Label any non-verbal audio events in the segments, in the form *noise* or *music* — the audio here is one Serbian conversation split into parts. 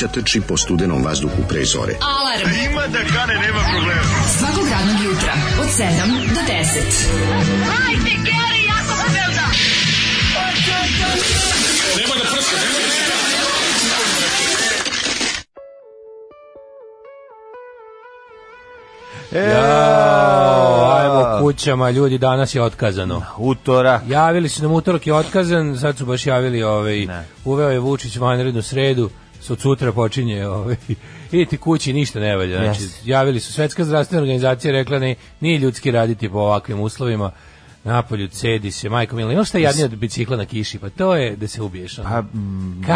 mladića trči po studenom vazduhu pre zore. Alarm! A ima da kane, nema problema. Svakog radnog jutra, od 7 do 10. Hajde, Geri, jako se velda! Nema da prska, nema da prska! E, ja, ajmo kućama, ljudi, danas je otkazano. Utora. Javili su nam utorak je otkazan, sad su baš javili, ovaj, ne. uveo je Vučić vanrednu sredu, su od sutra počinje ovaj idite kući ništa ne valja znači yes. javili su svetska zdravstvena organizacija rekla ne nije ljudski raditi po ovakvim uslovima napolju cedi se majko mila ima šta jadnije od bicikla na kiši pa to je da se ubiješ ono. pa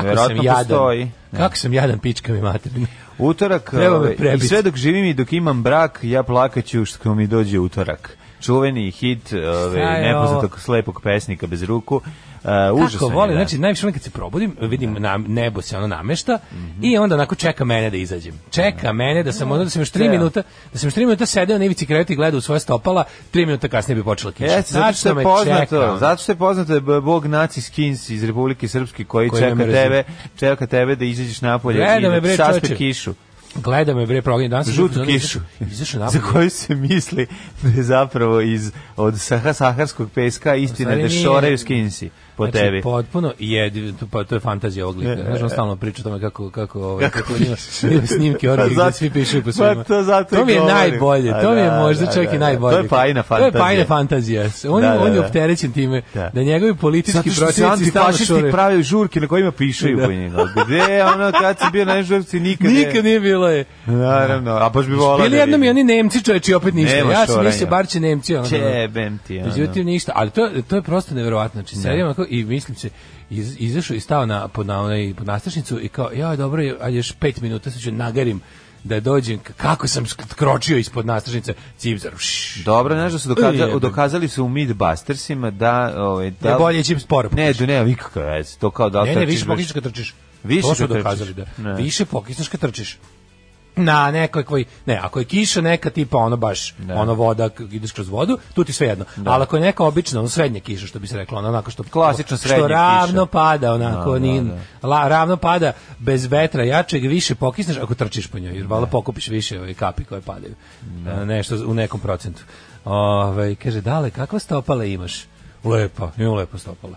kako sam jadan postoji. kako da. sam jadan pička mi materina utorak ovaj, i sve dok živim i dok imam brak ja plakaću što mi dođe utorak čuveni hit ovaj nepoznatog slepog pesnika bez ruku Uh, užasno. Kako volim, da. znači najviše kad se probudim, vidim da. na nebo se ono namešta mm -hmm. i onda onako čeka mene da izađem. Čeka da. mene da sam onda da sam još 3 minuta, da sam još 3 minuta sedeo na ivici kreveta i gledao u svoje stopala, 3 minuta kasnije bi počela kiša. Jeste, zato što je poznato, zato što je poznato je bog Naci Skins iz Republike Srpske koji, koji čeka tebe, čeka tebe da izađeš napolje Gleda i da saspe kišu. Gleda me bre program danas žutu kišu izašao napolje za koju se misli da je zapravo iz od Saharskog peska istina da šoraju skinsi po znači, tebi. potpuno je pa to je fantazija ovog lika. Znaš, on e. stalno priča tome kako kako ovaj kako, kako ima, *laughs* snimke orgi pa gde svi pišu po pa svima. Pa to zato to mi je govorim. najbolje. A, to da, mi je da, možda da, čak da, i da. najbolje. To je pajna fantazija. To je pajna fantazija. On da, da, on je da. opterećen time da, njegovi politički protivnici stalno šore. pravi žurke na kojima pišu po njega. Gde ono kad se bio na žurci nikad nikad nije bilo je. Naravno, a baš bi znači, volao. Bili jednom i oni Nemci čoveči opet ništa. Ja sam mislio bar će Nemci ono. Čebem ti. Međutim ništa, ali to to je prosto neverovatno. Znači serijama tako i mislim se iz, izašao i stao na pod na onaj pod nastrašnicu i kao ja dobro ajde još 5 minuta se ću nagarim da dođem kako sam kročio ispod nastražnice cipzar. Dobro, znaš da su dokaza, dokazali su u Midbustersima da ovaj da ne bolje čim sporo. Ne, do ne, nikako, to kao da ne, ne, više pokisneš kad trčiš. Više to su dokazali da. Ne. Više pokisneš kad trčiš na nekoj koji, ne, ako je kiša neka tipa ono baš, ne. Da. ono voda, ideš kroz vodu, tu ti sve jedno. Da. Ali ako je neka obična, ono srednja kiša, što bi se reklo, ono, onako što... Klasično srednja Što ravno kiša. pada, onako, da, ni, da, da. La, ravno pada, bez vetra jačeg, više pokisneš ako trčiš po njoj, jer valjda pokupiš više ove kapi koje padaju. Ne. Da. Nešto u nekom procentu. Ove, ovaj, kaže, dale, kakva stopala imaš? Lepa, imam lepa stopala.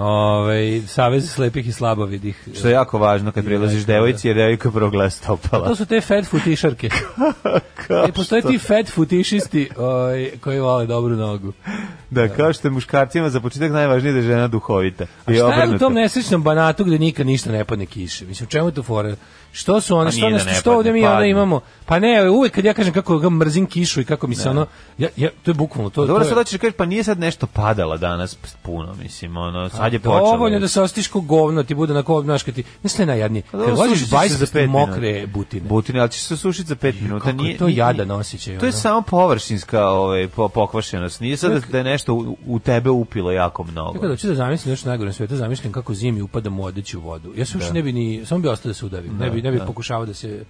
Ovaj savez slepih i slabovidih. Što je jako važno kad prilaziš da. devojci jer devojka prvo gleda stopala. A to su te fat futišarke. *laughs* e, postoje ti fat futišisti oj, ovaj, koji vole dobru nogu. Da, da, kao što je muškarcima za početak najvažnije da je žena duhovita. A šta je u tom nesrećnom banatu gde nikad ništa ne padne kiše? Mislim, čemu je to fora? Što su one, pa što, da nešto, što ovde mi onda imamo? Pa ne, uvijek kad ja kažem kako ga mrzim kišu i kako mi se ono, ja, ja, to je bukvalno to. Pa dobro to je... sad hoćeš da kažeš pa nije sad nešto padala danas puno, mislim, ono, sad je počelo. Dovoljno da se ostiš ko govno, ti bude na kog naškati. Mislim najjadnije. Pa, kad voziš bajs za pet mokre minut. butine. Butine, ali će se sušiti za 5 minuta. Nije to jadan osjećaj. Ono. To je samo površinska ovaj pokvašenost. Nije sad da, da je nešto u, tebe upilo jako mnogo. Tako da hoću da zamislim nešto najgore na svetu, zamislim kako zimi upadam u odeću vodu. Ja se uopšte ne bi ni samo bi ostao da se udavim. Ne bi ne bih da. pokušavao da se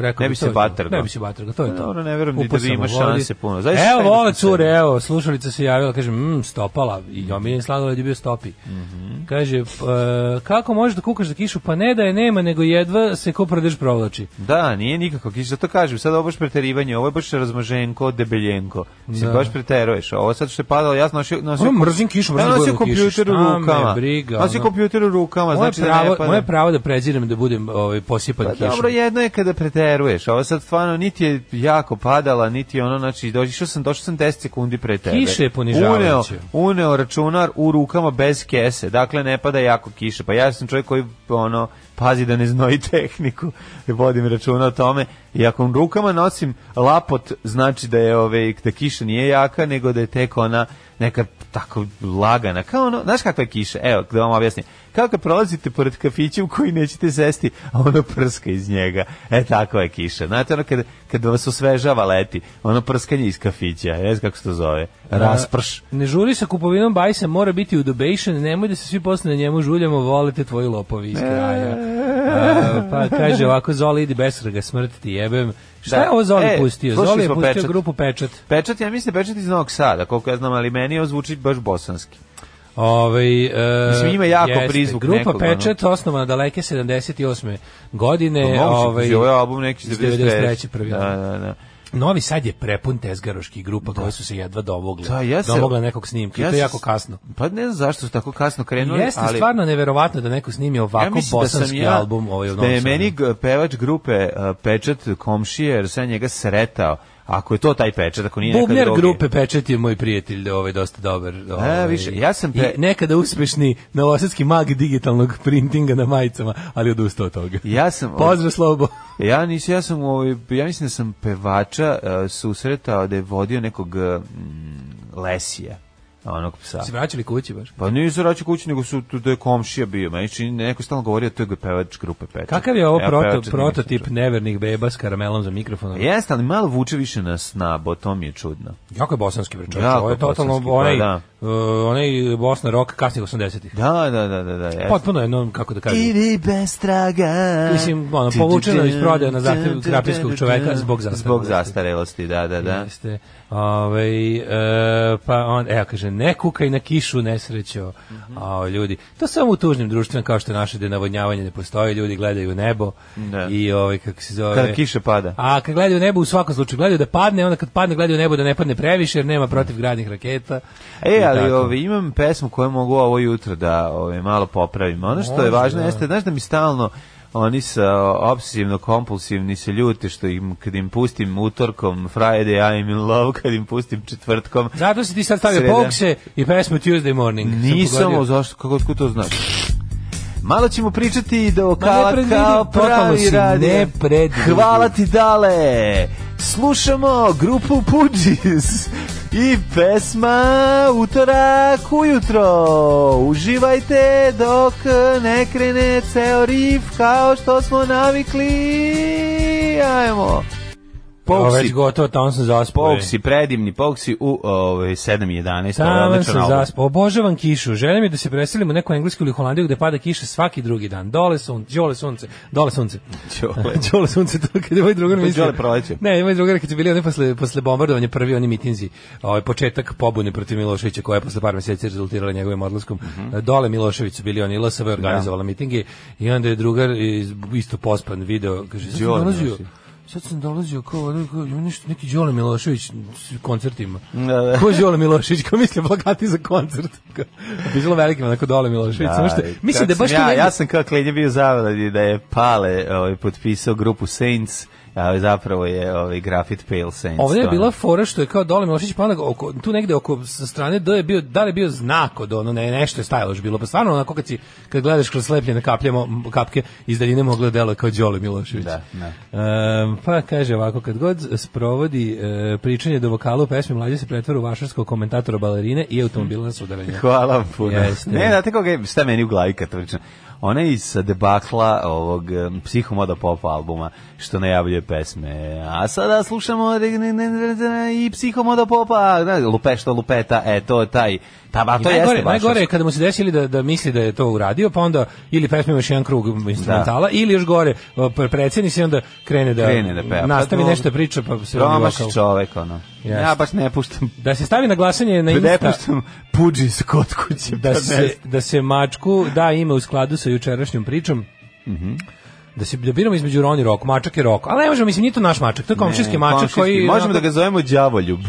Rekao da. ne bi se bater Ne da, bi se bater to je to. Dobro, ne verujem ni da bi ima šanse puno. Zaista evo, vola cure, evo, slušalica se javila, kaže, mm, stopala, i omiljen sladoled je bio stopi. Mm -hmm. Kaže, uh, kako možeš da kukaš za kišu? Pa ne da je nema, nego jedva se ko prodeš provlači. Da, nije nikako kiša, to kaže sad ovo baš preterivanje, ovo je baš razmaženko, debeljenko. Si da. baš preteruješ, ovo sad što je padalo, ja nosio... nosio ono, mrzim kišu, mrzim ja, kompjuter u rukama. Briga, nosio kompjuter u rukama, znači da Moje pravo da pređirem da budem ovaj, posipan pa kišom. Dobro, jedno je kada preteruješ teruješ. Ovo sad stvarno niti je jako padala, niti je ono, znači, došao sam, došao sam 10 sekundi pre tebe. Kiše je uneo, uneo računar u rukama bez kese. Dakle, ne pada jako kiše. Pa ja sam čovjek koji, ono, pazi da ne znoji tehniku, vodim računa o tome. I ako u rukama nosim lapot, znači da je ove, da kiša nije jaka, nego da je tek ona neka tako lagana, kao ono, znaš kakva je kiša? Evo, da vam objasnim. kao kad prolazite pored kafića u koji nećete sesti, a ono prska iz njega. E, takva je kiša. Znate, ono, kad, kad vas osvežava leti, ono prskanje iz kafića, ne znam kako se to zove, rasprš. A, ne žuri sa kupovinom bajsa, mora biti u dobejšen, nemoj da se svi posle na njemu žuljamo, volite tvoji lopovi iz e, kraja pa kaže ovako, Zoli, idi besraga, smrt ti jebem. Šta da. je ovo Zoli e, pustio? Zoli je pustio pečat. grupu Pečat. Pečat, ja mislim da Pečat iz Novog Sada, koliko ja znam, ali meni ovo zvuči baš bosanski. Ovaj e, Mislim ima jako jeste, prizvuk Grupa nekog, Pečat no. osnovana daleke 78. godine, pa ovaj. ovaj album neki 93. prvi. Da, da, da. da. Novi Sad je prepun tezgaroških grupa da. koje su se jedva dovogle. Da, ja se, domogle nekog snimka. Ja to je jako kasno. Pa ne znam zašto su tako kasno krenuli. Jeste ali, stvarno neverovatno da neko snimi ovako ja da bosanski da ja, album. Ovaj u da je meni pevač grupe uh, Pečat komšije, jer sam njega sretao Ako je to taj pečat, ako nije Bubnjar drugi... grupe Pečat je moj prijatelj, ovaj dosta dobar. E, ovaj, e, više, ja sam pre... i nekada uspešni novosadski mag digitalnog printinga na majicama, ali odustao od toga. Ja sam Pozdrav Slobo. Ja nisam, ja sam ovaj, ja mislim da sam pevača uh, e, susretao da je vodio nekog e, mm, Lesija onog psa. Se vraćali kući baš? Pa nisu vraćali kući, nego su tu da je komšija bio. Meni čini neko stalno govorio to je pevač grupe Pet. Kakav je ovo ja, proto, prototip nevernih beba s karamelom za mikrofonom? Jeste, ali malo vuče više na snabo, to mi je čudno. Jako je bosanski pričač, ovo je totalno pa onaj, da. uh, onaj Bosna rock kasnih 80-ih. Da, da, da, da, da. Jeste. Potpuno je, no, kako da kažem. Idi bez traga. Mislim, ono, povučeno iz prodaja na zahtev krapijskog čoveka zbog zastarelosti. Zbog zastarelosti, da, da, da. Jeste. Ove, e, pa on, evo, kaže, ne kukaj na kišu, nesrećo. Mm -hmm. o, ljudi, to samo u tužnim društvima, kao što naše, da navodnjavanje ne postoji, ljudi gledaju nebo da. i ove, kako se zove... Kada kiša pada. A kad gledaju nebo, u svakom slučaju gledaju da padne, onda kad padne, gledaju nebo da ne padne previše, jer nema protivgradnih raketa. E, ali ove, imam pesmu koju mogu ovo jutro da ove, malo popravim. Ono što Možda. je važno jeste, znaš da mi stalno oni sa obsesivno kompulsivni se ljute što im kad im pustim utorkom Friday I am in love kad im pustim četvrtkom zato si ti sad stavio pokse i pesmu Tuesday morning nisam zašto kako tko to znaš Malo ćemo pričati da i do kao, kao pravi radi. Hvala ti dale. Slušamo grupu Pudžis i pesma utorak ujutro. Uživajte dok ne krene ceo riff kao što smo navikli. Ajmo. Pouksi, već gotovo, tamo sam zaspao. Pouksi, predivni, Pouksi u ove, ovaj, 7.11. Tamo sam zaspao. Obožavam kišu. Želim je da se preselimo u neku Englesku ili Holandiju gde pada kiša svaki drugi dan. Dole sunce, dole sunce, dole sunce. Dole, dole *laughs* sunce, to kada moj drugar mislio. Dole proleće. Ne, moj drugar kad su bili oni posle, posle bombardovanja prvi oni mitinzi, ovaj, početak pobune protiv Miloševića koja je posle par meseci rezultirala njegovim odlaskom. Mm -hmm. Dole Milošević su bili oni, LSV da. organizovala ja. mitinge i onda je drugar isto pospan video, kaže, dolazio, sad sam dolazio kao ono, kao, nešto, neki Đole Milošević s koncertima. Da, da. Ko je Đole Milošević? Ko misle plakati za koncert? Bilo velikim, onako Đole Milošević. Da, što, mislim da baš ja, negdje... ja sam kao kledje bio zavradi da je Pale ovaj, potpisao grupu Saints a zapravo je ovaj grafit pale sandstone. Ovdje je bila fora što je kao Dole Milošić pa oko tu negde oko sa strane D da je bio da li je bio znak od ono ne, nešto je stajalo je bilo pa stvarno onako kad si kad gledaš kroz slepljene kapljamo kapke iz daljine moglo delo kao Đole Milošević. Da, da. E, pa kaže ovako kad god sprovodi e, pričanje do vokala u pesmi mlađe se pretvara u vašarskog komentatora balerine i automobila na sudaranje. Hvala puno. Jeste. Ne, da tako ga šta meni u glavi kad pričam ona je iz eh, debakla ovog eh, psihomoda pop albuma što najavljuje pesme. A sada slušamo eh, i psihomoda popa, da, lupešta lupeta, e to je taj Pa, ba, to I najgore, jeste najgore je kada mu se desili da, da misli da je to uradio, pa onda ili pesmi još jedan krug instrumentala, da. ili još gore, predsjedni se onda krene da, krene da peva. Pa nastavi pa, nešto priča, pa se Romaš čovek, ono. Yes. Ja baš ne puštam. Da se stavi na glasanje na Insta. Da ne puštam puđi s kod kuće. Da pa se, da se mačku da ima u skladu sa jučerašnjom pričom. Mhm. Mm da se da biramo između Roni Rok, Mačak i Rok. Ali ne možemo, mislim, nije to naš Mačak, to je komšijski Mačak koji... Možemo da ga zovemo Đavoljub.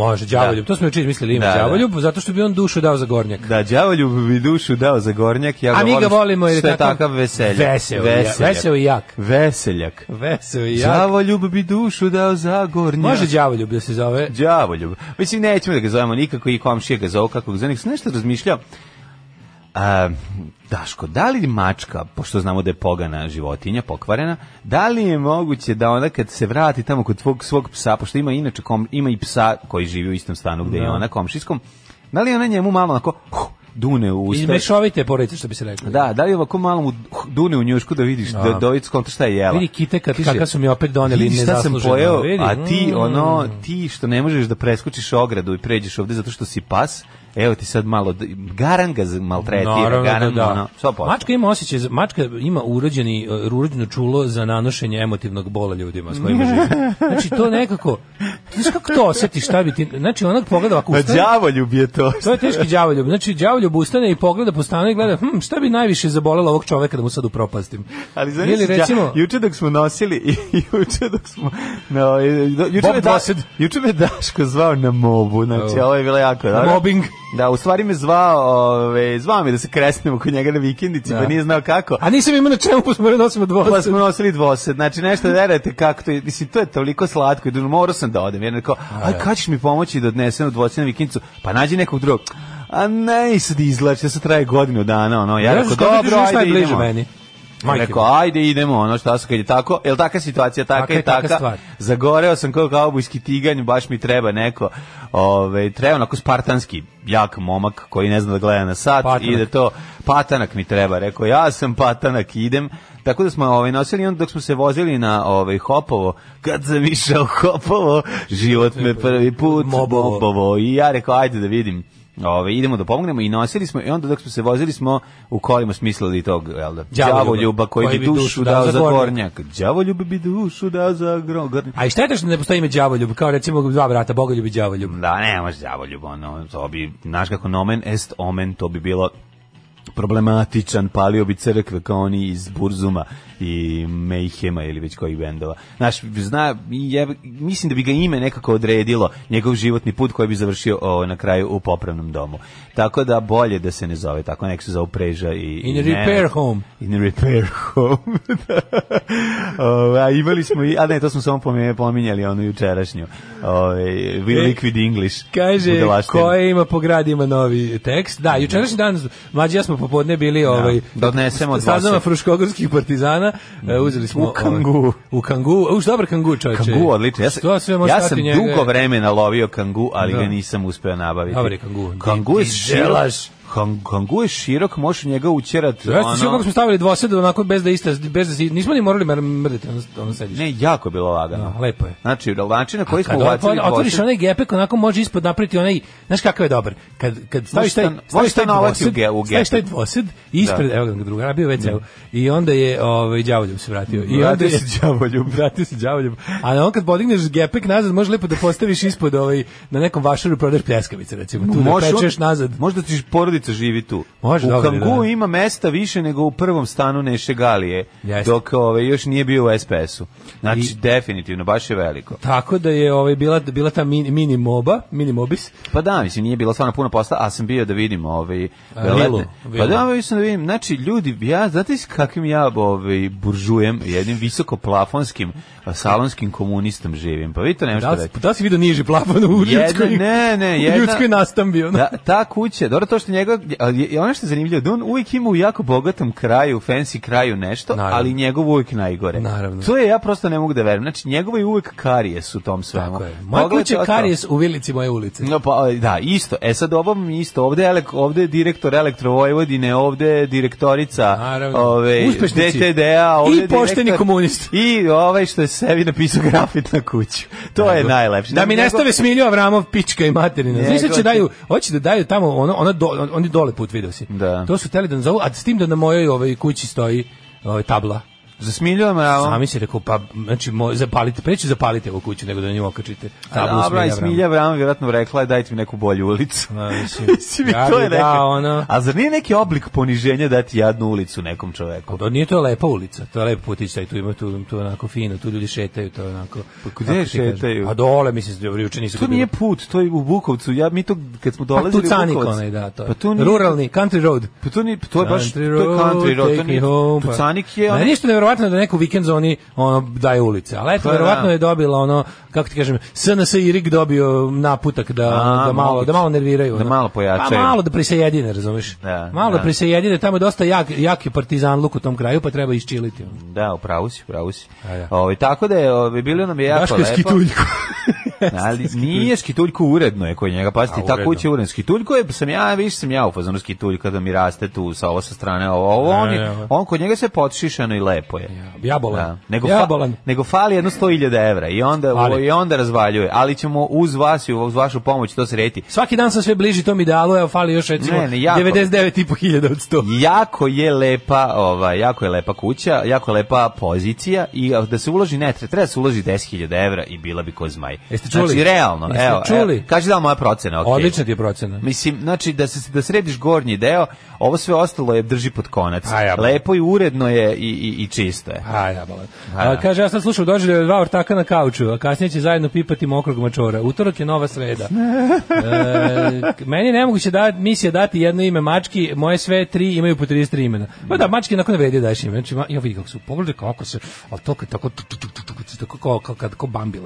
Može, đavoljub. Da. To smo juče mislili ima da, da, da. đavoljub, zato što bi on dušu dao za gornjak. Da, đavoljub bi dušu dao za gornjak. Ja ga A mi ga volimo jer je takav veseljak. Veseo, veseljak. veseo i jak. Veseljak. Veseo i jak. Đavoljub bi dušu dao za gornjak. Može đavoljub da se zove. Đavoljub. Mislim, nećemo da ga zovemo nikako i komšije ga zove kako ga zove. Nešto razmišljao. A, Daško, da li mačka, pošto znamo da je pogana životinja, pokvarena, da li je moguće da ona kad se vrati tamo kod tvog, svog psa, pošto ima inače kom, ima i psa koji živi u istom stanu gde no. je da. ona komšijskom, da li ona njemu malo onako dune u usta. Izmešovite porodice što bi se reklo. Da, da li ovako malo mu dune u njušku da vidiš no. da Dovic da. da konta šta je jela. Vidi kite kad Kiže, kaka su mi opet doneli ne šta sam pojeo, a ti mm. ono ti što ne možeš da preskočiš ogradu i pređeš ovde zato što si pas, evo ti sad malo garanga ga maltretira, garanga, da, da. Ono, mačka ima osećaj, mačka ima urođeni e, urođeno čulo za nanošenje emotivnog bola ljudima s kojima živi. Znači to nekako, znaš kako to osetiš, šta bi ti, znači onak pogleda ovako ustane. Đavoljub je to. To je teški đavoljub. Znači đavoljub ustane i pogleda po stanu i gleda, hm, šta bi najviše zabolelo ovog čoveka da mu sad upropastim. Ali znači, Ili, da recimo, juče dok smo nosili, *laughs* juče dok smo, no, ovaj, juče me, da, juče me Daško zvao na mobu, znači ovo je bilo jako. Mobbing. Da, u stvari me zvao, ove, zvao me da se kresnemo kod njega na vikendici, pa da. pa nije znao kako. A nisam imao na čemu, pa smo da nosili dvosed. Pa smo nosili dvosed, znači nešto verujete kako to je, mislim, to je toliko slatko, i morao sam da odem, jer rekao, da, aj, da. kad ćeš mi pomoći da odnesem u dvosed na vikendicu, pa nađi nekog drugog. A ne, sad izlači, se traje godinu dana, ono, ja rekao, dobro, ajde, idemo. Meni. Rekao, ajde idemo, ono šta su, kad je tako, jel taka situacija, taka, taka i taka, taka zagoreo sam kao kaubojski tiganj, baš mi treba neko, ove, ovaj, treba onako spartanski, jak momak koji ne zna da gleda na sat, patanak. ide to, patanak mi treba, rekao, ja sam patanak, idem, tako da smo ovaj nosili onda dok smo se vozili na ovaj Hopovo, kad sam išao Hopovo, život me prvi put mobovo, mobovo. i ja rekao ajde da vidim Ove, idemo da pomognemo i nosili smo i onda dok smo se vozili smo u kolima smislili tog jel da đavoljuba koji, koji bi dušu dao, dao za gornjak đavoljub bi dušu dao za gornjak a i šta je to što ne postoji ime đavoljub kao recimo dva brata bogoljub i đavoljub da ne može đavoljub ono to bi znaš kako nomen est omen to bi bilo problematičan, palio bi crkve kao oni iz Burzuma i Mejhema ili već kojih bendova. Znaš, zna, ja, mislim da bi ga ime nekako odredilo njegov životni put koji bi završio o, na kraju u popravnom domu. Tako da bolje da se ne zove tako, nek se zove Preža i... In i a ne, repair home. In repair home. *laughs* Da. o, a imali smo, i, a ne, to smo samo pominjali onu jučerašnju. O, we e, Liquid English. Kaže, koje ima po gradi ima novi tekst. Da, jučerašnji dan, mlađi ja smo po popodne bili ja, da, ovaj da odnesemo stazama fruškogorskih partizana e, mm, uzeli smo u ovaj, Kangu u Kangu u dobar Kangu čače Kangu odlično ja sam, ja sam dugo vremena lovio Kangu ali da. ga nisam uspeo nabaviti Dobar Kangu kangu je želaš Kang, kangu je širok, možeš njega ućerat. Ja ono... kako smo stavili dvosed onako bez da ista bez da si, nismo ni morali mrditi ono, ono sediš. Ne, jako je bilo lagano. No, da, lepo je. Znači, način na koji smo ubacili. Kad otvoriš onaj gepek, onako može ispod napriti onaj, znaš kakav je dobar. Kad kad staviš taj staviš taj novac u ge, u gepek. Staviš taj dvosed ispred, da. evo ga druga, bio već da. I onda je ovaj đavoljub se vratio. I onda je đavoljub, *laughs* vratio se đavoljub. A on kad podigneš gepek nazad, može lepo da postaviš ispod ovaj na nekom vašaru prodaš pljeskavice recimo. Tu da pečeš nazad. Možda ćeš porodi porodica živi tu. Može, u Kangu da, da. ima mesta više nego u prvom stanu Neše Galije, Jeste. dok ove, ovaj, još nije bio u SPS-u. Znači, I, definitivno, baš je veliko. Tako da je ovaj, bila, bila ta mini, mini moba, mini mobis. Pa da, mislim, nije bilo stvarno puno posla, a sam bio da vidim ove, ovaj, a, vilu, Pa da, ovaj, da vidim, znači, ljudi, ja, znate kakvim ja ovaj, buržujem, jednim visoko plafonskim, salonskim komunistom živim. Pa vidite, nema što da, reći. Da si vidio niži plafon u Ljudskoj, ne, ne, jedna, u Ljudskoj nastambio. Da, ta kuća, dobro to što njega njega, ono što je zanimljivo, da on uvijek ima u jako bogatom kraju, fancy kraju nešto, Naravno. ali njegov uvijek najgore. Naravno. To je, ja prosto ne mogu da verujem. Znači, njegov je uvijek karijes u tom svemu. Tako Moja kuća je karijes u vilici moje ulice. No, pa, e, da, isto. E sad ovom isto. Ovde je, ovde je direktor Elektrovojvodine, ovde je direktorica Naravno. ove, DTD-a. I pošteni komunist. I ovaj što je sebi napisao grafit na kuću. To Naravno. je najlepše. Da mi njegov... nestave smilju Avramov, pička i materina. Znači će daju, hoće da daju tamo ono, ono, ono oni dole put video si. Da. To su teli da nazovu, a s tim da na mojoj ovaj kući stoji ovaj tabla Za Zasmiljujem, a Sami se rekao, pa, znači, mo, zapalite, preći zapalite ovu kuću nego da na nju okačite. A dobra, i Smilja Vrama vjerojatno rekla je dajte mi neku bolju ulicu. A, mislim, *laughs* mislim to je da, neka, ono... A zar nije neki oblik poniženja dati jadnu ulicu nekom čoveku? Da, nije to lepa ulica, to je lep putić, taj tu ima tu, tu onako fino, tu ljudi šetaju, to je onako... Pa gde šetaju? A dole, mislim, da juče nisu... To nije put, to je u Bukovcu, ja, mi to, kad smo dolazili pa, tu u Bukovac... Onaj, da, to je. Pa nije... Ruralni, country road. Pa to, nije, to je baš, country road, to je country road, to nije... Home, Tucanik pa- je... Ono... Ništa verovatno da neku vikend zoni ono daje ulice. Ali eto, pa, da. verovatno je dobila ono kako ti kažem, SNS i Rik dobio naputak da A, da malo da malo nerviraju. Da ono. malo pojačaju. Pa malo da prisejedine, razumeš? Da, malo da, da prisejedine, tamo je dosta jak jaki partizan luk u tom kraju, pa treba isčiliti. Da, upravo si, upravo si. Ovaj tako da je, ovaj bilo nam je jako Daška lepo. *laughs* *laughs* Ali nije skituljko uredno je kod njega, pazite, ta kuća je uredno. Skituljko je, sam ja, više sam ja u fazonu skituljka da mi raste tu sa ovo sa strane, ovo, ovo on, je, on kod njega se potšišano i lepo je. Jabolan. Da. Nego, Jabolan. Fa, nego fali jedno 100.000 evra i onda, fali. i onda razvaljuje, ali ćemo uz vas i uz vašu pomoć to sreti. Svaki dan sam sve bliži tom idealu, evo fali još recimo 99.500 od 100. Jako je lepa, ova, jako je lepa kuća, jako je lepa pozicija i da se uloži ne, treba da se uloži 10.000 evra i bila bi ko zmaj. Jeste čuli? Znači, realno, jeste evo, čuli? Evo, kaži da moja procena, okay. Odlična ti je procena. Mislim, znači, da, se, da središ gornji deo, ovo sve ostalo je drži pod konac. Lepo i uredno je i, i, i čisto je. A, jabala. A, kaže, ja sam slušao dođe doživlje dva ortaka na kauču, a kasnije će zajedno pipati mokrog mačora. Utorak je nova sreda. e, meni je nemoguće da, misija dati jedno ime mački, moje sve tri imaju po 33 imena. Pa da, mački nakon ne vredi daš ime. Znači, ja vidim kako su, pogledaj kako se, ali to tako, tako, tako, tako, tako, tako, tako, tako, tako, tako, tako, tako, tako,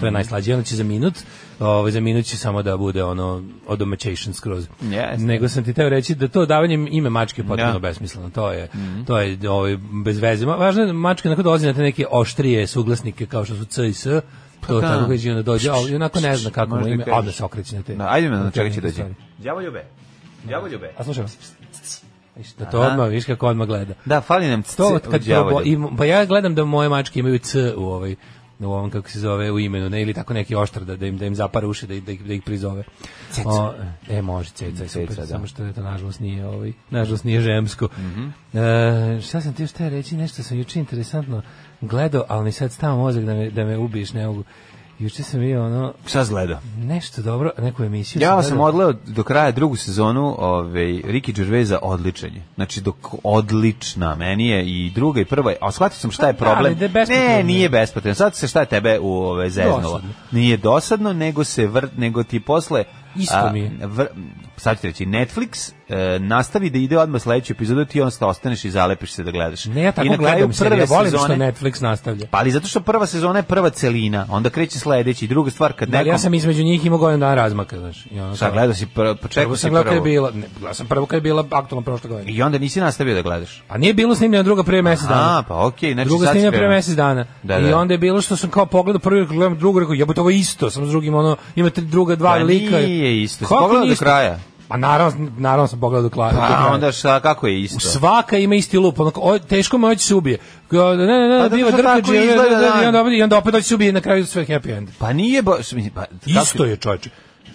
tako, tako, tako, tako, onda će za minut ovaj za minut će samo da bude ono odomaćation skroz. Yes. Nego sam ti teo reći da to davanje ime mačke je potpuno no. Da. besmisleno. To je mm -hmm. to je ovaj bez veze. Važno je da mačka nekako dolazi na te neke oštrije suglasnike kao što su c i s. Pa to Taka. Da. tako kaže onda dođe, ali onako ne zna kako mu ime, onda se okreće na te. No, ajde me na čekaj će dođe. Đavoljube. Đavoljube. A slušaj. Da to odmah, viš kako odmah gleda. Da, fali nam c. To kad probo, i, pa ja gledam da moje mačke imaju c u ovaj u ovom kako se zove u imenu ne ili tako neki oštar da, da im da im zapare uši da, da, ih, da ih prizove. Ceca. O, e može ceca, ceca, super, da. samo što je to nažalost nije ovaj nažalost nije žemsko. Mm e, šta sam ti šta reći nešto sam juče interesantno gledao, ali mi sad stava mozak da me, da me ubiješ, ne mogu. Juče sam vidio ono... Šta zgleda? Nešto dobro, neku emisiju ja sam sam odleo do kraja drugu sezonu ovaj, Ricky Gervaisa odličenje. Znači, dok odlična meni je i druga i prva. A shvatio sam šta je da, problem. Da, da, ne, nije bespotrebno. Sad se šta je tebe u ove, ovaj, zeznulo. Dosadno. Nije dosadno, nego se vrt, nego ti posle... Isto mi je. A, vr, sad ću reći, Netflix e, nastavi da ide odmah sledeću epizodu, ti onda ostaneš i zalepiš se da gledaš. Ne, ja tako I na gledam se, ja volim sezone, što Netflix nastavlja. Pa ali zato što prva sezona je prva celina, onda kreće sledeći, druga stvar kad da, nekom... ja sam između njih imao godinu dana razmaka, znaš. I onda Šta, gledao si, prvo, počekao si prvo. Kad je bila, ne, gledao sam prvo kad je bila aktualno prošle godine. I onda nisi nastavio da gledaš. A nije bilo snimljeno druga pre mesec dana. A, pa okej, okay, znači druga snimljena pre mesec dana. Da, da. I onda je bilo što sam kao pogledao prvi, gledam drugu, rekao, jebote ovo isto, sam s drugim ono, ima tri druga dva pa lika. Nije isto. Pogledao do kraja. Pa naravno, naravno sam pogledao do Pa onda šta, kako je isto? Svaka ima isti lup, onako, o, teško me hoće se ubije. Ne, ne, ne, pa biva drkađe, i onda opet hoće se ubije na kraju sve happy end. Pa nije, ba, pa, isto je čovječe.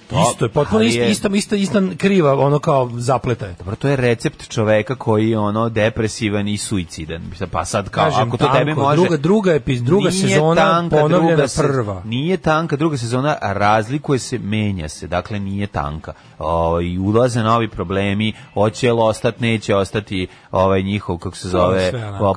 Pa, isto je potpuno isto, isto, isto, isto kriva, ono kao zapleta je. Dobro, to je recept čoveka koji je ono depresivan i suicidan. Pa sad kao, Kažem, ako to tanko, tebe može... Druga, druga, epiz, druga sezona tanka, ponovljena druga se, prva. Nije tanka, druga sezona razlikuje se, menja se, dakle nije tanka. O, I ulaze novi problemi, hoće li ostati, neće ostati ovaj njihov, kako se zove,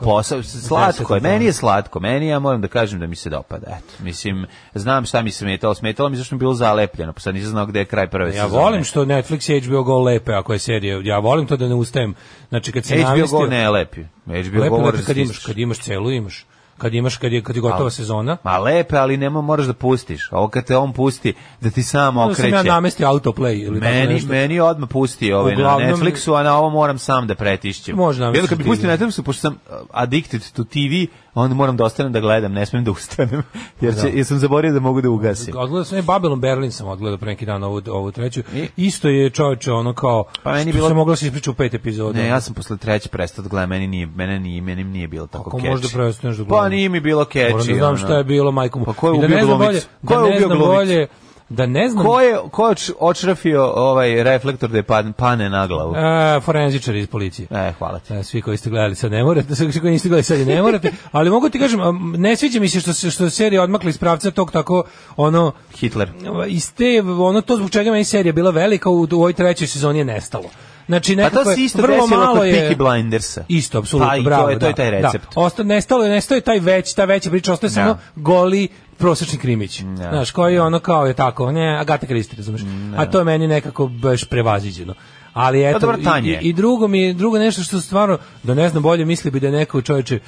posao. Slatko je, meni je slatko, meni ja moram da kažem da mi se dopada. Eto, mislim, znam šta mi se smetalo, smetalo mi zašto je bilo zalepljeno, pa sad nisam jasno gde je kraj prve ja sezone. Ja volim što Netflix i HBO Go lepe ako je serija. Ja volim to da ne ustajem. Znači kad se HBO Go ne lepi. HBO lepe, Go lepe, da kad imaš, kad imaš celu imaš kad imaš kad je kad je gotova a, sezona. Ma lepe, ali nema moraš da pustiš. Ovo kad te on pusti da ti sam okreće. No, sam ja namestio autoplay ili meni, tako nešto. Meni odmah pusti ovaj Uglavnom, na Netflixu, a na ovo moram sam da pretišćem. Možda. Jer kad bi pustio na Netflixu pošto sam uh, addicted to TV, onda moram da ostanem da gledam, ne smijem da ustanem, *laughs* jer, će, da. jer sam zaboravio da mogu da ugasim. Odgledao sam, je Babylon Berlin sam odgledao pre neki dan ovu, ovu treću. I? Isto je čovječe ono kao, pa meni bilo... Da se moglo se ispriču u pet epizoda. Ne, ja sam posle treće prestao da gledam, meni nije, mene nije, meni nije bilo tako Ako catchy. Ako možda prestaneš da gledam. Pa nije mi bilo catchy. Moram da znam ono. šta je bilo, majkom. Pa ko je da ubio Glumicu? Ko je ubio Glumicu? da ne znam... Ko je, ko je očrafio ovaj reflektor da je pane na glavu? E, forenzičar iz policije. E, hvala ti. E, svi koji ste gledali sad ne morate, *laughs* svi koji niste gledali sad ne morate, ali mogu ti kažem, ne sviđa mi se što, se, što serija odmakla iz pravca tog tako, ono... Hitler. Iz te, ono to zbog čega meni serija bila velika, u, u ovoj trećoj sezoni je nestalo. Znači nekako pa to se isto vrlo desilo malo kod je Peaky Blindersa. Isto, apsolutno, pa, bravo. To to je taj da, da. recept. Da. Osta, nestalo, nestao je taj već, ta veća priča, ostaje da. samo goli prosečni krimić. Ja. Znaš, koji ono kao je tako, ne, Agata Kristi, razumeš. Ja. A to je meni nekako baš prevaziđeno ali pa eto pa dobro, i, i, drugo mi drugo nešto što stvarno da ne znam bolje misli bi da je neko čoveče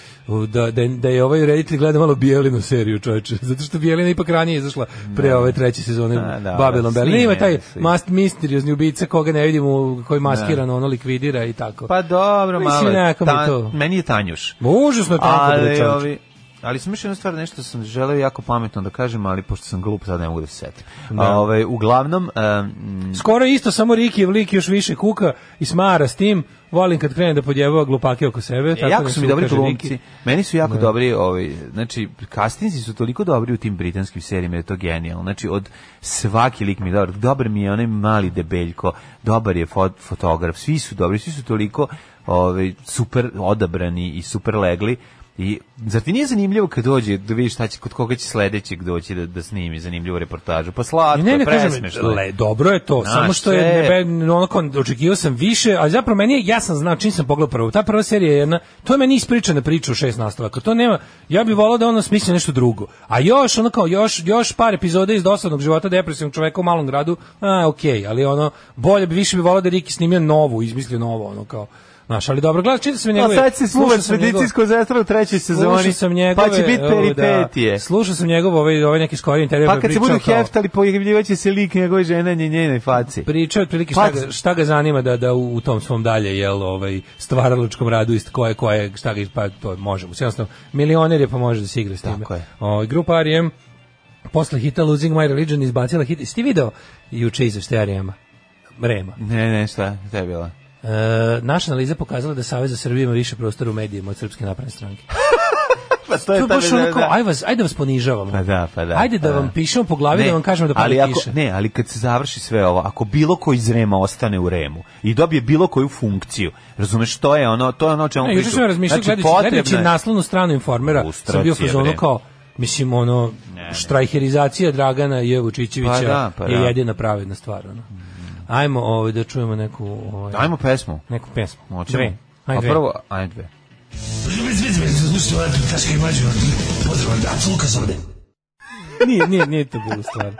da, da, da je ovaj reditelj gleda malo Bjelinu seriju čoveče *laughs* zato što Bjelina ipak ranije izašla pre da. ove treće sezone da, da, Babylon da, ima taj mast misteriozni ubica koga ne vidimo koji da. maskirano ono likvidira i tako pa dobro malo ta, meni je Tanjuš užasno tanko ali, Ali sam još jednu stvar, nešto sam želeo jako pametno da kažem, ali pošto sam glup, sad ne mogu da se setim. Da. ovaj, uglavnom... Um, Skoro isto, samo Riki je vlik još više kuka i smara s tim. Volim kad krenem da podjevao glupake oko sebe. E, tako jako da su mi dobri glumci. Meni su jako da. dobri, ovaj, znači, kastinci su toliko dobri u tim britanskim serijima, da je to genijalno. Znači, od svaki lik mi je dobar. Dobar mi je onaj mali debeljko, dobar je fot, fotograf, svi su dobri, svi su toliko ovaj, super odabrani i super legli I zar ti nije zanimljivo kad dođe da vidiš šta će kod koga će sledećeg doći da da snimi zanimljivu reportažu? Pa slatko, ne, ne, presmešno. Le, dobro je to, Znaš, samo što je nebe, onako očekivao sam više, ali zapravo meni je, ja sam znao čim sam pogledao prvo, Ta prva serija je jedna, to je meni ispričana priča u šest nastavaka. To nema, ja bih volao da ono smisli nešto drugo. A još ono kao još još par epizoda iz dosadnog života depresivnog čoveka u malom gradu. A, okej, okay, ali ono bolje bi više bi volao da Riki snimio novu, izmislio novo, ono kao Znaš, ali dobro, gledaj, čitao sam pa njegove... A sad si slušao Spedicijsko zastro u trećoj sezoni, slušao sam njegove, pa će biti da. peripetije. Da, slušao sam njegov ovaj, ovaj neki skori intervju. Pa kad se budu heftali, pojavljivaće se lik njegove žene nje njenoj faci. Pričao je otprilike šta, šta ga zanima da, da u, u tom svom dalje, jel, ovaj, stvaralačkom radu, ist koje, koje, šta ga, pa to možemo. Jednostavno, milioner je pa može da se igra s time. Tako je. O, ovaj, grupa Arijem, posle hita Losing My Religion izbacila hit. Sti video juče izveštaj Arijema? Rema. Ne, ne, šta, šta je bila? E, naša analiza pokazala da Savez za Srbiju ima više prostora u medijima od Srpske napredne stranke. *laughs* pa to je to baš onako, da, aj vas, ajde vas ponižavamo. Pa da, pa da. Ajde da, pa da. vam da. pišemo po glavi, ne, da vam kažemo da ali ako, Ne, ali kad se završi sve ovo, ako bilo ko iz Rema ostane u Remu i dobije bilo koju funkciju, razumeš, to je ono, to je ono čemu pišu. sam razmišljao, znači, gledajući, gledajući naslovnu stranu informera, sam bio fazonu kao, mislim, ono, ne, ne. štrajherizacija Dragana i Vučićevića pa da, pa je da. jedina pravedna stvar. Ono ajmo ovaj, da čujemo neku... Ovaj, Dajmo pesmu. Neku pesmu. Moćemo. Dve. Ajde A prvo, ajde dve. Vidim, vidim, vidim, slušajte, taška i mađu, pozdrav, da, Lukas ovde nije, nije, nije to bilo stvar.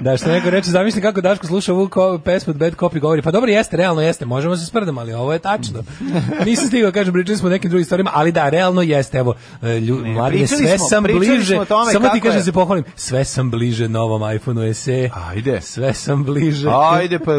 Da, što neko reče, zamisli kako Daško sluša ovu pesmu od Bad Copy govori, pa dobro jeste, realno jeste, možemo se sprdamo, ali ovo je tačno. Nisam stigao, kažem, pričali smo o nekim drugim stvarima, ali da, realno jeste, evo, e, lju, ne, mladine, sve smo, sam bliže, tome, samo ti kažem da se pohvalim, sve sam bliže novom iPhone-u SE, Ajde. sve sam bliže. Ajde, pa,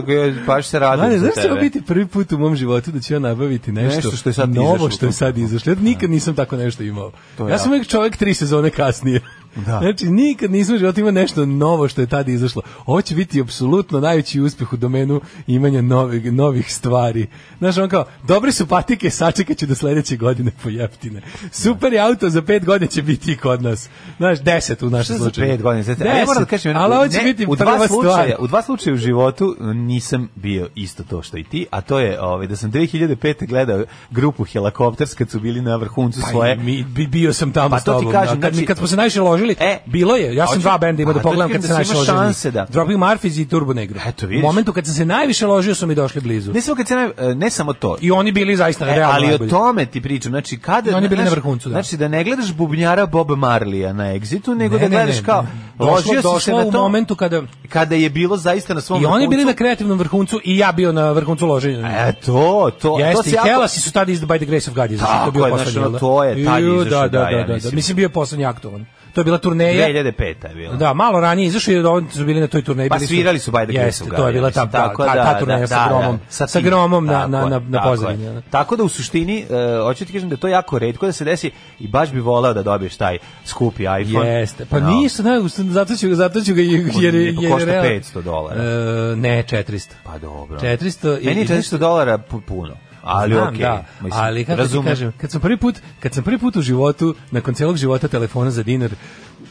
pa se radim Mlade, za tebe. biti prvi put u mom životu da ću ja nabaviti nešto, nešto što je sad novo, što je sad izašlo. Ja nikad nisam tako nešto imao. ja sam uvijek čovek tri sezone kasnije. Da. Znači, nikad nismo život ima nešto novo što je tada izašlo. Ovo će biti apsolutno najveći uspjeh u domenu imanja novih, novih stvari. Znaš, on kao, dobre su patike, sačekat ću do sledeće godine po jeftine. Da. Super je auto, za pet godina će biti i kod nas. Znaš, deset u našem slučaju. za pet godina? Deset, ja moram da kažem, ne, ali ovo će ne, biti u dva slučaja, stvar. U dva slučaja u životu nisam bio isto to što i ti, a to je ovaj, da sam 2005. gledao grupu Helikopters kad su bili na vrhuncu pa svoje. Mi, bio sam tamo pa s tobom. Ti da. kažem, da, kad, znači, kad smo se najviše ložili tužili. E, bilo je. Ja sam dva benda imao da pogledam kad se da našao šanse da. Dropping Murphys i Turbo Negro. Eto, vidiš. U momentu kad sam se najviše ložio su mi došli blizu. Ne samo kad se naj, e, ne samo to. I oni bili zaista e, realno. Ali najbolji. o tome ti pričam, znači kada I oni bili znaš, na vrhuncu, da. Znači da ne gledaš bubnjara Bob Marlija na egzitu, nego da ne, da gledaš ne, ne, kao ložio došlo, se na tom momentu kada kada je bilo zaista na svom I oni bili na kreativnom vrhuncu i ja bio na vrhuncu loženja. E to, to, to se Helasi su tada iz By the Grace of God, to bio poslednji. To je taj da? da, da, da, da, mislim bio poslednji aktovan. To je bila turneja. 2005. je bila. Da, malo ranije izašao i oni su bili na toj turneji. Pa svirali su Bajda Jeste, to je bila ta, tako ta, ta, ta da, turneja da, sa da, da. Gromom. Da, sa, sa Gromom na, na, na, na pozadini. Tako, tako da u suštini, uh, hoću ti kažem da je to jako retko da se desi i baš bi voleo da dobiješ taj skupi iPhone. Jeste, pa no. nisu, ne, zato ću, zato ću ga je je pa jer, je košta 500 dolara. Uh, ne, 400. Pa dobro. 400 i, Meni 400 dolara puno ali Znam, okay. da, ali kako ti kažem, kad sam prvi put, kad sam prvi put u životu nakon celog života telefona za dinar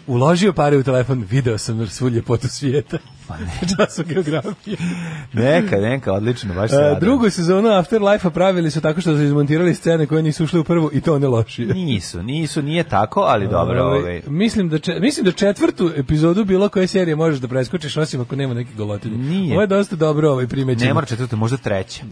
uložio pare u telefon, video sam svu ljepotu svijeta. Pa ne. *laughs* Času geografije. neka, neka, odlično, baš se e, radimo. Drugu sezonu Afterlife-a pravili su tako što su izmontirali scene koje nisu ušle u prvu i to ne lošije. Nisu, nisu, nije tako, ali dobro. Ove, ovaj, ovaj. mislim, da če, mislim da četvrtu epizodu bilo koje serije možeš da preskočiš, osim ako nema neke golotine. Nije. Ovo je dosta dobro ovaj primećen. Ne mora četvrtu, možda treća.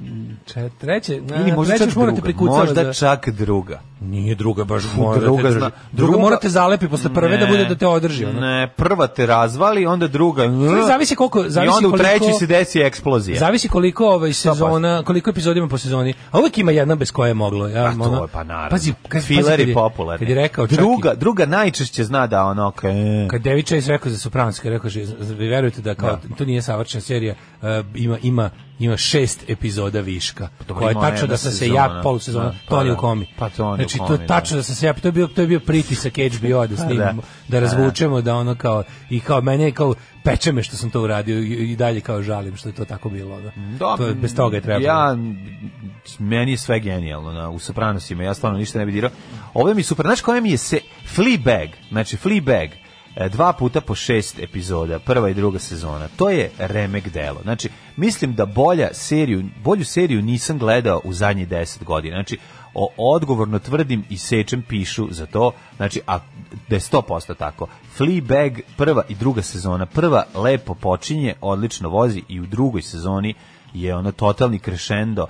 Če, treće? Na, Ili možda čak druga. Možda za... Da. čak druga. Nije druga, baš morate. Druga, druga, druga, morate zalepi posle prve ne, da bude da te održi. Ono. Ne, prva te razvali, onda druga. Sve zavisi koliko, zavisi I onda u koliko, treći se desi eksplozija. Zavisi koliko ovaj sezona, koliko epizoda ima po sezoni. A uvijek ima jedna bez koje je moglo. Ja, pa to pa naravno. Pazi, kad, Fileri popularni. Kad je rekao, druga, čaki, druga najčešće zna da ono... E. Kad David je rekao za Sopranos, kad rekao, vi verujete da kao, da. to nije savršena serija, Eh, ima, ima ima šest epizoda viška. Pa dobro, je tačno da, da sam se ja da. polusezona, pa da, pa, to je u komi. Pa to on znači, to je da. tačno da. da sam se ja, to je bio, to je bio pritisak HBO *laughs* da snimamo, da, da razvučemo, da ono kao, i kao mene kao, peče me što sam to uradio i, i dalje kao žalim što je to tako bilo. Da. da to je, bez toga je mm, trebalo. Ja, meni je sve genijalno na, u Sopranosima, ja stvarno ništa ne bih dirao. Ovde mi super, znaš koja mi je se, Fleabag, znači Fleabag, E, dva puta po šest epizoda, prva i druga sezona. To je remek delo. Znači, mislim da bolja seriju, bolju seriju nisam gledao u zadnjih deset godina. Znači, o, odgovorno tvrdim i sečem pišu za to, znači, a da je 100% tako. Fleabag prva i druga sezona. Prva lepo počinje, odlično vozi i u drugoj sezoni je ono totalni crescendo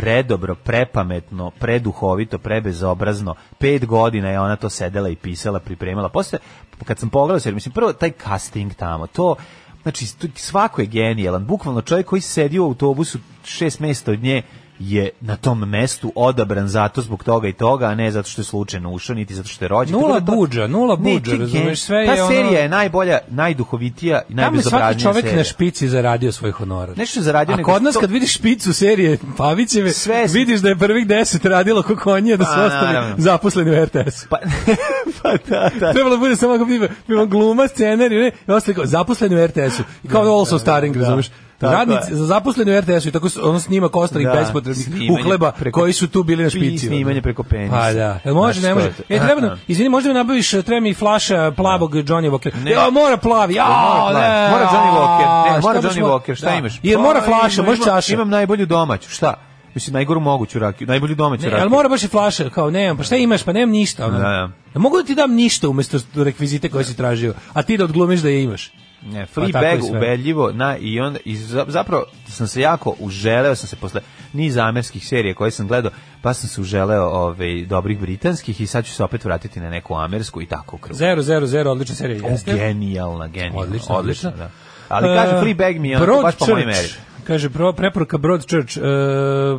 predobro, prepametno, preduhovito, prebezobrazno. 5 godina je ona to sedela i pisala, pripremala. Posle, kad sam pogledao, se, mislim, prvo taj casting tamo, to, znači, svako je genijalan. Bukvalno čovjek koji sedi u autobusu šest mesta od nje, je na tom mestu odabran zato zbog toga i toga, a ne zato što je slučajno ušao, niti zato što je rođen. Nula ta, da buđa, nula buđa, razumeš, sve je je Ta serija je najbolja, najduhovitija i najbezobradnija serija. Tamo je svaki čovjek na špici zaradio svoj honor. Nešto je zaradio. A kod nas to... kad vidiš špicu serije Pavićeve, sve... vidiš da je prvih deset radilo ko konje da pa, su ostali zaposleni u RTS. Pa, *laughs* pa da, da. Trebalo bude samo ako bi gluma, scenarij, ne, i ostali kao zaposleni u RTS-u. Kao da, All So da, da, Starring, razumeš. Radnici, za zaposleni u RTS-u i tako on snima kostarih da, bespotrebnih uhleba preko, koji su tu bili na špici. snimanje preko penisa. Pa da. Jel može, znači, ne može. E, treba nam, izvini, možda mi nabaviš, e, treba mi flaša plavog da. Johnny Walker. Ne. Ja, mora plavi. Ja, ne. Mora Johnny Walker. Ne, mora Johnny Walker. Šta da. imaš? Jer mora pa, flaša, može čaša. Imam najbolju domaću. Šta? Mislim najgoru moguću rakiju, najbolju domaću ne, rakiju. Ali mora baš i flaša, kao nemam, pa šta imaš, pa nemam ništa. Ono. Da, da. Ne mogu da ti dam ništa umesto rekvizite koje si tražio, a ti da odglumiš da je imaš. Ne, Fleabag pa ubedljivo na i onda zapravo sam se jako uželeo sam se posle niz amerskih serija koje sam gledao, pa sam se uželeo ove ovaj, dobrih britanskih i sad ću se opet vratiti na neku amersku i tako krug. 000 odlična serija jeste. Genijalna, genijalna, odlična. odlična. Da. Ali uh, kaže e, Fleabag mi on baš po mojoj meri. Kaže pro, preporuka Broad Church, uh,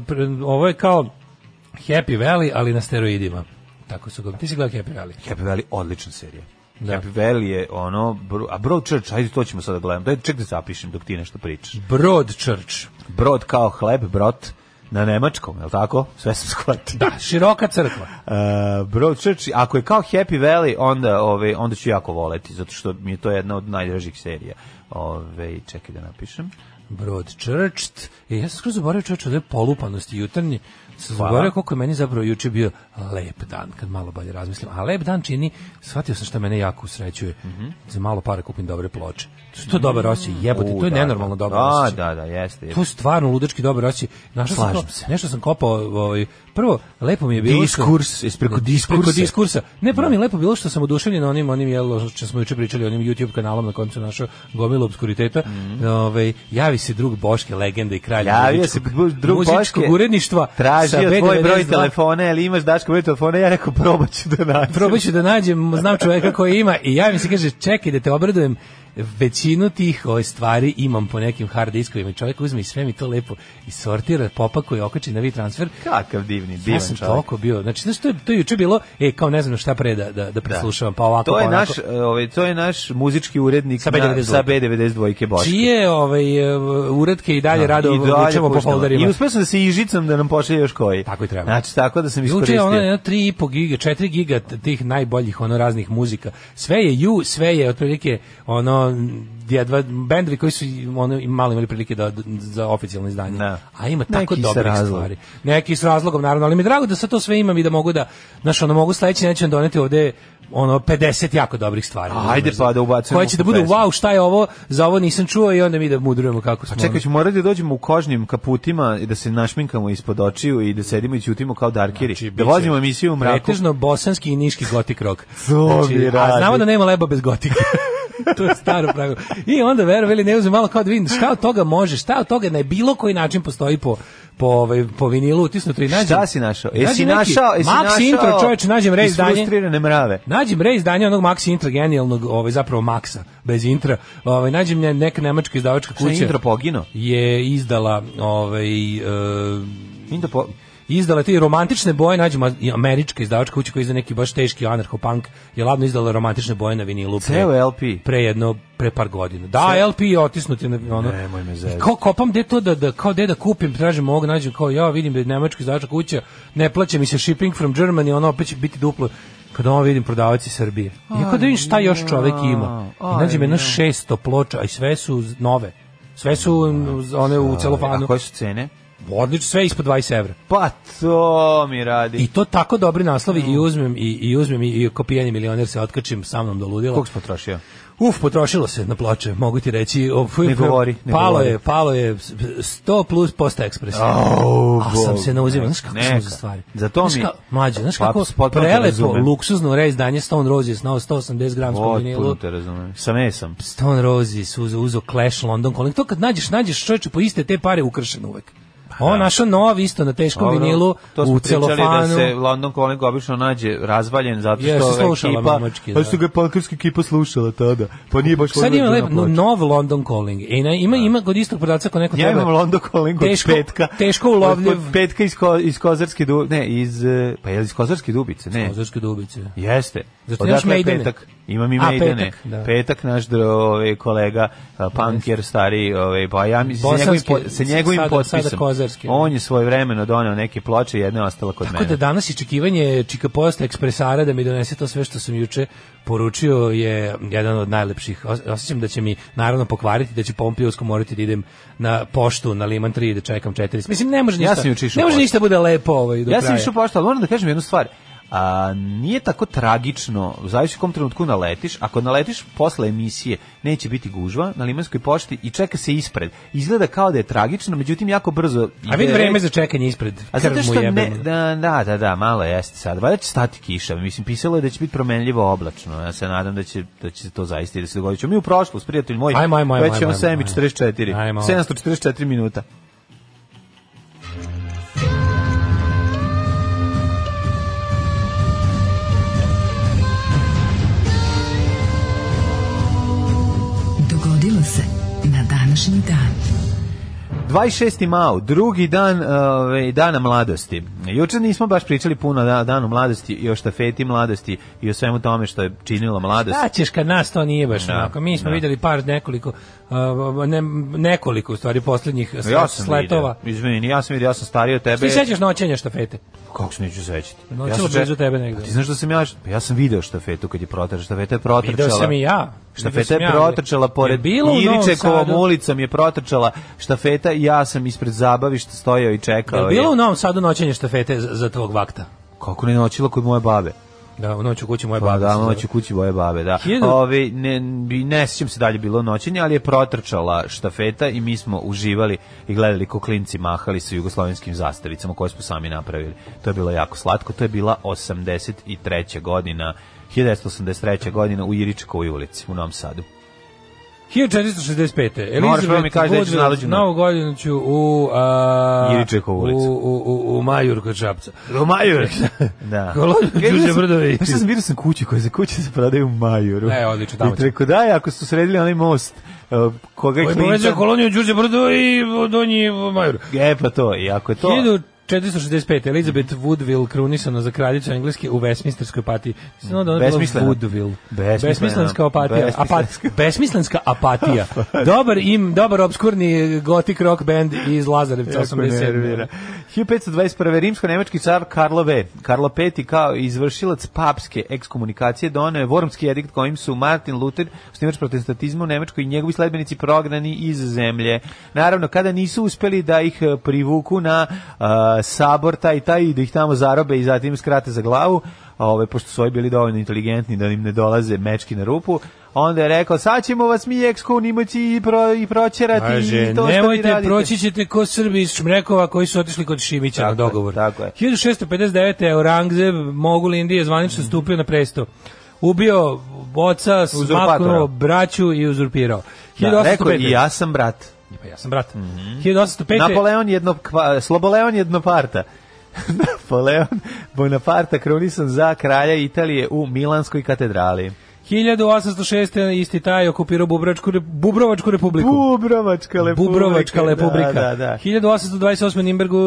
pre, ovo je kao Happy Valley, ali na steroidima. Tako su ga. Ti si gledao Happy Valley? Happy Valley, odlična serija. Da. Happy Valley je ono, a Broad Church, ajde to ćemo sada da gledati. Daj, čekaj da zapišem dok ti nešto pričaš. Broad Church. Brod kao hleb, brot na nemačkom, je li tako? Sve sam shvatio. Da, široka crkva. Uh, *laughs* Broad Church, ako je kao Happy Valley, onda, ove, onda ću jako voleti, zato što mi je to jedna od najdražih serija. Ove, čekaj da napišem. Broad Church. E, ja sam skoro zaboravio da je polupanosti jutarnji. Sam zaboravio koliko je meni zapravo juče bio lep dan, kad malo bolje razmislim. A lep dan čini, shvatio sam šta mene jako usrećuje, mm -hmm. za malo pare kupim dobre ploče. To je to dobar osjećaj, mm. jebote, to je da, nenormalno da, dobar da, osjećaj. Da, da, jeste. jeste. To je stvarno ludački dobar osjećaj. Našao sam to, se. Nešto sam kopao, ovaj, prvo, lepo mi je bilo... Diskurs, ispreko diskursa. Preko diskursa. Ne, prvo da. mi je lepo bilo što sam oduševljen onim, onim jel, što smo juče pričali, onim YouTube kanalom na kojem sam našao gomilu obskuriteta. Mm -hmm. Ove, ovaj, javi se drug Boške, legende i kralj Javio se drug Boške. uredništva. Tražio tvoj broj telefona, ali imaš daš Daško moj telefon, ja rekao probaću da nađem. Probaću da nađem, znam čoveka koji ima i ja mi se kaže, čekaj da te obradujem, većinu tih ove stvari imam po nekim hard diskovima. i Čovjek uzme i sve mi to lepo i sortira, popakuje, okači na transfer. Kakav divni, divan ja sam čovjek. toliko bio. Znači, znači to je to je juče bilo, e kao ne znam šta pre da, da da, da preslušavam, pa ovako. To je pa naš, e, ovaj to je naš muzički urednik sa B92 Boško. Čije ovaj e, uredke i dalje da, rado vučemo po folderima. I uspeo sam da se ižicam da nam pošalje još koji. Tako i treba. Znači tako da sam iskoristio. Juče ona 3,5 giga, 4 giga tih najboljih ono raznih muzika. Sve je ju, sve je otprilike ono ono jedva bendovi koji su ono malo imali prilike da, da za oficijalno izdanje. Ne. Da. A ima tako dobrih stvari. Neki s razlogom naravno, ali mi je drago da sad to sve imam i da mogu da znaš, ono mogu sledeći nećem doneti ovde ono 50 jako dobrih stvari. Ajde pa da ubacimo. Koje će da bude wow, šta je ovo? Za ovo nisam čuo i onda mi da mudrujemo kako smo. A čekaj, ćemo morati da dođemo u kožnim kaputima i da se našminkamo ispod očiju i da sedimo i ćutimo kao darkeri. Znači, da vozimo emisiju u mraku. Pretežno bosanski i niški gotik rock. *laughs* Znači, a znamo da nema leba bez gotike. *laughs* *laughs* to je staro pravilo. I onda verovali ne uzme malo kao da vidim šta od toga može, šta od toga na bilo koji način postoji po po ovaj po vinilu utisnuto i nađem. Šta si našao? Jesi našao? Jesi Maxi našao intro čoveč nađem rej izdanje. mrave. Nađem rej izdanje onog Maxi Intro genijalnog, ovaj zapravo Maxa bez intra. Ovaj nađem neka nemačka izdavačka kuća. Šta intro pogino? Je izdala ovaj uh, e, Intra po, izdala te romantične boje, nađem američka izdavačka kuća koja izda neki baš teški anarcho-punk, je ladno izdala romantične boje na vinilu. Ceo LP? Pre jedno, pre par godina. Da, Ceo... LP je otisnut je na ono. Nemoj me zezati. Kao kopam gde to da, da, kao gde da kupim, tražim ovog, nađem kao ja vidim da je nemačka izdavačka kuća, ne plaća mi se shipping from Germany, ono opet će biti duplo kad ovo vidim prodavac iz Srbije. Iako da vidim šta još čovek ima. I nađem jedno 600 ploča, a i sve su nove. Sve su da, da, da. one u celofanu. A koje su cene? odlično, sve ispod 20 evra. Pa to mi radi. I to tako dobri naslovi mm. i uzmem i, i uzmem i, i kopijeni milioner se otkačim sa mnom do ludila. Koliko smo trošio? Uf, potrošilo se na ploče, mogu ti reći. O, uf, ne govori, ne palo govori. je, palo je 100 plus posta ekspres. Oh, A sam se nauzimao, znaš kako neka. za stvari. Za to mi... Ka, mlađe, znaš pa, kako prelepo, luksuzno reizdanje Stone Roses na 180 gram oh, vinilu. te razumem, sa mesom. Stone Roses uzo, uzo Clash London Calling. To kad nađeš, nađeš čovječe po iste te pare ukršen uvek. Da. On našao nov isto na teškom Dobro, vinilu u da celofanu. da se London Calling obično nađe razvaljen zato što Jeste, slušala ekipa, mamački, pa da. pa što ga punkerska ekipa slušala tada. Pa nije baš Sad ima lep, no, nov London Calling. E, na, ima, da. ima kod istog prodavca ko neko ja treba. Ja imam London Calling od teško, petka. Teško ulovljiv. Od, petka iz, ko, iz Kozarske dubice. Ne, iz, e, pa je iz Kozarske dubice? Ne. Iz Kozarske dubice. Jeste. Zato Odakle je petak? Imam i Maidene. Petak, da. petak naš ove, kolega, punker, stari, ove, pa ja mislim, se njegovim, se njegovim potpisom carski. On da. je svoje vremeno doneo neke ploče, jedna je ostala kod Tako mene. Tako da danas iščekivanje Čika Posta ekspresara da mi donese to sve što sam juče poručio je jedan od najlepših. Osjećam da će mi naravno pokvariti, da će Pompijovsko morati da idem na poštu, na Liman 3 da čekam 4. Mislim, ne može ništa, ja sam ne može ništa bude lepo ovaj, do ja kraja. Ja sam išao poštu, ali moram da kažem jednu stvar a, nije tako tragično, zavisi u kom trenutku naletiš, ako naletiš posle emisije neće biti gužva na Limanskoj pošti i čeka se ispred. Izgleda kao da je tragično, međutim jako brzo... Ide... A vidi vreme za čekanje ispred. A zato što ne, da, da, da, da, malo jeste sad. Valjda će stati kiša, mislim, pisalo je da će biti promenljivo oblačno, ja se nadam da će, da će to zaista i da se dogodit. Mi u prošlost, prijatelj moj, ajmo, ajmo, ajmo, već je 7.44, 744 minuta. 26. mao, drugi dan uh, ove, ovaj, dana mladosti. Juče nismo baš pričali puno o da, danu mladosti i o štafeti mladosti i o svemu tome što je činilo mladost. Da ćeš kad nas to nije baš da, onako. Mi smo da. videli par nekoliko uh, ne, nekoliko u stvari poslednjih ja sletova. Vidio. Izvini, ja sam vidio, ja sam stariji od tebe. Ti sećaš noćenja štafete? Kako se neću sećati? Noćilo ja blizu tebe negde. Ti znaš da sam ja, pa ja sam video štafetu kad je protračala, štafeta je protračala. Video sam i ja. Štafeta je protrčala pored je Iričekovom ulicom je protrčala štafeta i ja sam ispred zabavišta stojao i čekao. Je bilo je. u Novom Sadu noćenje štafete za, za tvog vakta? Kako ne noćila kod moje babe? Da, u noć kući moje pa babe. Pa da, u noć kući moje babe, da. Hiljadu... Ovi, ne, ne sjećam se dalje bilo noćenje, ali je protrčala štafeta i mi smo uživali i gledali kako klinci mahali sa jugoslovenskim zastavicama koje smo sami napravili. To je bilo jako slatko, to je bila 83. godina 1983. godina u Iričkovoj ulici u Novom Sadu. 1465. Elizabeth Woodward, da novu godinu ću u... A, Iričekovu ulicu. U, u, u Majur kod Šapca. U Majur? *laughs* da. Kolodinu Đuđe Brdovi. Znaš, sam vidio sam kuću koja se kuće se prodaju u Majuru. Ne, odlično, tamo I treko da, ako su sredili onaj most, e, koga je klinčan... Koji povezio koloniju Đuđe Brdovi i donji Majuru. E, pa to, i ako je to... 1000... 465. Elizabeth mm Woodville krunisana za kraljicu Engleske u Westminsterskoj apatiji. Znači da ona Woodville. Besmislena. Besmislenska apatija. Besmislenska, Apat, besmislenska apatija. *laughs* dobar im, dobar obskurni gotik rock band iz Lazarevca 87. 1521. Rimsko-nemački car Karlo V. Karlo V kao izvršilac papske ekskomunikacije doneo je vormski edikt kojim su Martin Luther, osnivač protestantizma u Nemačkoj i njegovi sledbenici prognani iz zemlje. Naravno, kada nisu uspeli da ih privuku na uh, sabor taj i taj i da ih tamo zarobe i zatim skrate za glavu, ove, pošto su ovi bili dovoljno inteligentni da im ne dolaze mečki na rupu, onda je rekao, sad ćemo vas mi ekskonimoći i, pro, i proćerati Kaže, i to nemojte, što radite. proći ćete ko Srbi iz Šmrekova koji su otišli kod Šimića tako na dogovor. Je, tako je. 1659. Aurangzeb Mogul Indije, zvanično mm. stupio na presto. Ubio oca, smaknuo braću i uzurpirao. Da, rekao i ja sam brat. Pa ja sam brat. Mm -hmm. 1805. Napoleon jedno, Sloboleon jednoparta. *laughs* Napoleon Bonaparte krunisan za kralja Italije u Milanskoj katedrali. 1806. isti taj okupirao Bubrovačku, Bubrovačku republiku. Bubrovačka republika. Bubrovačka da, republika. Da, da, da. 1828. Nimbergu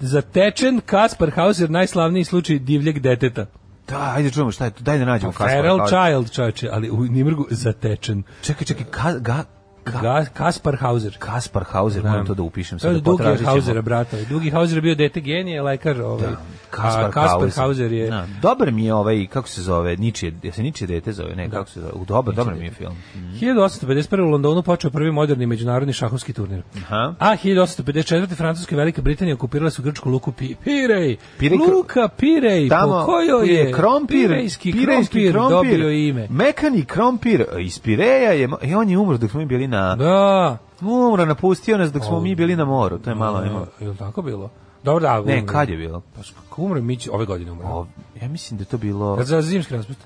zatečen Kaspar Hauser, najslavniji slučaj divljeg deteta. Da, ajde čujemo šta je to. Daj da nađemo pa Kaspar. Feral Child, čoveče, ali u Nimbergu zatečen. Čekaj, čekaj, ka, ga, Ka Kaspar Hauser. Kaspar Hauser, da. moram to da upišem. Sad, da je Hausera, brata. Dugi Hauser je bio dete genije, lekar. Ovaj. Da. Kaspar, Kaspar Hauser. je... Da. Dobar mi je ovaj, kako se zove, ničije, ja se ničije dete zove, ne, da. kako se zove, dobar, dobar mi je film. Mm. 1851. u Londonu počeo prvi moderni međunarodni šahovski turnir. Aha. A 1854. Francuska i Velika Britanija okupirala su grčku luku Pi Pirej. Pirej. Luka Pirej, Tamo, po kojoj je krompir, pirejski, pirejski krompir, krompir, dobio ime. Mekani krompir iz Pireja je, i e, on je umro dok smo mi bili Kina. Da. Umro, napustio nas dok smo o, mi bili na moru, to je malo... ima. Je li tako bilo? Dobro, da, umre. Ne, kad je bilo? Pa umro Mić ove godine umro. Ja mislim da to bilo... Za zimski raspust?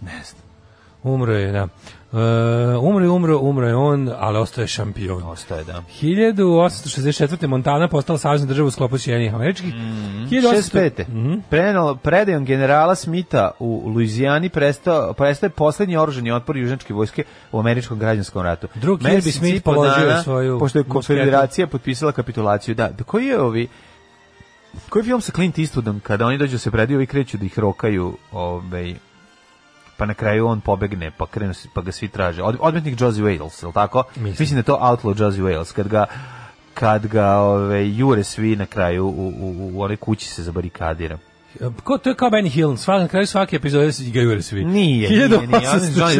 Ne znam. Umro je, da. Uh, umro je, umro, umro je on, ali ostaje šampion. Ostaje, da. 1864. Montana postala savezna država u sklopu Sjedinjenih američkih. Mm -hmm. 1865. Mm -hmm. Prenalo, predajom generala Smitha u Luizijani prestao, prestaje poslednji oruženi otpor južnačke vojske u američkom građanskom ratu. Drugi bi Smith položio dana, svoju... Pošto je konfederacija potpisala kapitulaciju. Da, da koji je ovi... Koji je film sa Clint Eastwoodom kada oni dođu se predaju i kreću da ih rokaju ovaj pa na kraju on pobegne, pa krenu, pa ga svi traže. Od, odmetnik Josie Wales, je tako? Mislim. Mislim da to Outlaw Josie Wales, kad ga kad ga ove, jure svi na kraju u, u, u, u onoj kući se zabarikadira. Ko, to je kao Benny Hill, svak, na kraju svake epizode se igraju svi. Nije, nije, nije,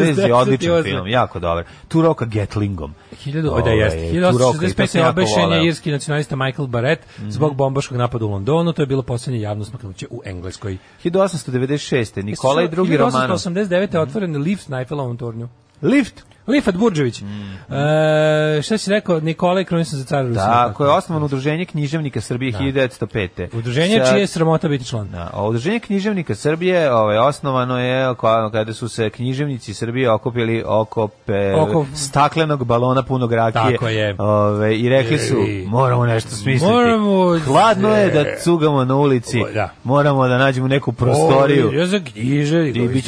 nije. je odličan film, jako dobar. Tu roka Gatlingom. 1865. je obešen irski nacionalista Michael Barrett mm -hmm. zbog bombaškog napada u Londonu, to je bilo posljednje javno smaknuće u Engleskoj. 1896. Nikolaj II. Romanov. 1889. je otvoren lift na Eiffelovom tornju. Lift? Lifat Burđević. Mm. E, šta si rekao? Nikolaj Krunisan za cara Rusija. Da, je osnovano udruženje književnika Srbije da. 1905. Udruženje Sa, čije je sramota biti član. Da, udruženje književnika Srbije ovaj, osnovano je kada su se književnici Srbije okupili oko, pe, oko... staklenog balona punog rakije. Tako je. Ove, I rekli su, moramo nešto smisliti. Moramo... Hladno je da cugamo na ulici. da. Moramo da nađemo neku prostoriju. O, ja za književnik.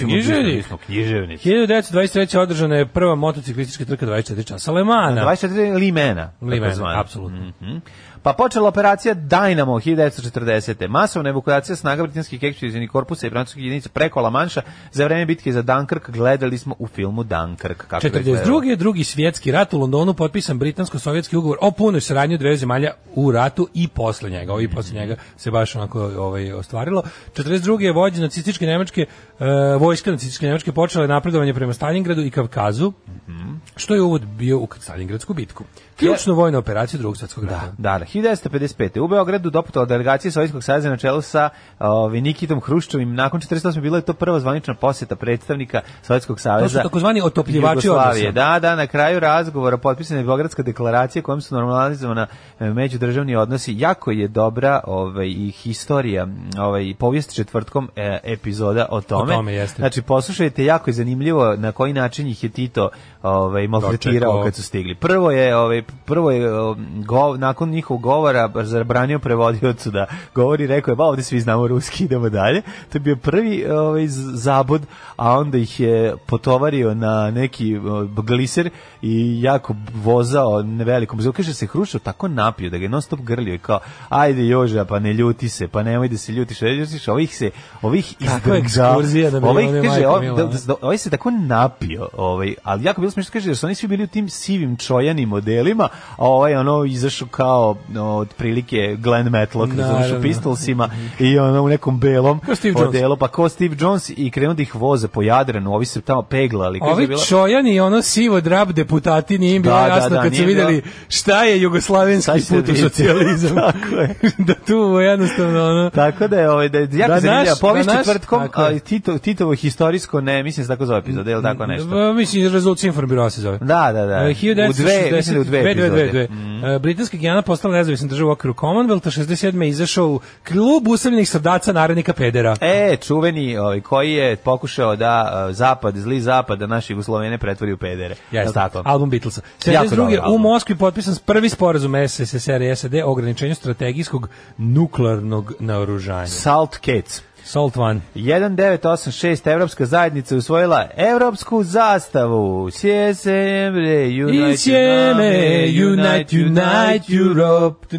Književnik. 1923. održana je prva motociklistička trka 24 časa Lemana. 24 Limena. Limena, apsolutno. Mm -hmm. Pa počela operacija Dynamo 1940. Masovna evakuacija snaga britanskih ekspedicijnih korpusa i francuskih jedinica preko La Manša za vreme bitke za Dunkirk gledali smo u filmu Dunkirk. Kako 42. drugi svjetski rat u Londonu potpisan britansko-sovjetski ugovor o punoj saradnji dve zemalja u ratu i posle njega. Ovi posle njega se baš onako ovaj, ostvarilo. 42. je vođe nacističke nemačke e, vojske nacističke nemačke počela napredovanje prema Stalingradu i Kavkazu, mm -hmm. što je uvod bio u Stalingradsku bitku. Ključnu vojnu operaciju drugog svetskog rata. Da, da, 1955. Da. U Beogradu doputala delegacija Sovjetskog saveza na čelu sa ovi, ovaj, Nikitom Hruščovim. Nakon 48. bila je to prva zvanična posjeta predstavnika Sovjetskog saveza. To su takozvani otopljivači odnosa. Da, da, na kraju razgovora potpisana je Beogradska deklaracija kojom su normalizovana e, međudržavni odnosi. Jako je dobra ovaj, i historija, ovaj, povijest četvrtkom e, epizoda o tome. O tome jeste. Znači, poslušajte, jako je zanimljivo na koji način ih je Tito ovaj maltretirao kad su stigli. Prvo je ovaj prvo je um, gov, nakon njihovog govora zabranio prevodiocu da govori, rekao je ba ovde svi znamo ruski, idemo dalje. To je bio prvi ovaj zabod, a onda ih je potovario na neki uh, gliser i jako vozao na velikom brzu. Kaže se Hrušov tako napio da ga je non grlio i kao ajde Joža, pa ne ljuti se, pa nemoj da se ljutiš, ređeš, ovih se ovih izgrđao. Da ovih kaže, ovaj, da, da, da, ovaj se tako napio, ovaj, ali jako bilo bilo smiješno kaže da su oni svi bili u tim sivim čojanim modelima, a ovaj ono izašao kao no, otprilike Glenn Matlock da u Pistolsima i ono u nekom belom modelu, pa ko Steve Jones i krenuo da ih voze po Jadranu, ovi se tamo peglali. Kaže ovi bila... čojani ono sivo drab deputati nije im da, bilo da, jasno da, da, kad su videli bilo... šta je jugoslavenski put u *laughs* socijalizam. *laughs* da tu jednostavno ono... Tako da je, ovaj, da je jako da zanimljiva. Povijest četvrtkom, da Tito, Titovo historijsko, ne, mislim se tako zove epizod, je li tako mm, nešto? Mislim, rezultat Reform biro se zove. Da, da, da. Uh, u dve, mislim da u dve, dve, dve, dve, dve. Mm. Uh, e, Britanska Gijana postala nezavisna država u okviru Commonwealtha, 67. izašao u klub usamljenih srdaca narednika pedera. E, čuveni ovaj, koji je pokušao da uh, zapad, zli zapad, da naši Jugoslovene pretvori u pedere. Jeste, tako? album Beatlesa. 72. u Moskvi potpisan prvi sporazum SSSR i SAD o ograničenju strategijskog nuklearnog naoružanja. Salt Cats. Salt One. 1986 Evropska zajednica usvojila evropsku zastavu. Sjezemre, Unite, Sjezemre, Unite, Unite, Europe.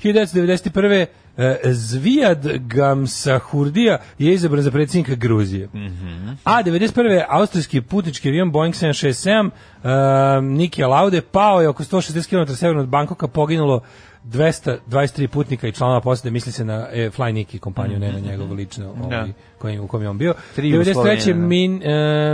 1991. E, Zvijad Gamsahurdija je izabran za predsjednika Gruzije. Mm -hmm. A 91. austrijski putnički avion Boeing 767 uh, e, Niki Laude pao je oko 160 km severno od Bankoka poginulo 223 putnika i članova posade misli se na e, Fly Niki kompaniju, mm -hmm. ne na mhm. njegovo mhm. lično da. ovaj, kojim, u kojem je on bio. 93. Da. Min, uh,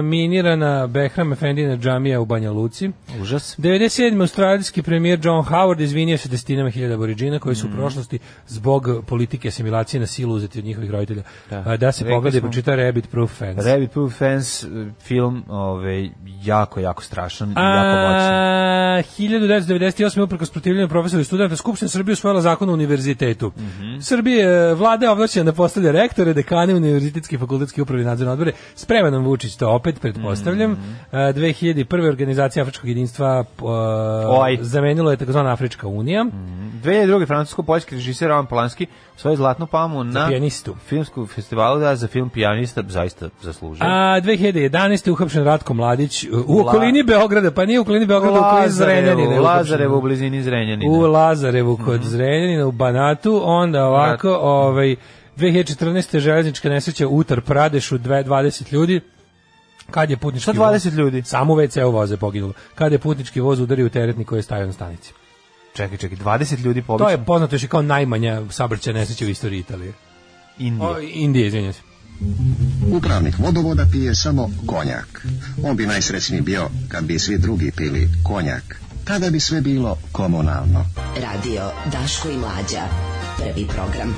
minirana Behram Efendina džamija u Banja Luci. Užas. 97. australijski premijer John Howard izvinio se destinama hiljada aboriđina koji su mm. u prošlosti zbog politike asimilacije na silu uzeti od njihovih roditelja. Da, da se pogleda i pročita Rabbit Proof Fence. Rabbit Proof Fence film ove, ovaj, jako, jako strašan i jako moćan. 1998. uprkos protivljenju profesora i studenta Skupština Srbije usvojila zakon o univerzitetu. Mm -hmm. Srbije e, vlade je ovlačena da postavlja rektore, dekane univerziteta atletički fakultetski upravi nadzorne odbore. Sprema nam Vučić to opet, pretpostavljam. Mm -hmm. 2001. organizacija Afričkog jedinstva uh, zamenilo je takozvana Afrička unija. Mm -hmm. 2002. francusko-poljski režiser Roman Polanski svoju zlatnu pamu na pijanistu. filmsku festivalu da za film Pijanista zaista zaslužio. A 2011. uhapšen Ratko Mladić u okolini Beograda, pa nije u okolini Beograda, u okolini Zrenjanina. U Lazarevu, u blizini Zrenjanina. U Lazarevu kod mm -hmm. Zrenjanina, u Banatu, onda ovako, ovaj 2014. železnička nesreća Utar Pradešu, 20 ljudi. Kad je putnički Šta 20 ljudi? Samo WC u voze poginulo. Kad je putnički voz udario u teretnik koji je stajao na stanici. Čekaj, čekaj, 20 ljudi pobično. To je poznato još i kao najmanja sabrća nesreća u istoriji Italije. Indije. O, Indije, izvinjam se. Upravnik vodovoda pije samo konjak. On bi najsrećniji bio kad bi svi drugi pili konjak. Tada bi sve bilo komunalno. Radio Daško i Mlađa. Prvi program.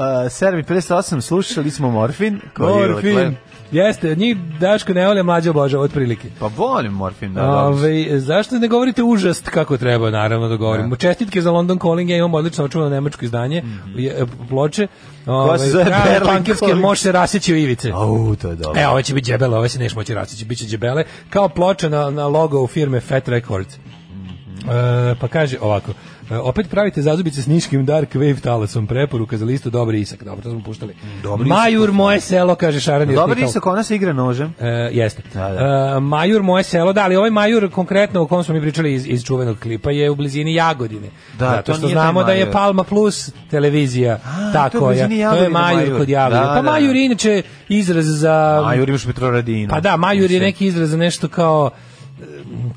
Uh, Serbi 58, slušali smo Morfin. Koji Morfin. Je Jeste, od njih Daško ne volja mlađe obožava otprilike. Pa volim Morfin, da. Ove, zašto ne govorite užast kako treba, naravno da govorim. Ja. Čestitke za London Calling, ja imam odlično očuvano nemačko izdanje, mm -hmm. ploče. Ove, krave pankevske može se rasjeći u ivice. Au, to je dobro. E, ovo će biti džebele, ovo se neš moći rasjeći, bit će džebele. Kao ploče na, na logo firme Fat Records. Mm -hmm. e, pa kaže ovako, E, opet pravite zazubice s niškim dark wave talasom, preporuka za listu Dobri Isak. Dobro, to smo puštali. Dobri Majur isak. moje selo, kaže Šaran. Dobri Isak, ona se igra nožem. E, jeste. Da, da. E, majur moje selo, da, ali ovaj Majur konkretno o kom smo mi pričali iz, iz čuvenog klipa je u blizini Jagodine. Da, Zato što znamo da je Palma Plus televizija A, ta je, to je Majur kod Jagodine. Da, pa da, da. Majur inače izraz za... Majur imaš Petroradina. Pa da, Majur je neki izraz za nešto kao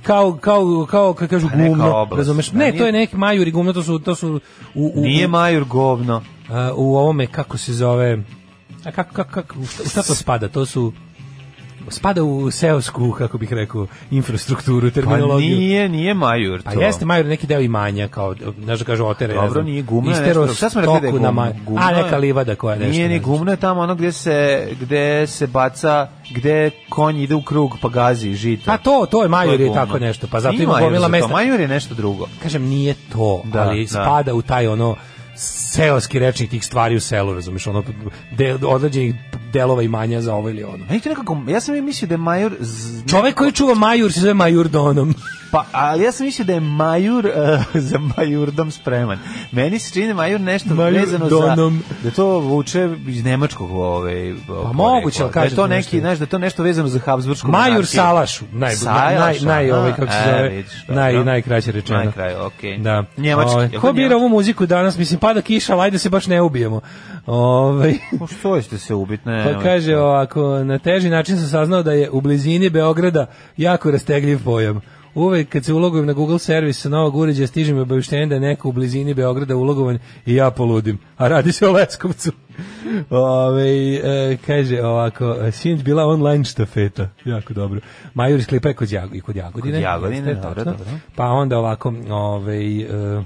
kao kao kao kako kažu pa gumno, razumeš? Pa ne, to je neki majur i gumno, to su to su u, u Nije majur govno. u ovome kako se zove A kako kako kako šta to spada? To su spada u seosku, kako bih rekao, infrastrukturu, pa terminologiju. Pa nije, nije majur pa to. Pa jeste majur neki deo imanja, kao, znaš da kažu, otere, Dobro, nije gumna, istero nešto, smo rekli da je gumna, gumna, a neka livada koja nešto. Nije, ni gumna, je tamo ono gde se, gde se baca, gde konj ide u krug pa gazi žito. Pa to, to je majur to je, je tako nešto, pa zato ima gomila mesta. Majur je nešto drugo. Kažem, nije to, da, ali da. spada u taj ono, seoski rečnik tih stvari u selu, razumeš, ono de, određenih delova imanja za ovo ili ono. Ajte nekako, ja sam i mislio da je Majur... Z... Čovek koji čuva major se zove major Donom. Pa, ali ja sam mislio da je major uh, eh, *laughs* za Majurdom spreman. Meni se čini da Majur nešto majur vezano donom. za... Da to vuče iz nemačkog ove... Ovaj, pa moguće, ali kažem. Da je to neki, znaš, da to nešto vezano za Habsburgsku Majur Salašu. naj, naj, naj, ovaj, kako se e, zove, naj, najkraće rečeno. Najkraj, okej. Okay. Da. Njemački. Ovaj, ko bira ovu muziku danas, mislim, pada kiša, ajde se baš ne ubijemo. Ovaj. Pa što ćete se ubiti, ne? Pa kaže ovako, na teži način sam saznao da je u blizini Beograda jako rastegljiv pojam. Uvek kad se ulogujem na Google servis sa novog uređaja stižem obaveštenje da je neko u blizini Beograda ulogovan i ja poludim. A radi se o Leskovcu. Ove, e, kaže ovako, e, sinoć bila online štafeta. Jako dobro. Major iz klipa je kod, Jago, kod Jagodine. Kod Jagodine, jeste, dobro, dobro. Pa onda ovako, ove, e,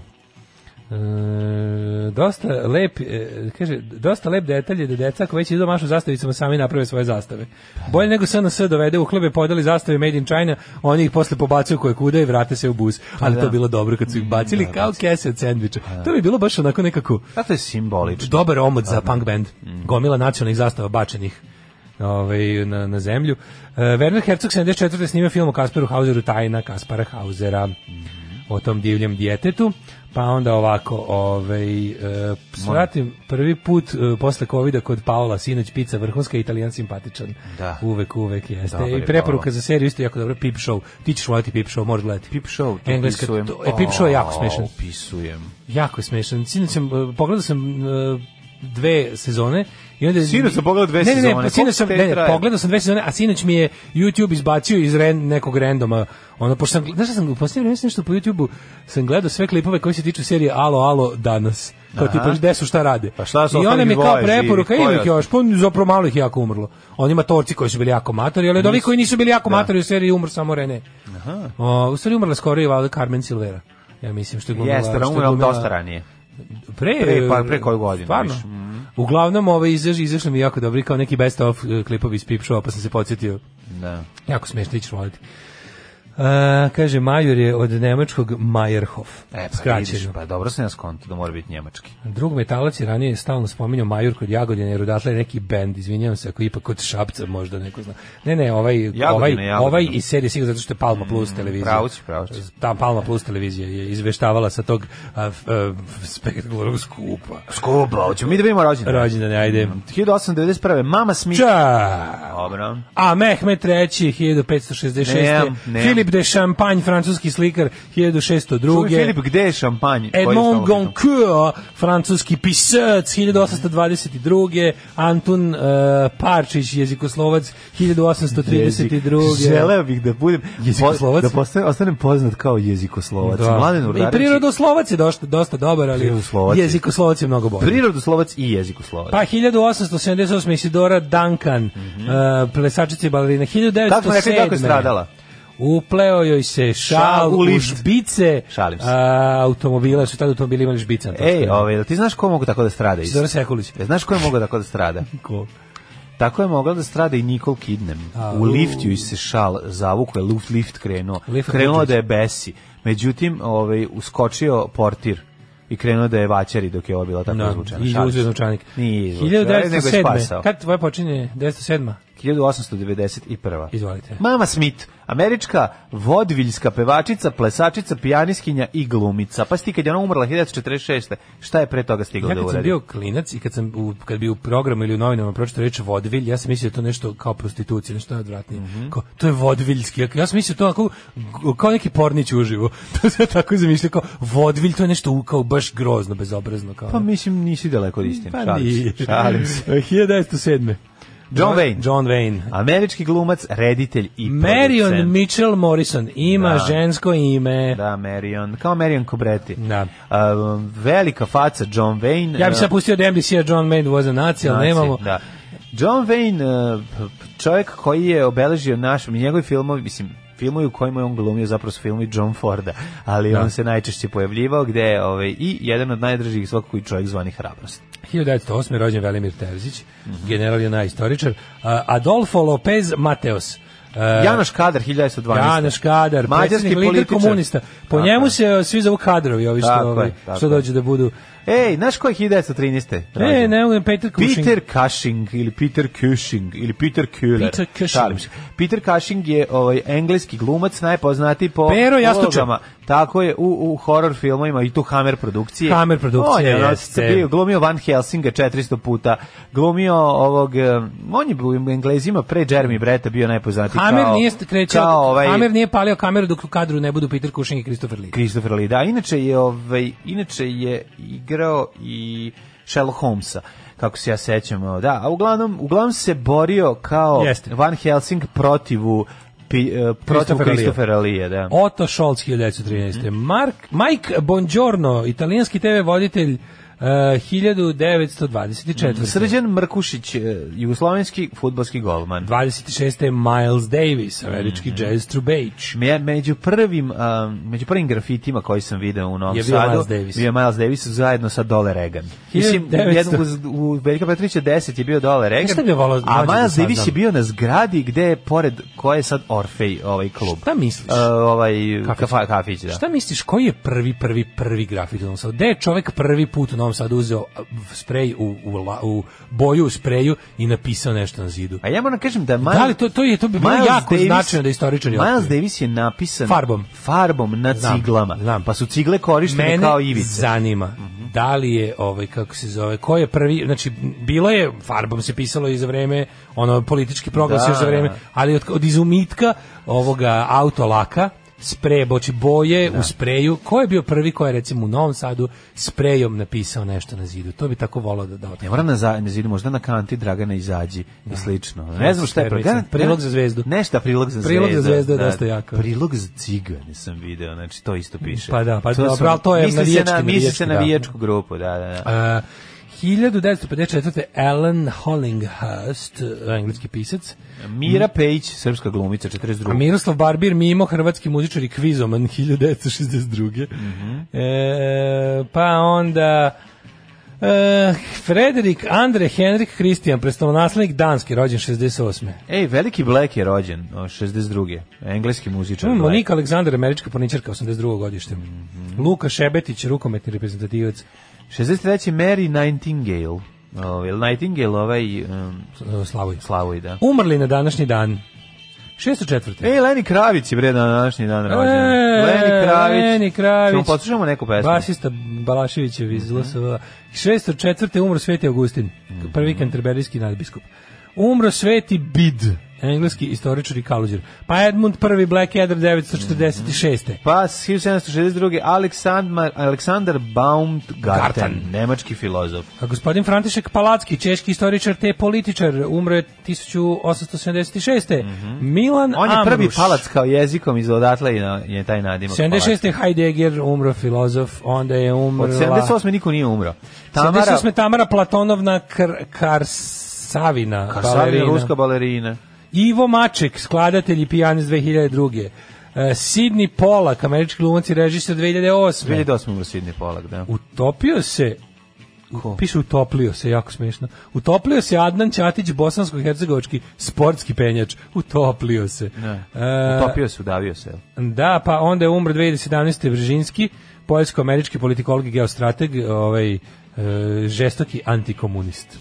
E, dosta lep, e, kaže, dosta lep detalj je da deca ako već idu mašu zastavicama sami naprave svoje zastave. Bolje nego sve na sve dovede u hlebe, podeli zastave Made in China, oni ih posle pobacuju koje kuda i vrate se u bus. Ali da. to bilo dobro kad su ih bacili da, kao kese od sendviča. Da. To bi bilo baš onako nekako... Da, to je simbolično. Dobar omot za da. punk band. Mhm. Gomila nacionalnih zastava bačenih ovaj, na, na zemlju. E, Werner Herzog 74. snima film o Kasperu Hauseru, tajna Kaspara Hausera. Mm o tom divljem djetetu. Pa onda ovako, ovaj, e, svratim prvi put e, posle kovida kod Paola, sinoć pica vrhunska, italijan simpatičan. Da. Uvek, uvek jeste. Dobar I preporuka Paolo. za seriju isto jako dobro, Pip Show. Ti ćeš voliti Pip Show, moraš gledati. Pip Show, to Engleska, opisujem. To, e, Pip Show je jako smešan. pisujem Jako je smešan. Sinoć sam, e, pogledao sam e, dve sezone I onda sinoć sam pogledao dve ne, sezone. Ne, ne, sinoć sam ne, ne, pogledao sam dve sezone, a sinoć mi je YouTube izbacio iz ren, nekog randoma. Onda pošto sam, znaš sam u poslednje vreme nešto po YouTubeu sam gledao sve klipove koji se tiču serije Alo alo danas. Kao tipa gde su šta rade. Pa šta su I one mi kao preporuka ima ih još, pa zapravo malo ih jako umrlo. On ima torci koji su bili jako matori, ali od ovih koji nisu bili jako da. matori u seriji umr samo Rene. Aha. O, u seriji umrla skoro i Carmen Silvera. Ja mislim što je glumila. Jeste, umrla dosta ranije pre pre par pre koju godinu stvarno mm -hmm. uglavnom ove ovaj, izašli izašli mi jako dobri kao neki best of eh, klipovi iz Pip Showa pa sam se podsjetio da jako smešno ići voliti Uh, kaže Major je od nemačkog Majerhof. E, pa pa dobro se naskonto, da mora biti njemački. Drug metalac je ranije stalno spominjao Major kod Jagodine, jer odatle je neki bend, izvinjavam se, ako ipak kod Šapca možda neko zna. Ne, ne, ovaj, Jagodine, ovaj, Jagodine. ovaj iz serije Sigur, zato što je Palma Plus mm, televizija. Mm, pravući, pravući. Ta Palma Plus televizija je izveštavala sa tog uh, spektakularnog skupa. Skupa, hoćemo mi da vidimo rođendan. Rođendan, ajde. 1891. Mm, Mama Smith. Ča! Dobro. A Mehmet III. 1566. Ne, ne. Filip Filip de Champagne, francuski slikar 1602. Filip, gde je Champagne? Edmond Goncourt, francuski pisac 1822. Antun uh, Parčić, jezikoslovac 1832. Želeo bih da budem jezikoslovac. Da postanem, ostanem poznat kao jezikoslovac. Da. Mladen Urarić. I prirodoslovac je dosta, dosta dobar, ali prirodoslovac jezikoslovac je mnogo bolji. Prirodoslovac i jezikoslovac. Pa 1878. Isidora Duncan, mm -hmm. uh, plesačica i balerina. 1907. Kako je stradala? upleo joj se šal u, u žbice. Šalim se. A, automobila su tada automobili imali žbica. Ej, ovaj, ti znaš ko mogu tako da strada? Zoran Sekulić. E, znaš ko je mogao tako da strada? Da *laughs* ko? Tako je mogla da strada i Nikol Kidnem. u liftu i se šal je lift, lift krenuo. Lift krenuo da je besi. Međutim, ovaj, uskočio portir i krenuo da je vaćari dok je ovo bila tako no, da, izvučena. I uzve zvučanik. Nije izvučena, nego je spasao. Kad tvoje počinje? 1907. 1891. Izvolite. Mama Smith, američka vodviljska pevačica, plesačica, pijaniskinja i glumica. Pa sti kad je ona umrla 1946. Šta je pre toga stigla ja da uradi? Ja kad sam bio klinac i kad sam u, kad bi u programu ili u novinama pročitao reč vodvilj, ja sam mislio da to nešto kao prostitucija, nešto najodvratnije. Mm -hmm. kao, to je vodviljski. Ja, ja sam mislio to kao, kao neki pornić uživo. *laughs* to se tako zamišljao kao vodvilj, to je nešto kao baš grozno, bezobrazno. Kao, pa mislim nisi daleko od istine. Pa šalim se. 1907. *laughs* John Wayne. John Wayne. Američki glumac, reditelj i Marion producent. Mitchell Morrison ima da. žensko ime. Da, Marion, kao Marion Cobretti. Da. Uh, velika faca John Wayne. Ja bih e, sad pustio da mbc John Wayne was a nazi, ali nemamo. Da. John Wayne, e, čovjek koji je obeležio naš, njegovi filmovi, mislim, filmovi u kojima je on glumio zapravo su filmi John Forda, ali da. on se najčešće pojavljivao gde je ovaj, i jedan od najdržih svakako i čovjek zvani hrabrost. 1908. rođen Velimir Terzić, mm -hmm. general je najistoričar. Adolfo Lopez Mateos, Uh, Janoš Kadar 1912. Janoš Kadar, mađarski lider komunista. Po tako njemu se svi zovu kadrovi, ovi što, tako ovaj, što dođu da budu Ej, znaš ko je 1913. Rađen? Ne, ne, mogu Peter Cushing. Peter Cushing ili Peter Cushing ili Peter Kuller. Peter Cushing. Peter Cushing je ovaj engleski glumac najpoznatiji po Pero ulogama. Tako je u, u horror filmovima i tu Hammer produkcije. Hammer produkcije. On je jeste. bio glumio Van Helsinga 400 puta. Glumio ovog eh, on je u Englezima pre Jeremy Bretta bio najpoznatiji Hammer kao nije krećao. ovaj, Hammer nije palio kameru dok u kadru ne budu Peter Cushing i Christopher Lee. Christopher Lee, da. Inače je ovaj inače je igra igrao i Sherlock Holmesa kako se ja sećam, da, a uglavnom, uglavnom se borio kao Jeste. Van Helsing protivu Pi, uh, eh, protiv Kristofera Lije, da. Otto Scholz 1913. Mm. Mark, Mike Bongiorno, italijanski TV voditelj 1924. E, Srđan Mrkušić, e, jugoslovenski futbalski golman. 26. Miles Davis, američki mm -hmm. jazz trubejić. Me, među prvim um, među prvim grafitima koji sam video u Novom je bio Sadu, Miles Davis. bio Miles Davis zajedno sa Dole Regan. Mislim, 1900... jednog uz, u Veljka Petrovića 10 je bio Dole Regan, šta bi volao, a da Miles da Davis je bio na zgradi gde je pored koje je sad Orfej ovaj klub. Šta misliš? Uh, ovaj kafić. kafić, da. Šta misliš, koji je prvi, prvi, prvi grafit u Novom Sadu? Gde je čovek prvi put u Novom Sadu uzeo sprej u, u, u boju u spreju i napisao nešto na zidu. A ja moram kažem da Miles, da li to, to je to bi bilo jako Davis, značajno da istoričari Miles Davis je napisan farbom, farbom na znam, ciglama. Znam. Pa su cigle korištene Mene kao ivice. zanima. Mhm. Da li je ovaj kako se zove, ko je prvi, znači bilo je farbom se pisalo i za vreme ono politički proglas da, još za vreme, da. ali od, od izumitka ovoga autolaka sprej, boči boje da. u spreju. Ko je bio prvi ko je recimo u Novom Sadu sprejom napisao nešto na zidu? To bi tako volao da da. Ne mora na, za, na zidu, možda na kanti Dragana izađi da. i slično. Ne znam šta je prilog, prilog za zvezdu. Nešto prilog za prilog zvezdu. Prilog za zvezdu je da, dosta jako. Prilog za cigane sam video, znači to isto piše. Pa da, pa to, dobro, sam, to je misli se na, misli navijački, se na da. navijačku grupu, da, da, da. A, 1954. Alan Hollinghurst, uh, da, engleski pisac. Mira mm. Pejić, srpska glumica, 42. A Miroslav Barbir, mimo hrvatski muzičar i kvizoman, 1962. Mm -hmm. e, pa onda... Uh, Frederik Andre Henrik Kristijan, predstavonaslenik Danski, rođen 68. Ej, veliki Black je rođen, 62. Engleski muzičar. Mm, Monika Aleksandar, američka porničarka, 82. godište. Mm -hmm. Luka Šebetić, rukometni reprezentativac. 63. Mary Nightingale. Ovaj Nightingale ovaj um, Slavoj. Slavoj, da. Umrli na današnji dan. 64. Ej, Leni Kravić je bre na današnji dan e, rođen. E, Leni Kravić. Leni Kravić. Čemo poslušamo neku pesmu. Basista Balaševićev iz mhm. LSV. 604. umro Sveti Augustin, mhm. prvi mm -hmm. kanterberijski nadbiskup. Umro sveti Bid, engleski istoričar i kaluđer. Pa Edmund I Blackadder 946. Mm. Pa 1762. Aleksandar, Aleksandar Baumgarten, nemački filozof. A gospodin František Palacki, češki istoričar te političar, umro je 1876. Mm -hmm. Milan On je prvi Amruš. palac kao jezikom iz odatle je taj nadimak. 76. Heidegger, umro filozof, onda je umrla... Od 78. niko nije umro. Tamara... 78. Tamara Platonovna Kr Kars Savina, Karsavina, balerina. ruska balerina. Ivo Maček, skladatelj i pijanist 2002. Uh, e, Sidney Polak, američki glumac i režisir 2008. 2008. u Sidney Polak, da. Utopio se Ko? Piše utoplio se, jako smiješno. Utoplio se Adnan Ćatić, bosansko-hercegovački sportski penjač. Utoplio se. Ne. Da. utopio se, udavio se. Da, pa onda je umro 2017. Vržinski, poljsko-američki politikolog i geostrateg, ovaj, e, žestoki antikomunist.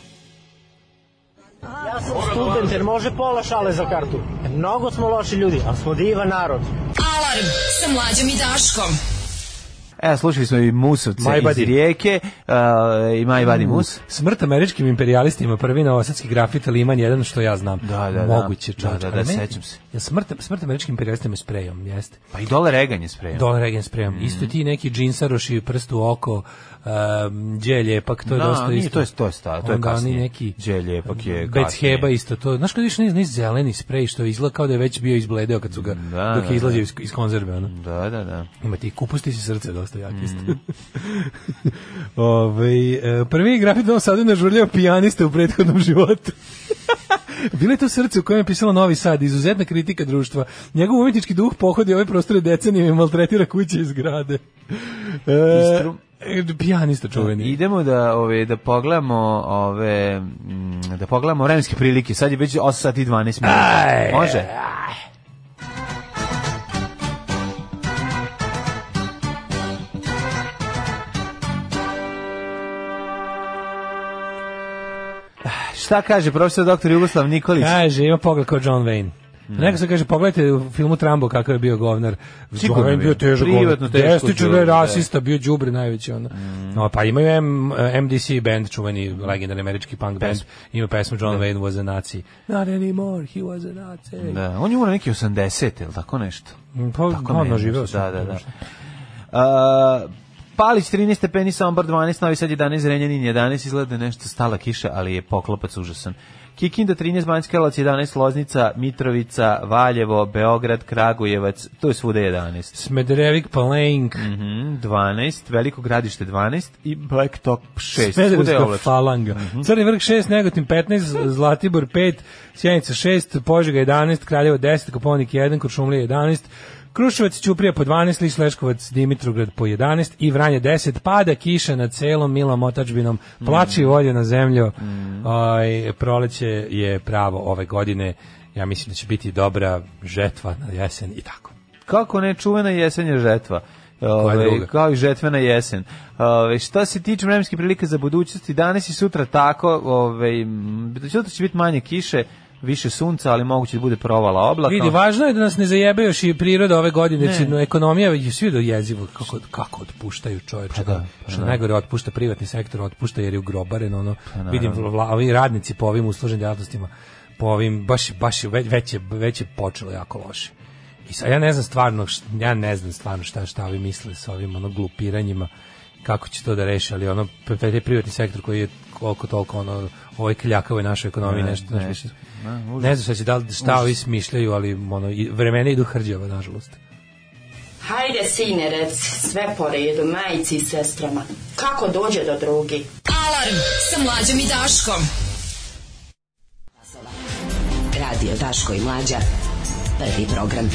Ja sam student jer može pola šale za kartu. Mnogo smo loši ljudi, ali smo divan narod. Alarm sa mlađom i Daškom. E, slušali smo i Musovce iz Rijeke uh, i Majbadi mm. Mus. Smrt američkim imperialistima, prvi na osetski grafit Liman, jedan što ja znam. Da, da, da. Moguće, da. Čoč. Da, da, da sećam se. Ja, smrt, smrt američkim imperialistima sprejom, jeste. Pa i Dole Regan je sprejom. Dole Regan sprejom. Mm. Isto ti neki džinsaroši, prst u oko, um, Đeljepak, to je da, dosta isto. to je to je to je kasnije. neki đelje, Đeljepak je kasnije. Heba isto to. Znaš kad više ne zeleni sprej što izgleda kao da je već bio izbledeo kad su ga da, dok da, je izlazio da. iz, iz konzerve, ono. Da, da, da. Ima ti kupusti se srce dosta jak isto. Mm. *laughs* Ove, e, prvi igrač Dom Sadu nažurljao pijaniste u prethodnom životu. *laughs* Bilo je to srce u kojem je pisalo Novi Sad, izuzetna kritika društva. Njegov umetnički duh pohodi ove prostore decenije i maltretira kuće i zgrade. E, Istru E, da, pijanista čuveni. Da, idemo da ove da pogledamo ove mm, da pogledamo vremenske prilike. Sad je već 8 sati 12 minuta. Može. Aj. Šta kaže profesor doktor Jugoslav Nikolić? Kaže, ima pogled kao John Wayne. Mm. Neko se kaže, pogledajte u filmu Trambo kakav je bio govnar. Sigurno je bio težak govnar. Destičar je da. Da. rasista, bio đubre najveći. Onda. Mm. No, pa imaju M, MDC band, čuveni legendarni američki punk band. Ima pesmu John da. Wayne was a Nazi. Not anymore, he was a Nazi. Da, on je umro neki 80, ili tako nešto? Mm, pa, tako on naživeo se. Da, da, da. Uh, Palić 13 stepeni, Sombor 12, Novi Sad 11, Renjanin 11, izgleda da nešto stala kiša, ali je poklopac užasan. Kikinda 13, Banjska Jelac 11, Loznica, Mitrovica, Valjevo, Beograd, Kragujevac, to je svuda 11. Smederevik, Palenk. Mm -hmm, 12, Veliko gradište 12 i Blacktop 6. Smederevska falanga. Mm -hmm. Crni vrh 6, Negotin 15, Zlatibor 5, Sjenica 6, Požega 11, Kraljevo 10, Koponik 1, Kuršumlija 11, Kruševac, Ćuprija po 12, Liš, Leškovac, Dimitrovgrad po 11 i Vranje 10. Pada kiša na celom milom otačbinom, plači mm. volje na zemlju. Mm. Oj, proleće je pravo ove godine. Ja mislim da će biti dobra žetva na jesen i tako. Kako ne, čuvena jesenja žetva. Ove, ovaj, kao i žetvena jesen. Ove, ovaj, šta se tiče vremenske prilike za budućnosti, danas i sutra tako, ove, ovaj, sutra će biti manje kiše, više sunca, ali moguće da bude provala oblaka. Vidi, važno je da nas ne zajebe još i priroda ove godine, ne. ekonomija je svi do jezivo kako kako otpuštaju čoveče. Pa da, da, pa što da. najgore otpušta privatni sektor, otpušta jer je ugrobaren ono. Pa da, vidim ovi radnici po ovim uslužnim djelatnostima, po ovim baš baš već je, već je počelo jako loše. I sad ja ne znam stvarno, ja ne znam stvarno šta šta ovi misle sa ovim ono glupiranjima kako će to da reše, ali ono privatni sektor koji je koliko toliko ono ovaj kljakavoj je našoj ekonomiji ne, nešto, nešto, nešto A, ne znam šta se da li šta ovi smišljaju, ali ono, vremena idu hrđava, nažalost. Hajde, sinerec, sve po redu, majici i sestrama. Kako dođe do drugi? Alarm sa mlađom i Daškom. Radio Daško i Mlađa. Prvi program.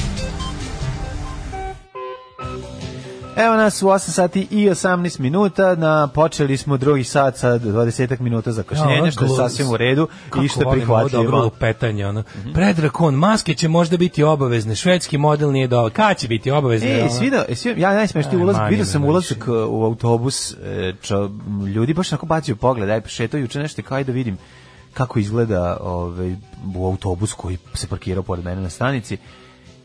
Evo nas u 8 sati i 18 minuta, na, počeli smo drugi sat sa 20 minuta za ja, što je sasvim u redu i što prihvatljivo. Kako lupetanje, ono. Mm -hmm. Predrakon, maske će možda biti obavezne, švedski model nije dovoljno, kada će biti obavezne? E, svi da, svi, ja najsmešniji ulaz, vidio sam ulazak u autobus, e, čo, ljudi baš tako bacio pogled, aj, šeto juče nešto, kao da vidim kako izgleda ovaj, u autobus koji se parkirao pored mene na stanici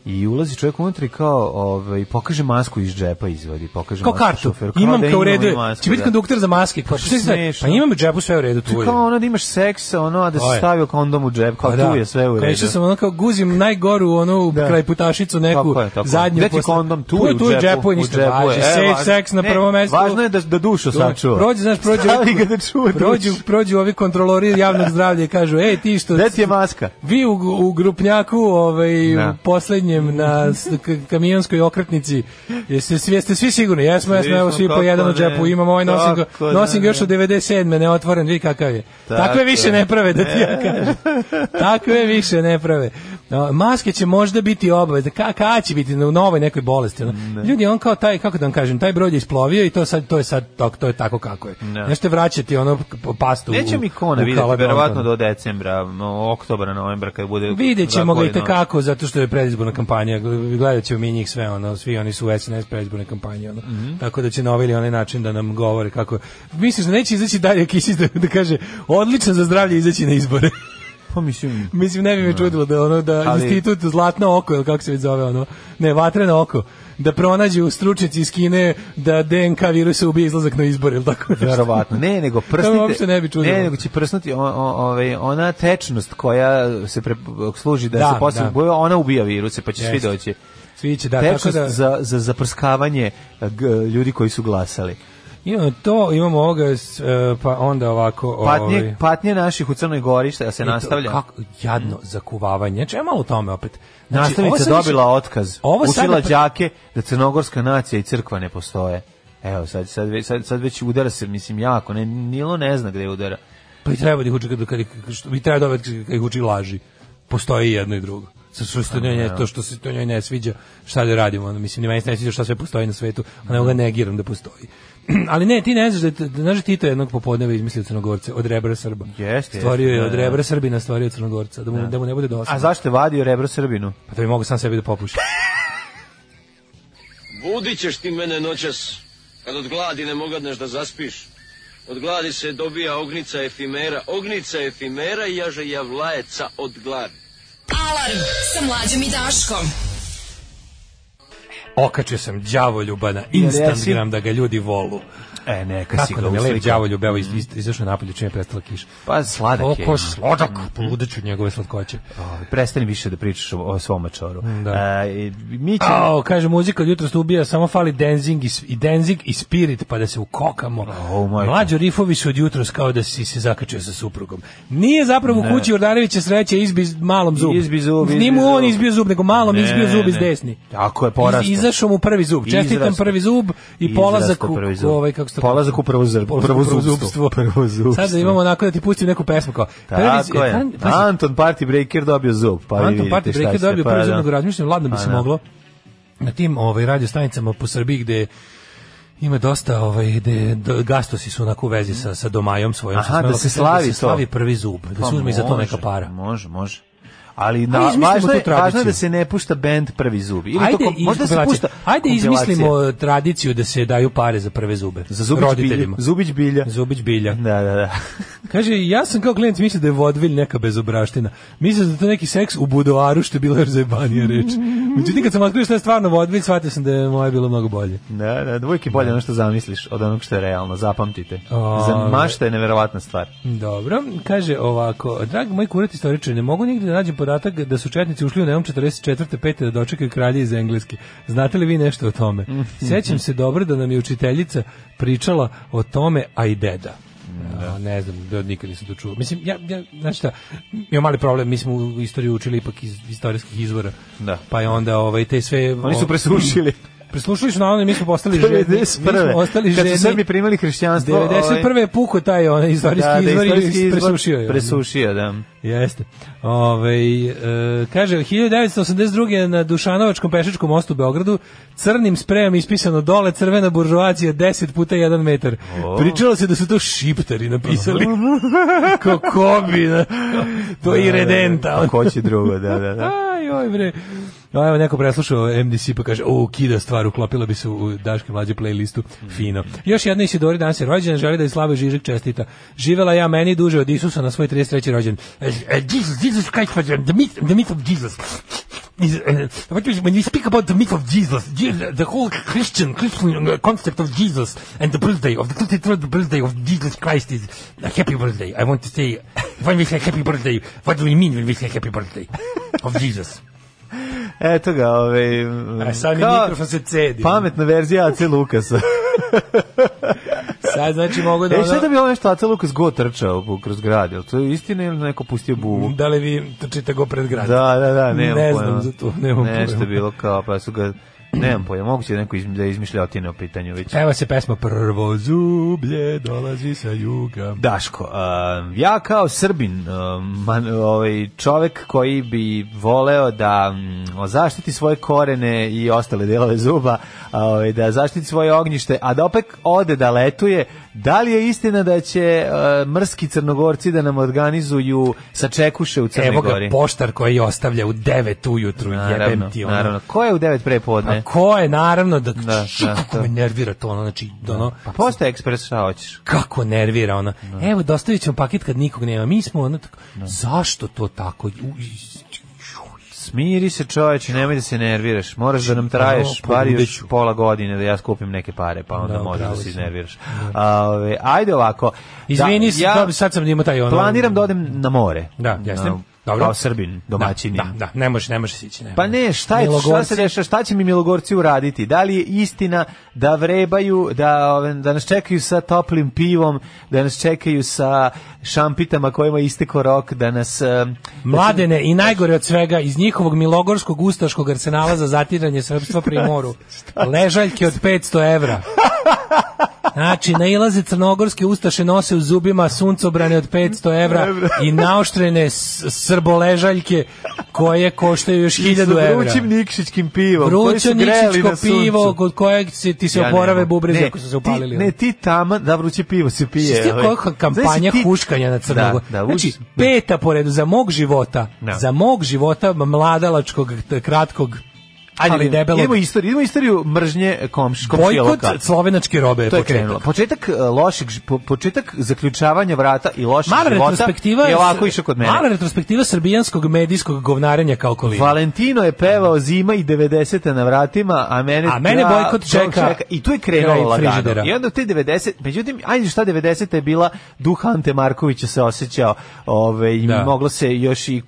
i ulazi čovjek unutra i kao ovaj pokaže masku iz džepa izvadi pokaže kao masku kartu šofer, kao imam da kao u redu će biti da. kondukter za maske kao pa što se pa imam u džepu sve u redu tu kao ono da imaš seks ono a da se stavio kondom u džep kao pa tu da. je sve u redu kao sam ono kao guzim najgoru ono da. kraj putašicu neku tako je, tako. zadnju gde ti kondom tu, tu, tu je u džepu, ništa važi safe seks na prvom mestu važno je da da dušu sačuva prođe znaš prođe prođu prođu ovi kontrolori javnog zdravlja i kažu ej ti što gde ti je maska vi u grupnjaku ovaj da. poslednje pitanjem na kamionskoj okretnici. Jeste svi, jeste svi sigurni? Jesmo, jesmo, evo svi po jedan u džepu. Imamo ovaj nosim ga, nosim ga još od 97. neotvoren, vi kakav je. Takve više ne prave, da ti ja kažem. Takve više ne prave maske će možda biti obavezne. Ka, ka će biti u novoj nekoj bolesti. Ne. Ljudi, on kao taj, kako da vam kažem, taj brod je isplovio i to sad to je sad to, to je tako kako je. Ne. Nešto vraćati ono pastu. Neće mi kona vidjeti, verovatno do decembra, no, oktobra, novembra, kad bude... Videćemo ćemo ga i tekako, zato što je predizborna kampanja. Gledat mi njih sve, ono, svi oni su u SNS predizborne kampanje. Ono. Mm -hmm. Tako da će na ovaj onaj način da nam govore kako... Misliš da neće izaći dalje Kisić da, da kaže odlično za zdravlje izaći na izbore. Pa mislim... Mislim, ne bi me da. čudilo da, ono, da ali, institut Zlatno oko, ili kako se već zove, ono, ne, Vatreno oko, da pronađu stručnjaci iz Kine da DNK virusa ubije izlazak na izbor ili tako nešto. Verovatno. Ne, nego *laughs* prsnite. ne bi čudilo. Ne, nego će prsnuti on, on, ovaj, ona tečnost koja se pre, služi da, da se posebno da. boja, ona ubija viruse, pa će Jeste. svi doći. Svi će, da, tako da... za, za zaprskavanje ljudi koji su glasali. Imamo to, imamo ovoga, e, pa onda ovako... Patnje, ovaj, patnje naših u Crnoj Gori, da se nastavlja? Kako, jadno zakuvavanje. Če znači, ja malo tome opet. Znači, Nastavnica sad, dobila otkaz. Ovo Učila sad... Pa- đake da crnogorska nacija i crkva ne postoje. Evo, sad, sad, sad, sad već udara se, mislim, jako. Ne, Nilo ne zna gde udara. Pa i treba da ih uči, kad, što, i treba da kad ih uči laži. Postoji jedno i drugo sa što se to njoj to što se to njoj ne sviđa, šta da radimo, onda mislim ni meni se ne sviđa šta sve postoji na svetu, a nego ga negiram da postoji. *clears throat* ali ne, ti ne znaš da, da znaš da Tito jednog popodneva izmislio Crnogorce od rebra Srba. Jeste. Stvorio je od da, rebra da. Srbina, stvorio Crnogorca, da mu, da. mu ne bude dosta. A zašto je vadio rebra Srbinu? Pa da bi mogao sam sebi da popuši. *laughs* Budit ćeš ti mene noćas, kad od gladi ne mogadneš da zaspiš. Od gladi se dobija ognica efimera, ognica efimera jaže javlajeca od gladi. Alarm sa mlađom i Daškom okačio sam đavo Instagram da ga ljudi volu. E, neka si ga uslikao. Kako nam je iz, iz, izašao napolje čim je prestala kiša. Pa sladak je. Oko sladak, poludeću njegove slatkoće. O, prestani više da pričaš o, o svom mačoru. Da. E, mi ćemo... kaže, muzika od jutra ubija, samo fali denzing i, i denzing i spirit, pa da se ukokamo. Oh, Mlađo rifovi su od jutros kao da si se zakačio sa suprugom. Nije zapravo ne. u kući Jordanovića sreće izbi malom zub. Izbi zub, izbi Nimu on izbio zub, nego malom ne, izbio zub iz desni. Tako je, porasta. Iz, izašao mu prvi zub. Čestitam prvi zub i polazak u, ovaj, kako isto. Polazak u prvozubstvo. Prvozubstvo. Prvozubstvo. Sad da imamo onako da ti pustim neku pesmu kao. Tako je. Anton Party Breaker dobio zub. Pa Anton Party Breaker dobio prvozubnog pa, da. razmišljam, ladno bi se pa da. moglo na tim ovaj, radio stanicama po Srbiji gde ima dosta ovaj de, de gastosi su na ku vezi sa sa domajom svojom Aha, da, da se slavi da se slavi prvi zub da pa se uzme može, za to neka para može može ali pa na, Ajde, važno, je, važno da se ne pušta bend prvi zubi. Ili Ajde, to kom, možda se pušta Ajde izmislimo e, tradiciju da se daju pare za prve zube. Za zubić roditeljima. Bilja, zubić bilja. Zubić bilja. Da, da, da. *laughs* Kaže, ja sam kao klijent mislio da je vodvilj neka bezobraština. Mislim da to neki seks u budoaru što je bilo još zajebanija reč. Međutim, kad sam otkrio što je stvarno vodvilj, shvatio sam da je moje bilo mnogo bolje. Da, da, dvojke da. bolje ono što zamisliš od onog što je realno, zapamtite. O, za mašta je neverovatna stvar. Dobro, kaže ovako, drag moj kurat istoričar, ne mogu nigde da nađem podatak da su četnici ušli u Neum 44. pete da dočekaju kralje iz Engleske. Znate li vi nešto o tome? *laughs* Sećam se dobro da nam je učiteljica pričala o tome, a i deda. Da. ne znam, da nikad nisam to čuo. Mislim, ja, ja znaš šta, imam mali problem, mi smo u istoriju učili ipak iz istorijskih izvora, da. pa je onda ovaj, te sve... Oni su presušili. *laughs* Preslušali su naravno i mi smo postali *laughs* ženi. 91. ostali Kad su Srbi primili hrišćanstvo. 91. Ovaj- je puko taj onaj istorijski da, da izvor da, i presušio je. Presušio, da. Jeste. Ove, e, kaže, 1982. na Dušanovačkom pešačkom mostu u Beogradu crnim sprejom ispisano dole crvena buržovacija 10 puta 1 metar. Oh. Pričalo se da su to šiptari napisali. Kako *laughs* kobi. To je i redenta. Da, da, da. Pa ko će drugo, da, da, da. Aj, oj, bre. No, evo neko preslušao MDC pa kaže, o, kida stvar, uklopila bi se u Daške mlađe playlistu, fino. Još jedna Isidori danas je rođena, želi da je Slava Žižek čestita. Živela ja meni duže od Isusa na svoj 33. rođen. E, uh, Jesus, Jesus Christ, the myth, the myth of Jesus. Is, uh, when we speak about the myth of Jesus, Jesus the whole Christian Christian uh, concept of Jesus and the birthday of the 23rd birthday of Jesus Christ is a happy birthday. I want to say, *laughs* when we say happy birthday, what do we mean when we say happy birthday of Jesus? *laughs* Eto ga, ovaj... A sami mikrofon se cedi. Pametna verzija AC Lukasa. *laughs* Sad znači mogu da... E, šta da bi ovo nešto Aca Lukas go trčao kroz grad, je to je istina ili neko pustio buvu? Da li vi trčite go pred grad? Da, da, da, nemam ne pojma. Ne znam za to, nemam Nešto pojma. bilo kao, pa su ga Nemam pojma, moguće da neko da izmišlja otine o pitanju već. Evo se pesma Prvo zublje dolazi sa juga. Daško, uh, ja kao Srbin, uh, man, ovaj, čovek koji bi voleo da um, zaštiti svoje korene i ostale delove zuba, uh, da zaštiti svoje ognjište, a da opet ode da letuje, Da li je istina da će uh, mrski crnogorci da nam organizuju sačekuše u Crnoj Gori? Evo poštar koji ostavlja u 9 ujutru, naravno, jebem ti ono. Naravno, ko je u 9 prepodne? A pa ko je, naravno, da, da, *laughs* da kako da. to. me nervira to, ono, znači, da, ono... Pa posta ekspres, šta hoćeš? Kako nervira, ono, da. evo, dostavit ćemo paket kad nikog nema, mi smo, ono, tako, da. zašto to tako? U, Smiri se čoveče, nemoj da se nerviraš. Moraš da nam traješ par još pola godine da ja skupim neke pare, pa onda da, možeš da se iznerviraš. A, ajde ovako. Izvini, da, ja, sad sam da imao taj ono. Planiram da odem na more. Da, jesam. Dobro. Kao Srbin, da, domaćini. Da, da, da, ne može, ne može sići. Ne. Pa ne, šta, je, šta se deša, šta će mi Milogorci uraditi? Da li je istina da vrebaju, da, da nas čekaju sa toplim pivom, da nas čekaju sa šampitama kojima isteko rok, da nas... E, da Mladene i najgore od svega, iz njihovog Milogorskog ustaškog arsenala za zatiranje srpstva pri moru, *laughs* ležaljke od 500 evra. Znači, nailaze crnogorske ustaše nose u zubima suncobrane od 500 evra i naoštrene srboležaljke koje koštaju još 1000 evra. I sa vrućim nikšićkim pivom. Vrućo nikšićko pivo kod kojeg se, ti se ja oporave bubrezi ako su se upalili. ne, ti tamo da vruće pivo se pije. Sviš je koja kampanja ti... huškanja na crnogu. Da, da, znači, peta poredu za mog života, no. Da. za mog života mladalačkog, kratkog, Ajde, ali debelo. Idemo istoriju, idemo istoriju mržnje komš, komšijeluka. Bojkot slovenačke robe je, to početak. Krenulo. Početak e, lošeg, početak zaključavanja vrata i loših lošeg mala retrospektiva, je ovako išao kod mene. Mala retrospektiva srbijanskog medijskog govnarenja kao kolina. Valentino je pevao zima i 90. na vratima, a mene, a mene bojkot čeka, čeka, I tu je krenulo lagano. I onda te 90, međutim, ajde šta 90. je bila duh Ante Markovića se osećao, ovaj i da. moglo se još i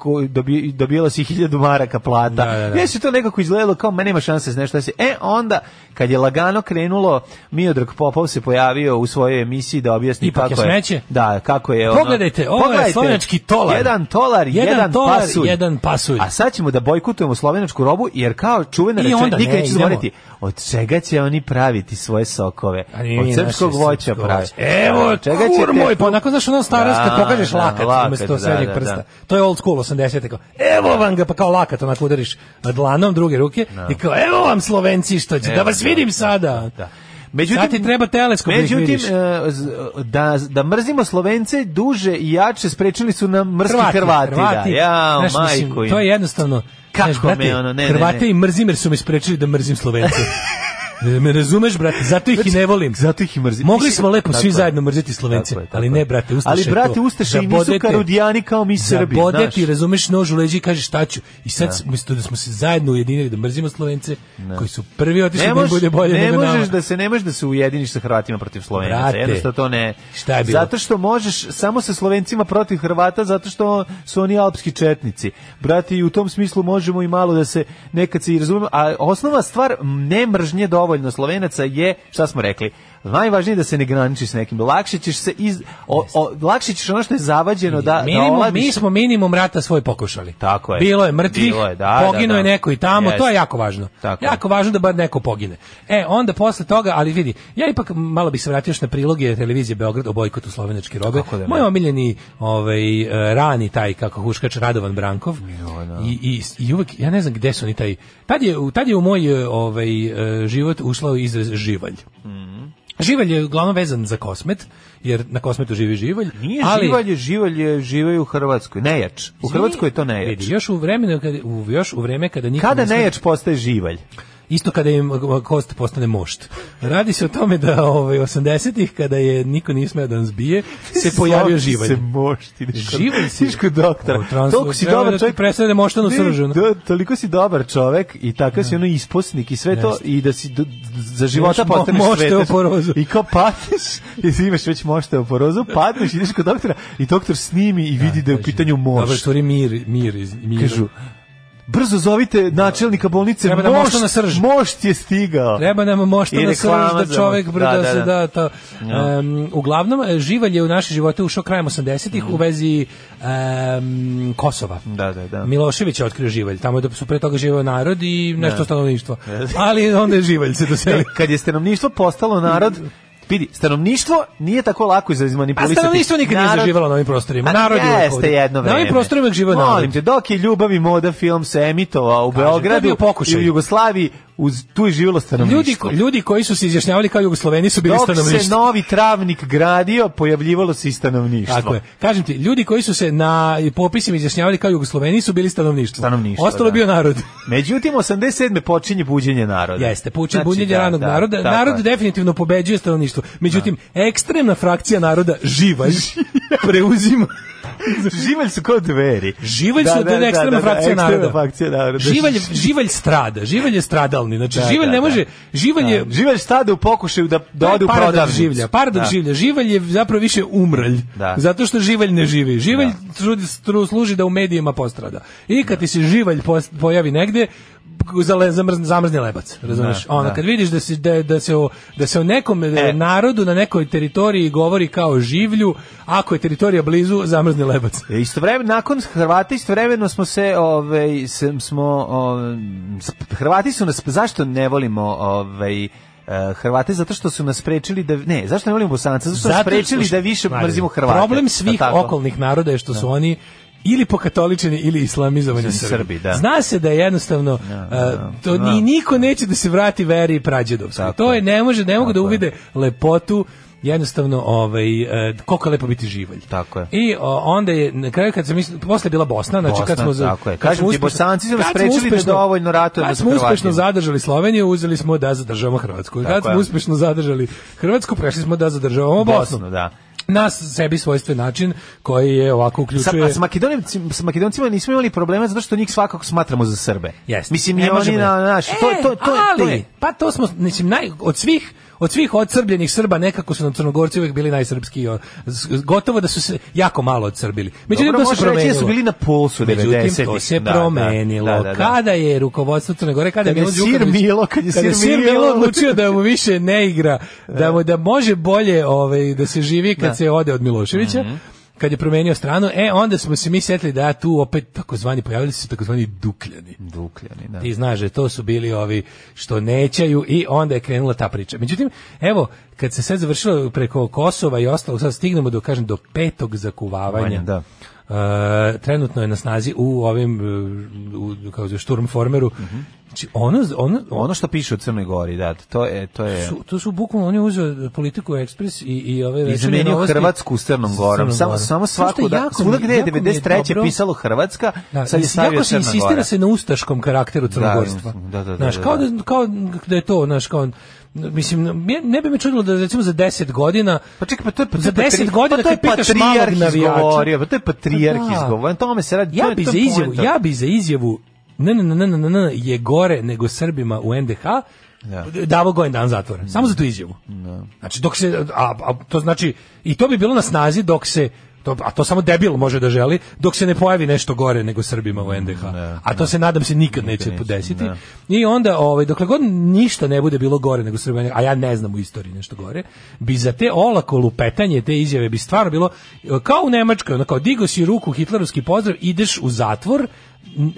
dobijalo se i hiljadu maraka plata. Da, da, da. Jesi to nekako izgledalo kao, meni nema šanse, znaš šta se... E, onda, kad je lagano krenulo, Miodrag Popov se pojavio u svojoj emisiji da objasni Ipak kako je... smeće. Da, kako je ono... Pogledajte, ovo je slovenački tolar. Jedan tolar, jedan, jedan tolar, pasulj. Jedan pasulj. A sad ćemo da bojkotujemo slovenačku robu, jer kao čuvena reč nikad neću zvoriti od čega će oni praviti svoje sokove? Od srpskog voća praviti. Evo, čega kur ćete... moj, pa onako, znaš, ono starost da, kad pokažeš da, da lakat, lakat umjesto da, srednjeg da, prsta. Da. To je old school, 80. Kao, evo vam ga, pa kao lakat, onako udariš dlanom druge ruke i kao, evo vam Slovenci što će, da vas vidim sada. Da. Međutim, Sad ti treba teleskop da Međutim, e, da, da mrzimo Slovence duže i jače sprečili su nam mrski Hrvati. Hrvati, da. Hrvati da. Ja, majko mislim, To je jednostavno. Kako znaš, brate, me ono, ne, Hrvate ne, Hrvati mrzim jer su me sprečili da mrzim Slovence. *laughs* me razumeš, brate, zato ih znači, i ne volim. Zato ih i mrzim. Mogli smo lepo svi zajedno mrziti Slovence, tako ali ne, brate, Ustaše Ali, brate, Ustaše i nisu karudijani kao mi Srbi, znaš. Zabode ti, razumeš, nož u leđi i kažeš šta ću. I sad, da. umjesto da smo se zajedno ujedinili, da mrzimo Slovence, ne. Da. koji su prvi otišli ne da im bude bolje ne nego možeš da se ne možeš da se ujediniš sa Hrvatima protiv Slovenaca. Brate, Jednostavno to ne. Šta je bilo? Zato što možeš samo sa Slovencima protiv Hrvata zato što su oni alpski četnici. Brate, i u tom smislu možemo i malo da se nekad se i razumemo, a osnova stvar ne mržnje do dovoljno Slovenaca je, šta smo rekli, najvažnije je da se ne graničiš s nekim. Lakše ćeš se iz o, o, lakše ćeš ono što je zavađeno da minimum, da mi smo minimum rata svoj pokušali. Tako je. Bilo je mrtvih, Bilo je, da, da poginuo da, da. je neko i tamo, yes. to je jako važno. Tako jako je. važno da bar neko pogine. E, onda posle toga, ali vidi, ja ipak malo bi se vratio još na priloge televizije Beograd o bojkotu slovenačke robe. Da Moj omiljeni ovaj e, rani taj kako huškač Radovan Brankov. Jo, da. I, i, i uvek ja ne znam gde su oni taj tad je tad je u moj e, ovaj e, život ušlo izraz živalj. Mm. Živalj je uglavnom vezan za kosmet, jer na kosmetu živi živalj. Nije ali... živalje, živalje je u Hrvatskoj, nejač. U Hrvatskoj je to nejač. Vidi, još u vremenu, još u vreme kada niko... Kada nejač postaje živalj? Isto kada im kost postane mošt. Radi se o tome da ovaj 80-ih kada je niko nije smeo da nas bije, se pojavio živalj. Se mošti. Živalj si kod doktora. Toliko si dobar da čovjek presade moštanu sržu. Da, toliko si dobar čovjek i takav si da. ono isposnik i sve to i da si za života postaneš svetac. I kao patiš, *laughs* jesi imaš već mošte oporozu, padneš, ideš kod doktora i doktor snimi i vidi da, da je u pitanju mošt. Dobar, mir, mir, mir. Kažu, brzo zovite načelnika bolnice, Treba nam mošt, na srž. mošt je stigao. Treba nam mošt na srž, da čovek brda da, da, se da. da to. No. Um, uglavnom, živalj je u naše živote ušao krajem 80-ih mm. u vezi um, Kosova. Da, da, da. Milošević je otkrio živalj, tamo je da su pre toga živeo narod i nešto da. stanovništvo. Ali onda je živalj se doselio. Kad je stanovništvo postalo narod, Vidi, stanovništvo nije tako lako za izmanipulisati. A stanovništvo nikad Narod... nije zaživalo na ovim prostorima. Narod je jeste jedno vreme. Na ovim prostorima živo narod. Molim te, dok je ljubav i moda film se emitovao u Beogradu i u Jugoslaviji, uz tu je živjelo stanovništvo. Ljudi, ljudi koji su se izjašnjavali kao Jugoslaveni su bili Dok stanovništvo. se novi travnik gradio, pojavljivalo se i stanovništvo. Tako je. Kažem ti, ljudi koji su se na popisima izjašnjavali kao Jugoslaveni su bili stanovništvo. stanovništvo Ostalo je da. bio narod. Međutim, 87. počinje buđenje naroda. Jeste, počinje znači, buđenje da, da, naroda. Da, narod definitivno pobeđuje stanovništvo. Međutim, da. ekstremna frakcija naroda živa *laughs* preuzima *laughs* živalj su kod veri. Živalj su da, da, da, ekstremna da, frakcija da, Frakcija naroda. Živalj, živalj strada, živalj je stradalni. Znači, da, živalj da, ne može... Živalj je... Živalj stada u pokušaju da, da ode u prodavnicu. Življa, paradoks življa. Živalj je zapravo više umralj. Zato što živalj ne živi. Živalj služi da u medijima postrada. I kad ti se živalj pojavi negde, za zamrzne zamrzni lebac, da, razumeš? Da, ono da. kad vidiš da se da, da se o, da se o nekom e, e. narodu na nekoj teritoriji govori kao življu, ako je teritorija blizu zamrzni lebac. E, istovremeno nakon Hrvata istovremeno smo se ovaj smo ove, ovaj, Hrvati su nas zašto ne volimo ovaj e, Hrvate zato što su nas sprečili da ne, zašto ne volimo Bosance? Zato što su sprečili da više mrzimo Hrvate. Problem svih okolnih naroda je što da. su oni ili pokatoličeni ili islamizovani Srbi. Srbi da. Zna se da je jednostavno no, da, no, a, da, to no. Da. ni niko neće da se vrati veri i prađedovskoj. To je ne može, ne mogu da uvide lepotu jednostavno ovaj e, koliko je lepo biti živalj. Tako je. I o, onda je na kraju kad se mislim posle bila Bosna, znači kad smo za je. Kažem uspešno, ti Bosanci su sprečili da dovoljno ratuje Kad smo uspešno zadržali Sloveniju, uzeli smo da zadržavamo Hrvatsku. Kad tako smo uspešno zadržali Hrvatsku, prešli smo da zadržavamo Bosnu. Bosnu da na sebi svojstven način koji je ovako uključuje... Sa, a s, Makedoncima, s Makedoncima nismo imali problema zato što njih svakako smatramo za Srbe. Yes. Mislim, ne oni na naš... E, to, to, to, e, ali, to je. pa to smo, mislim, naj, od svih od svih odcrbljenih Srba nekako su nam Crnogorci uvek bili najsrpski. Gotovo da su se jako malo odsrbili. Međutim, Dobro, to se da promenilo. Reći, su bili na polsu Međutim, to se da, da, da promenilo. Da, da, kada je rukovodstvo Crne Gore, kada, kada je Sir Milo, kad je kada Sir Milo odlučio da mu više ne igra, da mu da može bolje ovaj, da se živi kad se ode od Miloševića, mm -hmm kad je promenio stranu, e, onda smo se mi sjetili da tu opet takozvani, pojavili su se takozvani dukljani. Dukljani, da. Ti znaš, da to su bili ovi što nećaju i onda je krenula ta priča. Međutim, evo, kad se sve završilo preko Kosova i ostalo, sad stignemo do, da kažem, do petog zakuvavanja. Vanja, da Uh, trenutno je na snazi u ovim uh, u, kao šturmformeru mm -hmm. Znači, ono, ono, ono što piše u Crnoj Gori, da, to je... To, je... Su, to su bukvalno, oni uzeo politiku ekspres i, i ove... I zamenio Hrvatsku s Crnom Gorom. Samo, samo svaku, da, svuda gde je 93. pisalo Hrvatska, da, sad je stavio Jako se insistira se na ustaškom karakteru da, crnogorstva. Da, da, da, znaš, da, kao da. da, kao da je to, znaš, kao mislim ne bi me čudilo da recimo za 10 godina pa čekaj pa to je pa za 10 godina pa to je patrijarh pa to je pa da. patrijarh izgovorio tome se radi ja bi za izjavu ja bi za izjavu ne ne ne ne ne je gore nego Srbima u NDH da. davo godin dan zatvora. Samo za tu izjavu. Da. Znači, dok se, a, a, to znači, i to bi bilo na snazi dok se To, a to samo debil može da želi, dok se ne pojavi nešto gore nego Srbima u mm, NDH. Ne, da, a to ne. Da. se, nadam se, nikad ne, neće podesiti. Da. I onda, ovaj, dokle god ništa ne bude bilo gore nego Srbima, a ja ne znam u istoriji nešto gore, bi za te olako lupetanje, te izjave bi stvarno bilo kao u Nemačkoj, ono kao digo si ruku hitlerovski pozdrav, ideš u zatvor,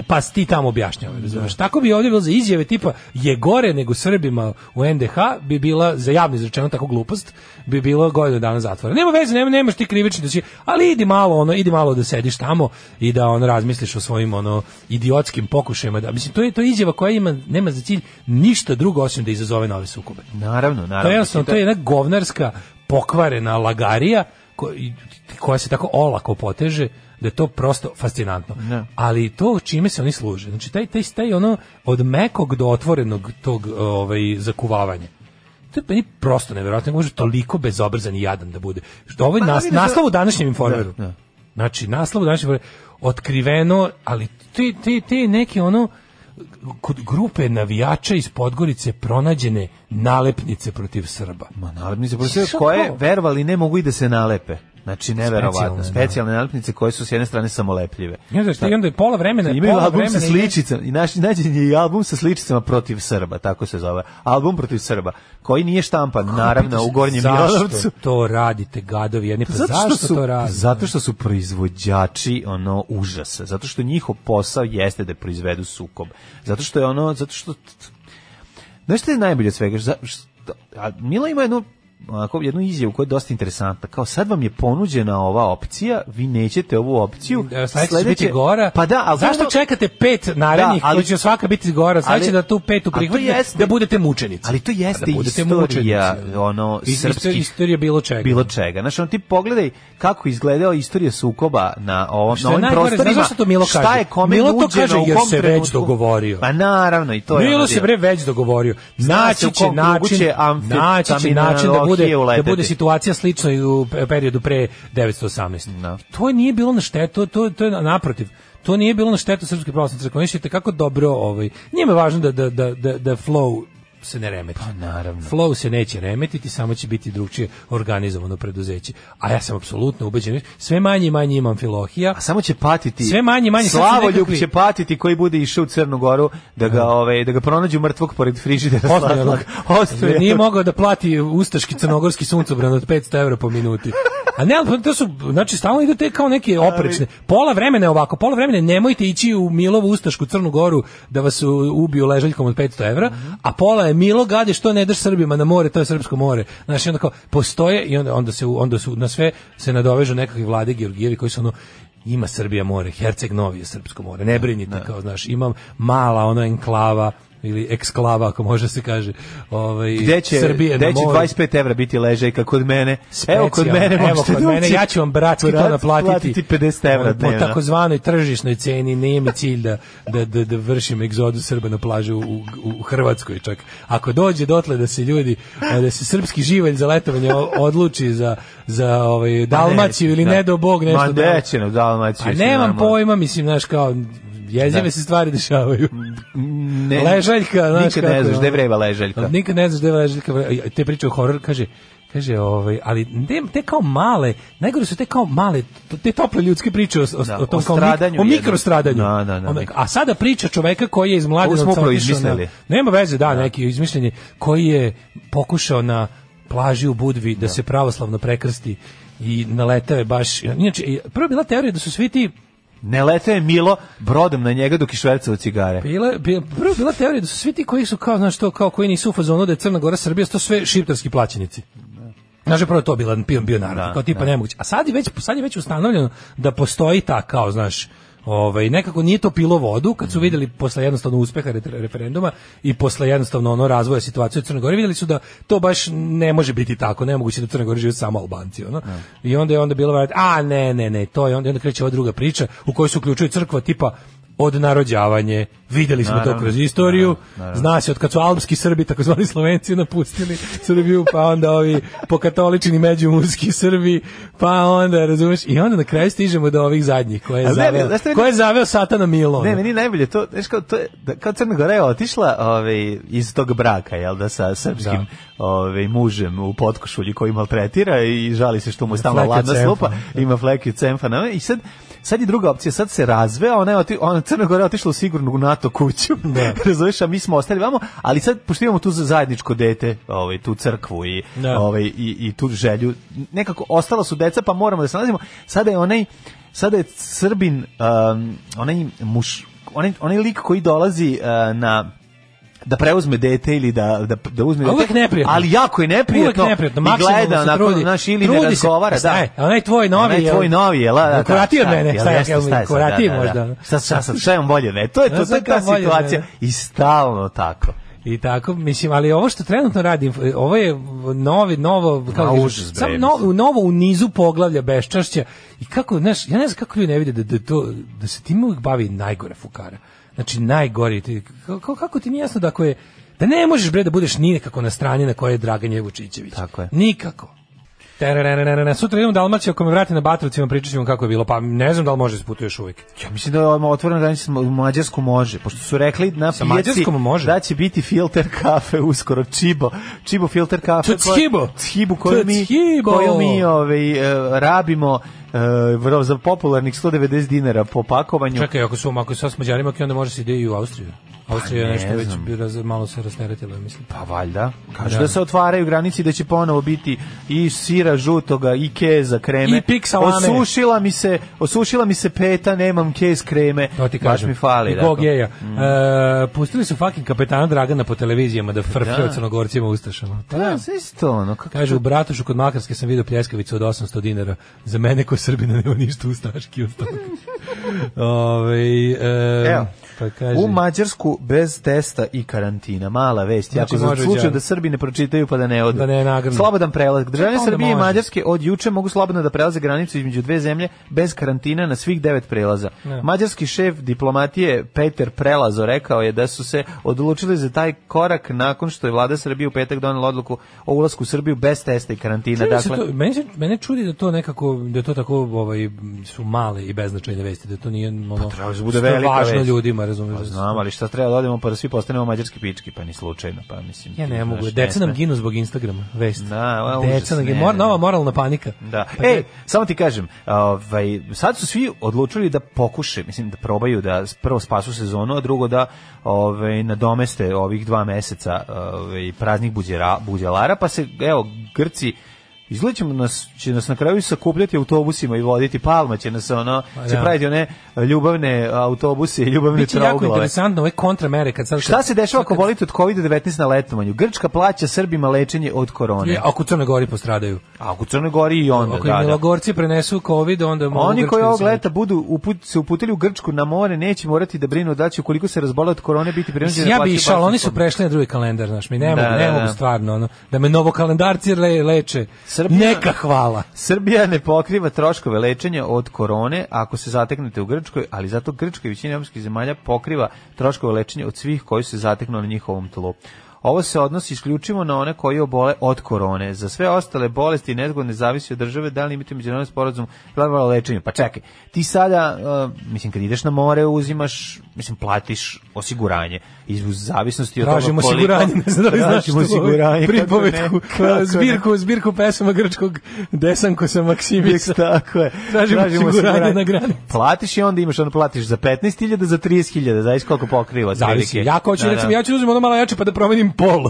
pa ti tamo objašnjava, razumeš. Tako bi ovdje bilo za izjave tipa je gore nego Srbima u NDH bi bila za javni izrečeno tako glupost, bi bilo godinu dana zatvora. Nema veze, nema, nemaš ti krivični doći, ali idi malo ono, idi malo da sediš tamo i da on razmisliš o svojim ono idiotskim pokušajima. Da, mislim to je to izjava koja ima nema za cilj ništa drugo osim da izazove nove sukobe. Naravno, naravno. To je, jasno, to je da- jedna govnarska pokvarena lagarija koja se tako olako poteže da je to prosto fascinantno. Ne. Da. Ali to čime se oni služe, znači taj, taj, taj ono od mekog do otvorenog tog ovaj, zakuvavanja to je meni prosto neverovatno, može toliko bezobrazan i jadan da bude. Što ovaj pa, nas, da- naslov u današnjem da, informeru. Znači, naslov u današnjem informeru, otkriveno, ali ti ti ti neki ono, kod grupe navijača iz Podgorice pronađene nalepnice protiv Srba. Ma nalepnice protiv Srba koje, verovali, ne mogu i da se nalepe. Znači neverovatno, da. specijalne nalepnice koje su s jedne strane samolepljive. Ne znam šta, pa, i onda je pola vremena, imaju pola album sa sličicama i naš nađen je i album sa sličicama protiv Srba, tako se zove. Album protiv Srba, koji nije štampan Kako naravno u Gornjem Milanovcu. to radite gadovi, jedni pa zato zašto su, to radite? Zato što su proizvođači ono užasa, zato što njihov posao jeste da proizvedu sukob. Zato što je ono, zato što Znaš što je najbolje od svega? Zato, što, a Mila ima jednu onako, jednu izjavu koja je dosta interesantna. Kao sad vam je ponuđena ova opcija, vi nećete ovu opciju. Da, sledeće biti gora. Pa da, ali zašto čekate pet da, narednih, da, ali će svaka biti gora, sledeće da tu petu prihvatite, da budete mučenici. Ali to da jeste da istorija, ono srpskih istorija bilo čega. Bilo čega. Znaš, on ti pogledaj kako izgledao istorija sukoba na ovom na ovim prostorima. Znaš to Milo kaže? Šta je kome Milo to kaže jer se već dogovorio. Pa naravno i to je. Milo se bre već dogovorio. Naći će način, naći će način da bude, da bude situacija slična i u periodu pre 918. No. Da. To nije bilo na štetu, to, to je naprotiv to nije bilo na štetu srpske pravoslavne crkve. Oni kako dobro ovaj. Njima je važno da da da da, da flow se ne remeti. Pa naravno. Flow se neće remetiti, samo će biti drugčije organizovano preduzeće. A ja sam apsolutno ubeđen, sve manje i manje imam filohija. A samo će patiti. Sve manje i manje Slavoljub nekakli... će patiti koji bude išao u Crnu Goru da ga da. ove ovaj, da ga pronađu mrtvog pored frižidera. Ostaje. Da. Nije mogao da plati ustaški crnogorski suncobran od 500 € po minuti. A ne, pa to su, znači, stalno ide te kao neke oprečne. Pola vremena je ovako, pola vremena nemojte ići u Milovu Ustašku Crnu Goru da vas ubiju ležaljkom od 500 evra, mhm. a pola je je Milo Gadi što ne daš Srbima na more, to je srpsko more. Znaš, onda kao, postoje i onda, onda, se, onda su, na sve se nadovežu nekakvi vlade Georgijevi koji su ono, ima Srbija more, Herceg Novi je srpsko more, ne brinite, da. kao, znaš, imam mala ona enklava ili eksklava ako može se kaže ovaj gde će, Srbije gde će 25 evra biti ležajka kod mene Specijalno, evo kod mene evo kod da mene ja ću vam bratski brat, to naplatiti 50 evra ovaj, po takozvanoj tržišnoj ceni nije mi cilj da, da, da, da vršim egzodus Srba na plažu u, u, u, Hrvatskoj čak ako dođe dotle da se ljudi da se srpski živalj za letovanje odluči za za ovaj Dalmaciju ili ne, da. ne do bog nešto Ma, da, Dalmaciju a nemam pojma mislim znaš kao jezive da. se stvari dešavaju. Ne, ležaljka, znaš nikad kako. ne znaš gde vreba ležaljka. Nikad ne znaš gde ležaljka. Te priče o horor, kaže, kaže ovaj ali ne, te kao male najgore su te kao male te tople ljudske priče o, o, da, o tom o kao stradanju, o mikrostradanju da, da, da, o, da. a sada priča čoveka koji je iz mladenovca da. nema veze da, da. neki izmišljenje koji je pokušao na plaži u Budvi da, da se pravoslavno prekrsti i naletao je baš inače prvo je bila teorija da su svi ti Ne lete Milo brodom na njega dok je švercao cigare. Bila, bila, prvo bila teorija da su svi ti koji su kao, znaš to, kao koji nisu u fazonu da je Crna Gora Srbija, to sve šiptarski plaćenici. Znaš, prvo je to bila, bio, bio naravno, da, kao tipa da. nemoguće. A sad je, već, sad je već ustanovljeno da postoji ta, kao, znaš, Ovaj nekako nije to pilo vodu kad su mhm. videli posle jednostavno uspeha referenduma i posle jednostavno ono razvoja situacije u Crnoj Gori videli su da to baš ne može biti tako, ne mogući da Crna Gora živi samo Albanci, ono. Da. I onda je onda bilo a ne, ne, ne, to je onda onda kreće ova druga priča u kojoj se uključuje crkva tipa odnarođavanje. Videli smo naravno, to kroz istoriju. Naravno. Zna se od kad su alpski Srbi, takozvani Slovenci, napustili Srbiju, pa onda ovi pokatolični međumurski Srbi, pa onda, razumeš, i onda na kraju stižemo do ovih zadnjih, koje je zaveo, ne, ne, ko je zaveo Satana Milo. Ne, meni najbolje to, znaš, kao, to je, da, kao Crna Gora je otišla ove, ovaj, iz tog braka, jel da, sa srpskim da. Ove, ovaj, mužem u potkošulji koji maltretira i žali se što mu je da, stalno ladna slupa, da. ima fleke cemfa, i sad, Sad je druga opcija, sad se razveo, ona je oti, ona Crna Gora otišla u sigurnu NATO kuću. Da. *laughs* *laughs* Razumeš, a mi smo ostali vamo, ali sad pošto imamo tu zajedničko dete, ovaj tu crkvu i da. ovaj i, i tu želju, nekako ostala su deca, pa moramo da se nalazimo. Sada je onaj sada je Srbin um, onaj muš onaj, onaj lik koji dolazi uh, na da preuzme dete ili da da da uzme dete. Uvek neprijatno. Ali jako je neprijatno. Uvek neprijatno. I gleda na naš ili ne razgovara, pa da. Aj, onaj tvoj novi. Onaj tvoj novi, je, la, da. da kurativ mene, šta je kažem, kurativ da, da, možda. Šta šta sad, šta je on bolje, ne? To je to taka situacija i stalno tako. I tako, mislim, ali ovo što trenutno radim, ovo je novi, novo, kako no, užas, sam novo, novo u nizu poglavlja beščašća i kako, znaš, ja ne znam kako ljudi ne vide da, da, to, da se tim uvijek bavi najgore fukara. Znači najgori ti, kako, kako ti nije jasno da ako je da ne možeš bre da budeš ni nekako na strani na kojoj je Dragan Jevučićević. Tako je. Nikako. Sutra idem u Dalmaciju, ako me vrati na Batrovcima, pričat ćemo kako je bilo. Pa ne znam da li može se još uvijek. Ja mislim da je otvorena granica u Mađarsku može, pošto su rekli na Sa pijaci može. da će biti filter kafe uskoro. Čibo. Čibo filter kafe. To Čibo. Čibo koju mi, koju mi ovaj, rabimo uh, za popularnih 190 dinara po pakovanju. Čekaj, ako su, ako su s Mađarima, onda može se ide i u Austriju. Austrija pa, ne nešto znam. već raz, malo se rasteretila, mislim. Pa valjda. Kažu da. da. se otvaraju granici da će ponovo biti i sira žutoga i keza kreme. I pik Osušila mi se, osušila mi se peta, nemam kez kreme. To ti kažem. Baš mi fali. I gogeja. Da, mm. E, pustili su fucking kapetana Dragana po televizijama da frflja da. crnogorcima ustašama. Pa da, sve isto ono. Kako Kaže, u Bratušu kod Makarske sam vidio pljeskavicu od 800 dinara. Za mene ko Srbina nema ništa ustaški. *laughs* Ove, ovaj, e, Evo. Pa u Mađarsku bez testa i karantina. Mala vest. Znači, jako za slučaj da Srbi ne pročitaju pa da ne odu. Da ne nagrnu. Slobodan prelaz. Državljani Srbije može. i Mađarske od juče mogu slobodno da prelaze granicu između dve zemlje bez karantina na svih devet prelaza. Ne. Mađarski šef diplomatije Peter Prelazo rekao je da su se odlučili za taj korak nakon što je vlada Srbije u petak donela odluku o ulasku u Srbiju bez testa i karantina. Čujem dakle, to, mene, mene čudi da to nekako da to tako ovaj su male i beznačajne vesti, da to nije ono, pa, da bude da velika važno vest. ljudima ima, razumeš? Pa znam, ali šta treba da odemo pa da svi postanemo mađarski pički, pa ni slučajno, pa mislim. Ja ne mogu, deca nam ginu zbog Instagrama, vest. Da, deca nam mor, nova moralna panika. Da. Pa Ej, samo ti kažem, ovaj sad su svi odlučili da pokušaju, mislim da probaju da prvo spasu sezonu, a drugo da ovaj nadomeste ovih dva meseca ovaj praznih buđera, buđelara, pa se evo Grci Izgleda nas, će nas na kraju sakupljati autobusima i voditi palma, će nas ono, pa da. će praviti one ljubavne autobuse i ljubavne Biće trouglove. Biće jako interesantno ove kontramere. Kad sad, Šta se dešava ako bolite od COVID-19 na letovanju? Grčka plaća Srbima lečenje od korone. I, ako u Crnoj Gori postradaju. A ako u Crnoj Gori i onda, ako da. Ako da. Milogorci prenesu COVID, onda mogu Oni koji da ovog leta budu uput, se uputili u Grčku na more, neće morati da brinu da će ukoliko se razbole od korone biti prinuđeni da Ja bi išao, oni su prešli na drugi kalendar, znaš, mi ne da, mogu, da, ne mogu stvarno, ono, da me novokalendarci le, leče. Srbija, Neka hvala. Srbija ne pokriva troškove lečenja od korone ako se zateknete u Grčkoj, ali zato Grčka i većina evropskih zemalja pokriva troškove lečenja od svih koji se zateknu na njihovom tlu. Ovo se odnosi isključivo na one koji obole od korone. Za sve ostale bolesti i nezgodne zavisi od države da li imate međunarodni sporazum i lečenje. Pa čekaj, ti sada, uh, mislim, kad ideš na more, uzimaš, mislim, platiš osiguranje. Iz zavisnosti od Tražimo toga koliko... osiguranje, ne znam da li znaš što osiguranje. Pripovetku, zbirku, zbirku pesama grčkog Desanko sa Maksimisa. Tako je. Tražimo, Tražimo osiguranje, osiguranje, na granici. Platiš i onda imaš, onda platiš za 15.000, za 30.000, zavis koliko pokriva. Zavisi. Ja hoću, da, recimo, da. ja ću da uzim ono malo jače pa da promenim pol.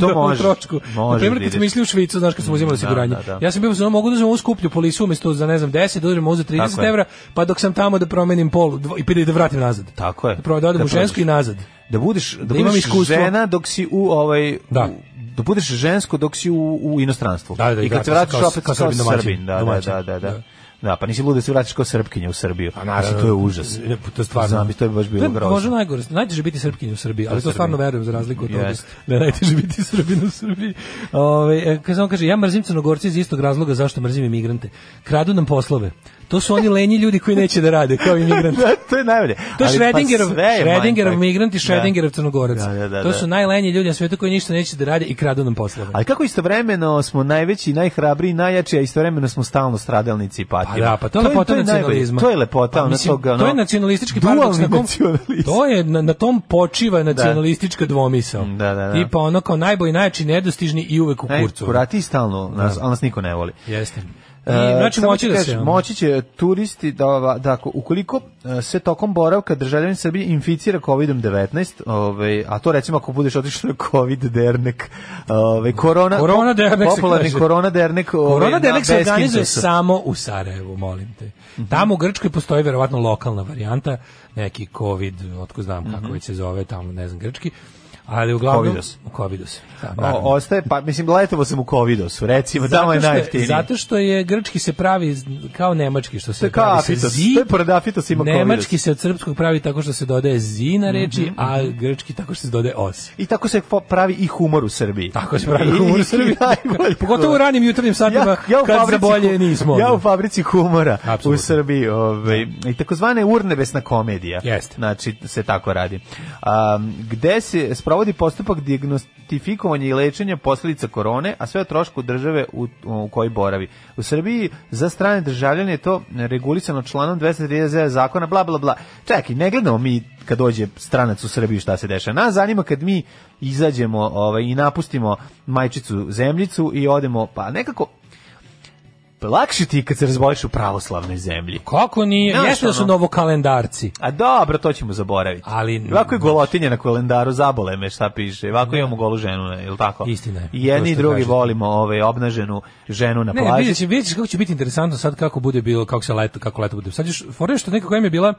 To *laughs* može. Tročku. Može. Primer, kad smo u Švicu, znaš kad smo uzimali da, osiguranje. Da, da, da. Ja sam bio da mogu da uzmem ovu skuplju polisu umesto za ne znam 10, da uzmem 30 Tako evra, pa dok sam tamo da promenim pol i pidi da vratim nazad. Tako je. Da, da odem u da žensku i nazad. Da budeš da, da budeš žena dok si u ovaj da. U, da budeš žensko dok si u, u inostranstvu. Da, da, I da, kad da, se vratiš opet kao, kao, kao, kao Srbin, da, da, da, da. Da, pa nisi luda da se vratiš kao srpkinja u Srbiju. A pa naravno, to je užas. To je stvarno, Znam, to je baš bilo grozno. Može najgore, najteže biti srpkinja u Srbiji, ali to stvarno verujem za razliku od yes. toga. Da najteže biti srpkinja u Srbiji. Ovaj e, kaže on kaže ja mrzim crnogorce iz istog razloga zašto mrzim imigrante. Kradu nam poslove. To su oni lenji ljudi koji neće da rade kao imigranti. *laughs* da, to je najbolje. To je Schrödingerov, pa Schrödingerov migrant i da. Schrödingerov crnogorac. Da, da, da to su najlenji ljudi na svetu koji ništa neće da rade i kradu nam poslove. Ali kako istovremeno smo najveći, najhrabri, najjači, a istovremeno smo stalno stradalnici i Pa da, pa to je lepota nacionalizma. To je lepota, pa ona toga, To je nacionalistički paradoks na kom, to je na tom počiva da. nacionalistička dvomisao. Da, da, da. Tipa ono kao najbolji, najjači, nedostižni i uvek u kurcu. Kurati stalno, da. nas, ali nas niko ne voli. Jeste. E, I, znači, moći, da se, moći će turisti da, da ako ukoliko e, se tokom boravka državljanin Srbije inficira COVID-19, ovaj, a to recimo ako budeš otišao na COVID dernek, ovaj, korona, korona dernek popularni korona dernek, ovaj, korona dernek se organizuje samo u Sarajevu, molim te. Tamo u Grčkoj postoji verovatno lokalna varijanta, neki COVID, otko znam kako mm -hmm. već se zove, tamo ne znam grčki, Ali uglavnom Covidos. u Covidosu. Da, ostaje pa mislim letovo sam u Covidosu, recimo zato tamo je najjeftinije. Zato što je grčki se pravi kao nemački što se pravi afitos, zi. To je paradafitos ima Nemački COVID se od srpskog pravi tako što se dodaje zi na mhm, reči, mm -hmm. a mhm. grčki tako što se dodaje os. I tako se pravi i humor u Srbiji. Tako se pravi I, humor u Srbiji. Pogotovo u ranim jutarnjim satima ja, ja kad fabrici, bolje nismo. Ja u da. fabrici humora Absolutno. u Srbiji, ovaj da. i takozvane urnebesna komedija. Jeste. Znači se tako radi. Um, gde se spravo provodi postupak diagnostifikovanja i lečenja posljedica korone, a sve o trošku države u, u kojoj boravi. U Srbiji za strane državljane je to regulisano članom 230 zakona, bla, bla, bla. Čekaj, ne gledamo mi kad dođe stranac u Srbiju šta se dešava. Nas zanima kad mi izađemo ovaj, i napustimo majčicu zemljicu i odemo, pa nekako lakše ti kad se razboliš u pravoslavnoj zemlji. Kako nije? Znaš, Jeste da su novo kalendarci. A dobro, to ćemo zaboraviti. Ali, ovako je golotinje na kalendaru, zabole me šta piše. Ovako imamo golu ženu, je li tako? Istina je. I jedni i drugi kažete. volimo ove obnaženu ženu na plaži. Ne, vidjet ćeš, kako će biti interesantno sad kako bude bilo, kako se leto, kako leto bude. Sad ćeš, fore što nekako im je bila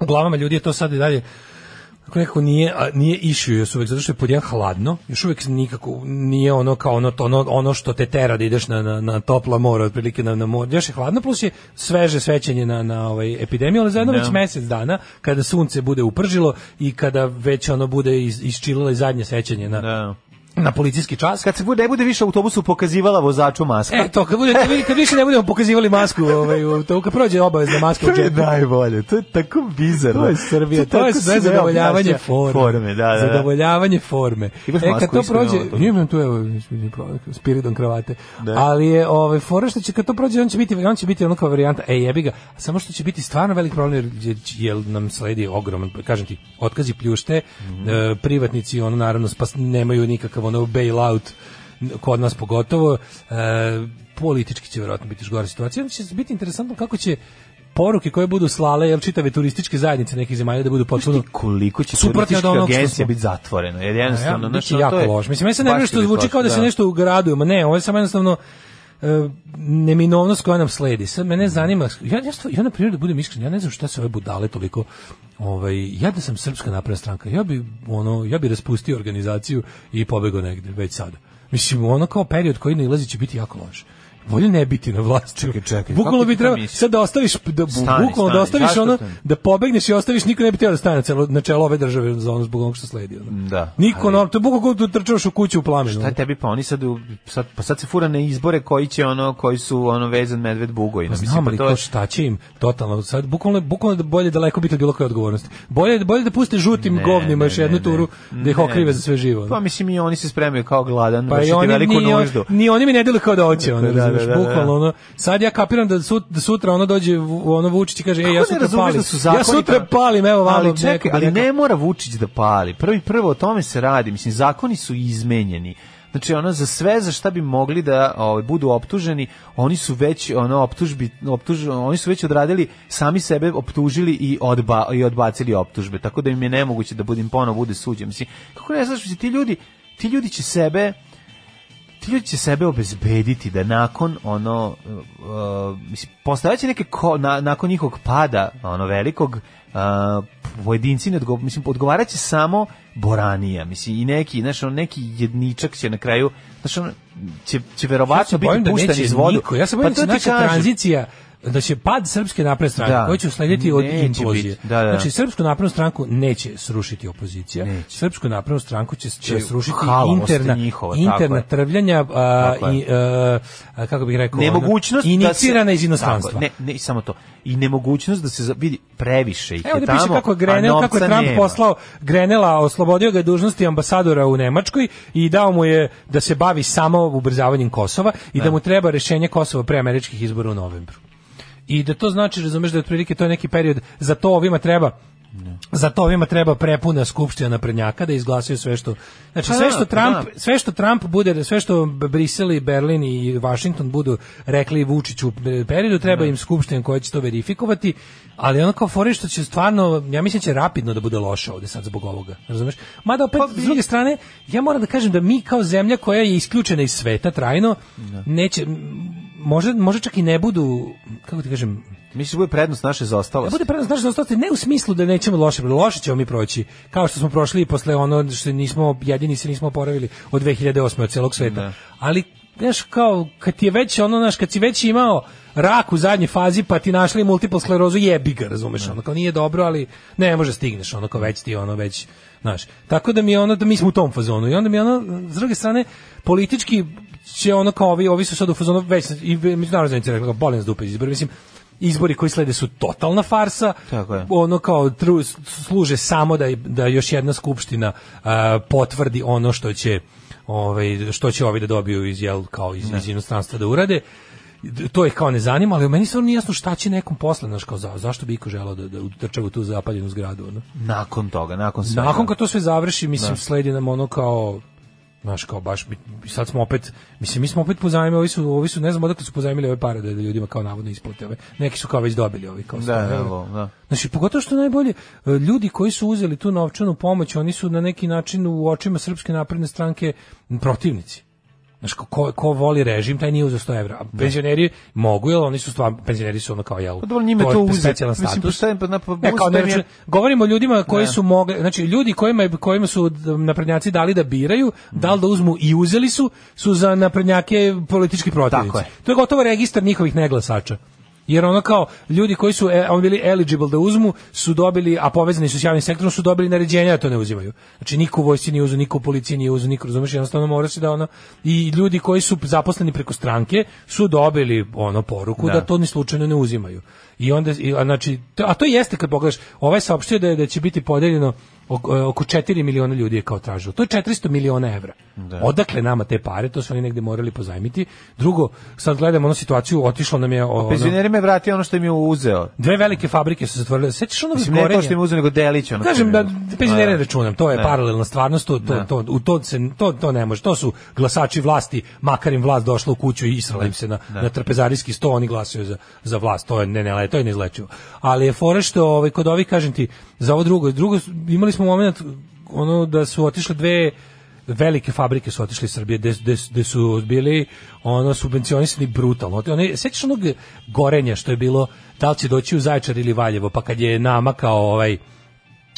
u glavama ljudi je to sad i dalje kako nekako nije a, nije issue još uvek zato što je jedan hladno, još uvek nikako nije ono kao ono to, ono, ono što te tera da ideš na, na, na topla mora otprilike na na more. Još je hladno plus je sveže svećenje na na ovaj epidemiju, ali zajedno no. Da. već mjesec dana kada sunce bude upržilo i kada već ono bude iz, isčililo i zadnje svećenje na no. Da na policijski čas. Kad se bude, ne bude više autobusu pokazivala vozaču masku. E to, kad, bude, kad više ne budemo pokazivali masku, ovaj, to, kad prođe obavezna maska u džepu. To je najbolje, to je tako bizarno. To je Srbija, to, to je sve zadovoljavanje forme. forme da, da, da. Zadovoljavanje forme. Imaš e, kad to prođe, imam tu, evo, spiridon kravate, da. ali je ovaj, fora što će, kad to prođe, on će biti, on će biti ono varijanta, ej jebi ga, samo što će biti stvarno velik problem, jer, jer nam sledi ogroman, kažem ti, otkazi pljušte, mm -hmm. privatnici, ono naravno, spas, nemaju nikakav ono bailout kod nas pogotovo e, politički će verovatno biti još gore situacija će biti interesantno kako će poruke koje budu slale jel čitave turističke zajednice nekih zemalja da budu potpuno koliko će suprotno da agencija biti zatvoreno jer jednostavno ja, znači, no, to je loš mislim ja se ne što zvuči kao da, da se nešto ma ne ovo je samo jednostavno E, neminovnost koja nam sledi. Sad mene zanima, ja, ja, ja na primjer da budem iskren, ja ne znam šta se ove budale toliko, ovaj, ja da sam srpska napravna stranka, ja bi, ono, ja bi raspustio organizaciju i pobegao negde, već sada. Mislim, ono kao period koji ne ilazi će biti jako loš bolje ne biti na vlasti. Čekaj, čekaj. Bukvalno bi trebalo sad da ostaviš da stani, bukvalno da ostaviš stani, ono da pobegneš i ostaviš niko ne bi htio da stane celo na čelo ove države za ono zbog onog što sledi ono. Da. Niko ali... no, to bukvalno da trčaš u kuću u plamen. Šta je tebi pa oni sad sad pa sad se fura na izbore koji će ono koji su ono vezan medved bugoj. Pa, znam pa to šta će im totalno sad bukvalno bukvalno da bolje daleko biti od bilo koje odgovornosti. Bolje bolje da puste žutim ne, govnima ne, još jednu ne, turu da ih okrive za sve živo. Pa mislim i oni se spremaju kao gladan, pa i oni, veliku nuždu. Ni oni mi ne deluju kao da hoće, da, da, da još, da, da, da, bukvalno ono. Sad ja kapiram da, sut, da sutra ono dođe ono Vučić i kaže, ej, da ja sutra palim. Da ja sutra palim, evo vam. Ali čekaj, neko, ali neko. ne mora Vučić da pali. Prvi prvo o tome se radi, mislim zakoni su izmenjeni. Znači ono za sve za šta bi mogli da ovaj budu optuženi, oni su već ono optužbi optuž, oni su već odradili sami sebe optužili i odba i odbacili optužbe. Tako da im je nemoguće da budim ponovo bude suđen. Mislim kako ne znaš ti ljudi ti ljudi će sebe ti ljudi će sebe obezbediti da nakon ono uh, uh, mislim postojaće neke ko, na, nakon njihovog pada ono velikog uh, pojedinci ne odgo, mislim odgovaraće samo Boranija mislim i neki znaš on neki jedničak će na kraju znaš on će će verovatno ja biti da pušten da iz vodu ja se bojim pa da će naša kažu, tranzicija da će pad srpske napredne stranke da. koji će uslediti od implozije. Da, da. Znači srpsku naprednu stranku neće srušiti opozicija. Neće. Srpsku naprednu stranku će, će znači, srušiti Halo, interna njihova, interna trvljanja a, i e, a, kako bih rekao nemogućnost ono, inicirana da se, iz inostranstva. ne, ne samo to. I nemogućnost da se vidi previše ih Evo, je tamo. Evo kako Grenel, kako je Trump nema. poslao Grenela, oslobodio ga dužnosti ambasadora u Nemačkoj i dao mu je da se bavi samo ubrzavanjem Kosova i ne. Da, da mu treba rešenje Kosova pre američkih izbora u novembru i da to znači, razumeš, da otprilike to je neki period, za to ovima treba ne. Za to ovima treba prepuna skupština naprednjaka da izglasaju sve što znači pa sve što da, pa Trump da. sve što Trump bude sve što Brisel i Berlin i Washington budu rekli Vučiću u e, periodu treba da. im skupština koja će to verifikovati ali ono kao fore što će stvarno ja mislim će rapidno da bude loše ovde sad zbog ovoga razumeš mada opet pa, s druge strane ja moram da kažem da mi kao zemlja koja je isključena iz sveta trajno ne. neće može, može čak i ne budu, kako ti kažem... Misliš da bude prednost naše da zaostalosti? Da bude prednost naše zaostalosti, ne u smislu da nećemo loše, loše ćemo mi proći, kao što smo prošli posle ono što nismo, jedini se nismo oporavili od 2008. od celog sveta. Ne. Da. Ali, znaš, kao, kad ti je već ono, znaš, kad si već imao rak u zadnje fazi, pa ti našli multiple sklerozu, jebi ga, razumeš, ne. Da. ono, kao nije dobro, ali ne može stigneš, ono, kao već ti, ono, već, znaš. Tako da mi je ono, da mi smo u tom fazonu. I onda mi je ono, s druge strane, politički će ono kao ovi, ovi su sad u fazonu već i međunarodna zajednica rekla bolen dupe izbori mislim izbori koji slede su totalna farsa. Tako je. Ono kao tru, služe samo da da još jedna skupština uh, potvrdi ono što će ovaj što će ovi da dobiju iz jel kao iz, iz inostranstva da urade to ih kao ne zanima, ali meni stvarno nije jasno šta će nekom posle, znaš, kao za, zašto bi iko želao da, da utrčava tu zapaljenu zgradu, ono? Nakon toga, nakon sve. Nakon kad to sve završi, mislim, da. sledi nam ono kao Znaš, kao baš, sad smo opet, mislim, mi smo opet pozajmili, ovi su, ovi su, ne znam odakle su pozajmili ove pare da, da ljudima kao navodno isplate ove. Neki su kao već dobili ovi. Kao da, da, da. Znači, pogotovo što najbolje, e, ljudi koji su uzeli tu novčanu pomoć, oni su na neki način u očima Srpske napredne stranke protivnici. Znaš, ko, ko voli režim, taj nije uzeo 100 evra. A da. penzioneri mogu, jel oni su stvarno, penzioneri su ono kao, jel, pa dobro, njime to, to uze. specijalan status. Mislim, pa na, pa, e, ne, kao, ne, račun, govorimo o ljudima koji ne. Da. su mogli, znači, ljudi kojima, kojima su naprednjaci dali da biraju, da li da uzmu i uzeli su, su za naprednjake politički protivnici. Tako je. To je gotovo registar njihovih neglasača jer ono kao ljudi koji su e, on bili eligible da uzmu su dobili, a povezani su s javnim sektorom su dobili naređenja da to ne uzimaju. Znači niko u vojsci nije uzu, niko u policiji nije uzu, niko razumeš, jednostavno mora se da ono i ljudi koji su zaposleni preko stranke su dobili ono poruku da, da to ni slučajno ne uzimaju. I onda, i, a, znači, a to jeste kad pogledaš, ovaj saopštio da, je, da će biti podeljeno e, oko 4 miliona ljudi je kao tražilo. To je 400 miliona evra. Da. Odakle nama te pare? To su oni negde morali pozajmiti. Drugo, sad gledamo onu situaciju, otišlo nam je... Pa ono, Penzioneri me vratio ono što im je uzeo. Dve velike fabrike su zatvorile. Sećaš ono Mislim, ne to što im je uzeo, nego delić. Ono Kažem, da, penzionere da, da. računam, to je da. paralelna stvarnost, to, to, da. to, u to, se, to, to ne može. To su glasači vlasti, makar im vlast došla u kuću i israla im se na, da. na trpezarijski sto, oni glasuju za, za vlast. To je ne, ne, traje, to je neizlečivo. Ali je fora što ovaj, kod ovih, kažem ti, za ovo drugo, drugo imali smo momenat ono da su otišle dve velike fabrike su otišle iz Srbije gde, su bili ono subvencionisani brutalno. Oni sećaš onog gorenja što je bilo da li će doći u Zaječar ili Valjevo, pa kad je namakao ovaj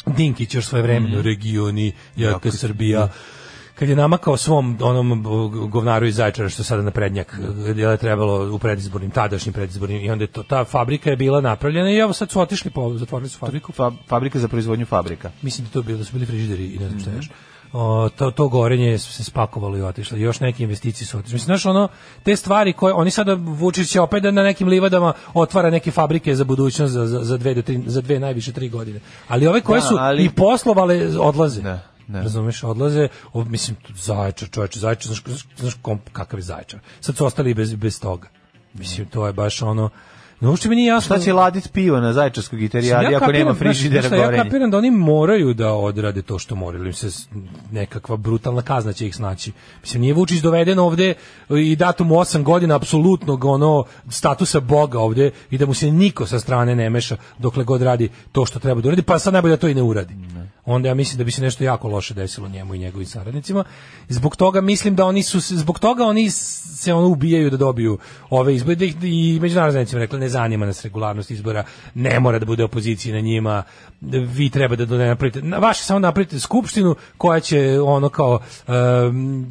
Dinkić još svoje vreme mm. regioni, jaka Srbija, mm kad je namakao svom onom govnaru iz Zajčara što sada na prednjak gdje je trebalo u predizbornim tadašnjim predizbornim i onda je to ta fabrika je bila napravljena i evo sad su otišli po zatvorili su fabriku fa, fabrika za proizvodnju fabrika mislim da to bilo da su bili frižideri i ne znam šta mhm. još o, to, to gorenje se spakovalo i otišlo. Još neke investicije su otišle. Mislim, znaš, ono, te stvari koje, oni sada Vučić će opet na nekim livadama otvara neke fabrike za budućnost za, za, za, dve, do tri, za dve najviše tri godine. Ali ove koje da, su ali... i poslovale odlaze. Da. Ne. Da. Razumeš, odlaze, o, mislim, zajčar, čovječe, zajčar, znaš, znaš kom, kakav je zajčar. Sad su ostali bez, bez toga. Mislim, to je baš ono, no, uopšte mi nije jasno. Šta će ladit pivo na zajčarskoj gitarijadi ja ako nema frižidera znači, gorenja? Ja kapiram da oni moraju da odrade to što moraju. Da Im se nekakva brutalna kazna će ih snaći. Mislim, nije Vučić doveden ovde i datom 8 godina apsolutnog ono statusa Boga ovde i da mu se niko sa strane ne meša dokle god radi to što treba da uradi, pa sad najbolje da to i ne uradi. Ne onda ja mislim da bi se nešto jako loše desilo njemu i njegovim saradnicima. Zbog toga mislim da oni su zbog toga oni se ono ubijaju da dobiju ove izbore da i međunarodna zajednica rekla ne zanima nas regularnost izbora, ne mora da bude opozicija na njima. Vi treba da napravite vaše samo napravite skupštinu koja će ono kao um,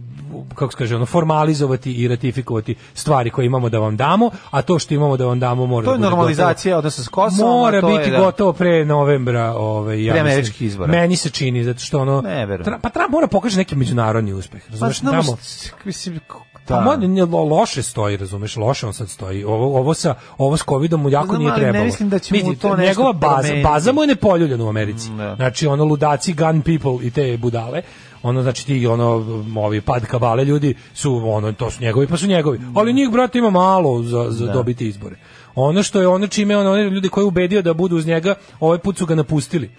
kako se kaže ono formalizovati i ratifikovati stvari koje imamo da vam damo, a to što imamo da vam damo mora to je da normalizacija odnosa s Kosovom, mora to biti je, da... gotovo pre novembra, ovaj ja mislim, izbora. Meni meni se čini zato što ono ne, tra, pa Trump mora da pokaže neki međunarodni uspeh. Pa razumeš pa, tamo mislim da. Pa ne loše stoji, razumeš, loše on sad stoji. Ovo ovo sa ovo s covidom mu jako Znam, nije trebalo. Ne mislim da će mislim, mu to nešto njegova baza, promeni. baza mu je nepoljuljena u Americi. Mm, da. Znači ono ludaci, gun people i te budale ono znači ti ono ovi pad kabale ljudi su ono to su njegovi pa su njegovi mm. ali njih brate ima malo za, za da. dobiti izbore ono što je ono čime ono, oni ljudi koji je ubedio da budu uz njega ovaj put su ga napustili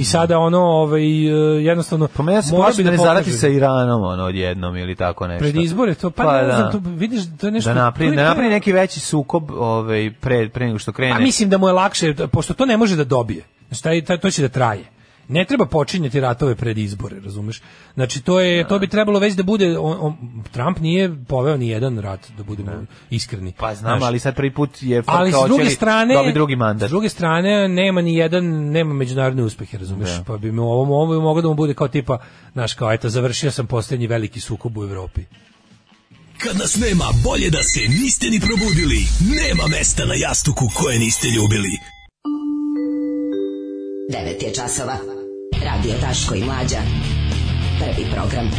i sada ono ovaj e, jednostavno pa meni se plaši da, da ne zarati sa Iranom ono odjednom ili tako nešto. Pred izbore to pa, pa ne da. znam, to vidiš to je nešto da napravi da napravi neki veći sukob ovaj pre pre nego što pa krene. A mislim da mu je lakše pošto to ne može da dobije. Znači, taj, taj, to će da traje ne treba počinjati ratove pred izbore, razumeš? Znači to je to bi da. trebalo već da bude on, on, Trump nije poveo ni jedan rat da budemo da. iskreni. Pa znam, znači, ali sad prvi put je ali s druge strane dobi drugi mandat. S druge strane nema ni jedan nema međunarodne uspehe, razumeš? Ne. Da. Pa bi mu ovom ovom mogao da mu bude kao tipa, znaš, kao eto završio sam poslednji veliki sukob u Evropi. Kad nas nema, bolje da se niste ni probudili. Nema mesta na jastuku koje niste ljubili. 9 je časova. Radio Taško i Mlađa. Prvi program.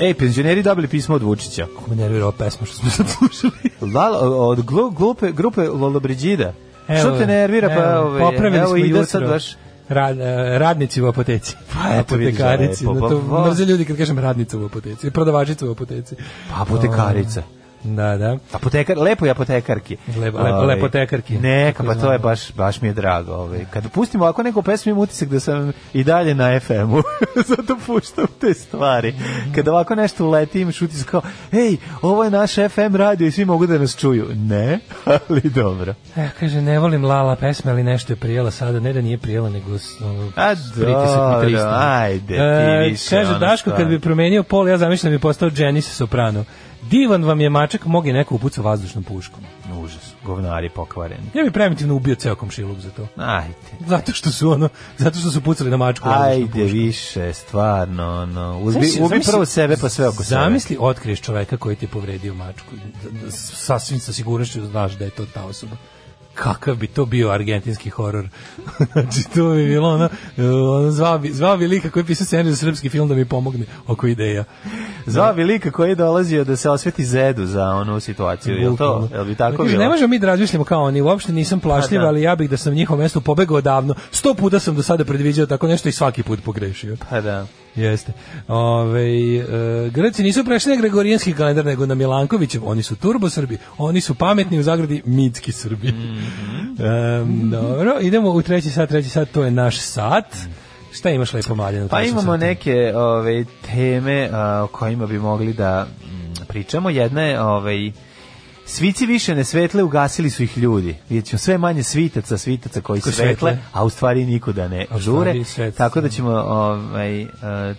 Ej, penzioneri dobili pismo od Vučića. Kako me nervira ova pesma što smo sad slušali. Lalo, od glu, glupe, grupe Lolobrigida. Što te nervira? Pa, evo, pa, ove, ovaj, popravili evo, smo ide jutro. Sad baš, Rad, e, radnici u apoteci. Pa eto, apotekarici. Vidiš, lepo, pa, pa, pa. ljudi kad kažem radnica u apoteci, prodavačica u apoteci. Pa apotekarica. O, ovaj. Da, da. Apotekar, lepo je apotekarki. Lepo, lepo, ovaj, lepotekarki. Neka, pa to je baš, baš mi je drago. Ove. Ovaj. Kad pustimo ovako neku pesmu, imam utisak da sam i dalje na FM-u. *laughs* Zato puštam te stvari. Kada ovako nešto uleti, imaš utisak kao, ej, ovo je naš FM radio i svi mogu da nas čuju. Ne, *laughs* ali dobro. E, kaže, ne volim Lala pesme, ali nešto je prijela sada. Ne da nije prijela, nego um, A, pritisak mi ajde, ti e, više. E, kaže, Daško, kad bi promenio pol, ja zamišljam da bi postao Janis Soprano. Divan vam je mačak, mog je neko upucao vazdušnom puškom. Užas, govnari pokvareni. Ja bi primitivno ubio ceo komšiluk za to. Ajde. Zato što su ono, zato što su pucali na mačku Ajde puškom. više, stvarno, no. Uzbi, znači, ubi prvo sebe pa sve oko sebe. Zamisli, otkriješ čoveka koji ti je povredio mačku. Sasvim sa sigurnošću znaš da je to ta osoba kakav bi to bio argentinski horor. *laughs* znači, to bi bilo ono, ono zvao, bi, zvao bi lika koji je pisao scenarij za srpski film da mi pomogne oko ideja. Zvao bi lika koji je dolazio da se osveti zedu za onu situaciju, je to? Jel bi tako znači, bilo? Ne možemo mi da razmišljamo kao oni, uopšte nisam plašljiv, pa da. ali ja bih da sam njihovo mesto pobegao davno. Sto puta sam do sada predviđao tako nešto i svaki put pogrešio. Pa da. Jeste. Ove, e, Grci nisu prešli na Gregorijanski kalendar, nego na Milankovićev. Oni su turbo Srbi, oni su pametni u zagradi mitski Srbi. Mm -hmm. e, dobro, idemo u treći sat, treći sat, to je naš sat. Šta imaš lepo maljeno? Pa imamo sati? neke ove, teme a, o kojima bi mogli da pričamo. Jedna je ovaj Svici više ne svetle, ugasili su ih ljudi. Vidjet sve manje svitaca, svitaca koji Ko svetle, a u stvari nikuda ne žure. tako da, da ćemo, ovaj, eh,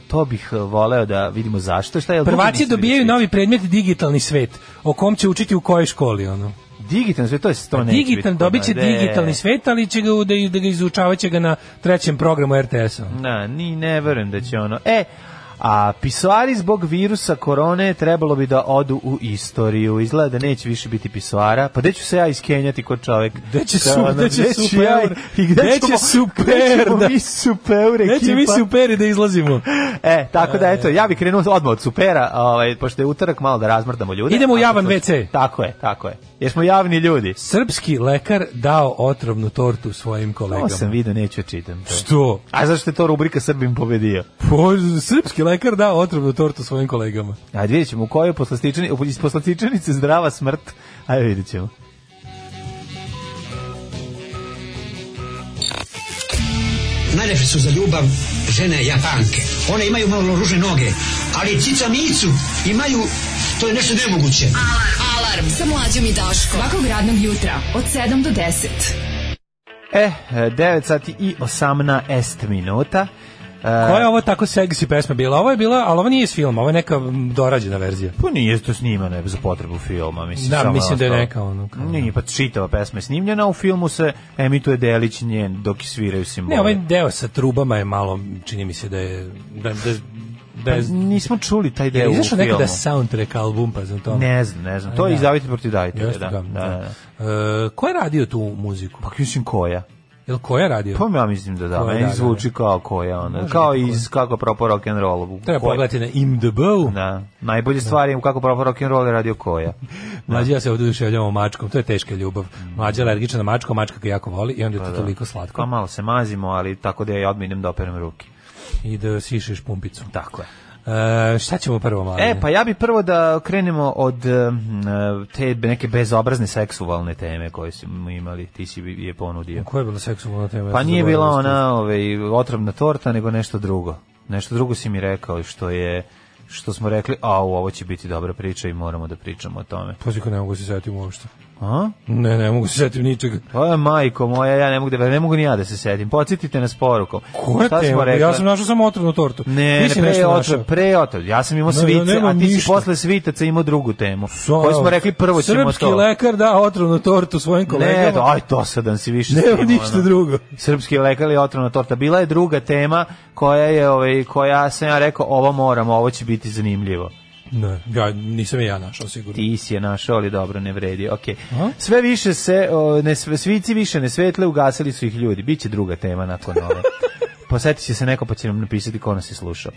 to bih voleo da vidimo zašto. Šta je, Prvaci dobijaju svijet? novi predmet digitalni svet, o kom će učiti u kojoj školi. Ono. Digitalni svet, to je sto pa neće Digital, dobit će digitalni svet, ali će ga, da, da ga izučavaće ga na trećem programu RTS-a. Na, ni ne verujem da će ono... E, A pisoari zbog virusa korone trebalo bi da odu u istoriju. Izgleda da neće više biti pisoara. Pa gde ću se ja iskenjati kod čovek? Gde će, su, gde će, super? Ja, i gde, gde ćemo, super? Gde da, mi super ekipa? Gde će mi superi da izlazimo? e, tako da eto, ja bih krenuo odmah od supera, ovaj, pošto je utorak malo da razmrdamo ljude. Idemo u javan WC. Tako je, tako je. Jesmo javni ljudi. Srpski lekar dao otrovnu tortu svojim kolegama. To sam vidio, neću čitam. To. Što? A zašto je to rubrika Srbim pobedio? Po, srpski lekar dao otrovnu tortu svojim kolegama. Ajde vidjet ćemo u kojoj iz poslastičanice zdrava smrt. Ajde vidjet ćemo. Najlepši su za ljubav žene japanke. One imaju malo ružne noge, ali cica micu imaju, to je nešto nemoguće. Alarm, alarm sa mlađom i Daško. Svakog radnog jutra od 7 do 10. Eh, 9 sati i 18 minuta. E, koja je ovo tako seksi pesma bila? Ovo je bila, ali ovo nije iz filma, ovo je neka dorađena verzija. Pa nije to snimano za potrebu filma, mislim. Da, mislim da je neka ono. Kao... Nije, pa čitava pesma je snimljena, u filmu se emituje delić njen dok sviraju simbole. Ne, ovaj deo sa trubama je malo, čini mi se da je, da, da da Pa nismo čuli taj deo. u filmu. Je Izašao nekada soundtrack album pa znam to. Ne znam, ne znam. To e, je da. iz protiv Davida, da. da, da. da. E, ko je radio tu muziku? Pa mislim koja? Jel koja radio? Pa ja mislim da da, koja meni zvuči kao koja ona, Može kao iz kako propao rock and roll. Treba koja... pogledati na IMDb-u. Da. Najbolje stvari je kako propao rock and roll radio koja. *laughs* Mlađa ja se oduševljamo mačkom, to je teška ljubav. Mm. Mlađa je alergična na mačku, mačka ga jako voli i onda je to da, da. toliko slatko. Pa malo se mazimo, ali tako da ja odminem da operem ruke. I da sišeš pumpicu. Tako je. E, šta ćemo prvo malo? E, pa ja bi prvo da krenemo od uh, te neke bezobrazne seksualne teme koje smo imali, ti si je ponudio. Koja je bila seksualna tema? Pa nije bila da ona ovaj, otrovna torta, nego nešto drugo. Nešto drugo si mi rekao što je što smo rekli, a ovo će biti dobra priča i moramo da pričamo o tome. Poziko pa ne mogu da se setiti uopšte. A? Ne, ne mogu se setiti ničega. Pa majko moja, ja ne mogu da ne mogu ni ja da se setim. Podsjetite nas porukom. Koja smo rekli? Ja sam našao samo otrovnu tortu. Ne, ne, pre otrov, pre otrov. Ja sam imao ne, svice, ne, a ti ništa. si posle svitaca imao drugu temu. So, koju smo rekli prvo ćemo to. Srpski lekar da otrovnu tortu svojim kolegama. Ne, da, aj to dosadan si više. Ne, ništa ono. drugo. Srpski lekar i otrovna torta. Bila je druga tema koja je ovaj koja sam ja rekao ovo moramo, ovo će biti zanimljivo. Ne, ja nisam je ja našao sigurno. Ti si je našao, ali dobro, ne vredi. Okay. Sve više se, o, ne, svici više ne svetle, ugasili su ih ljudi. Biće druga tema nakon ove. *laughs* Posjetit će se neko pa će nam napisati ko nas je slušao.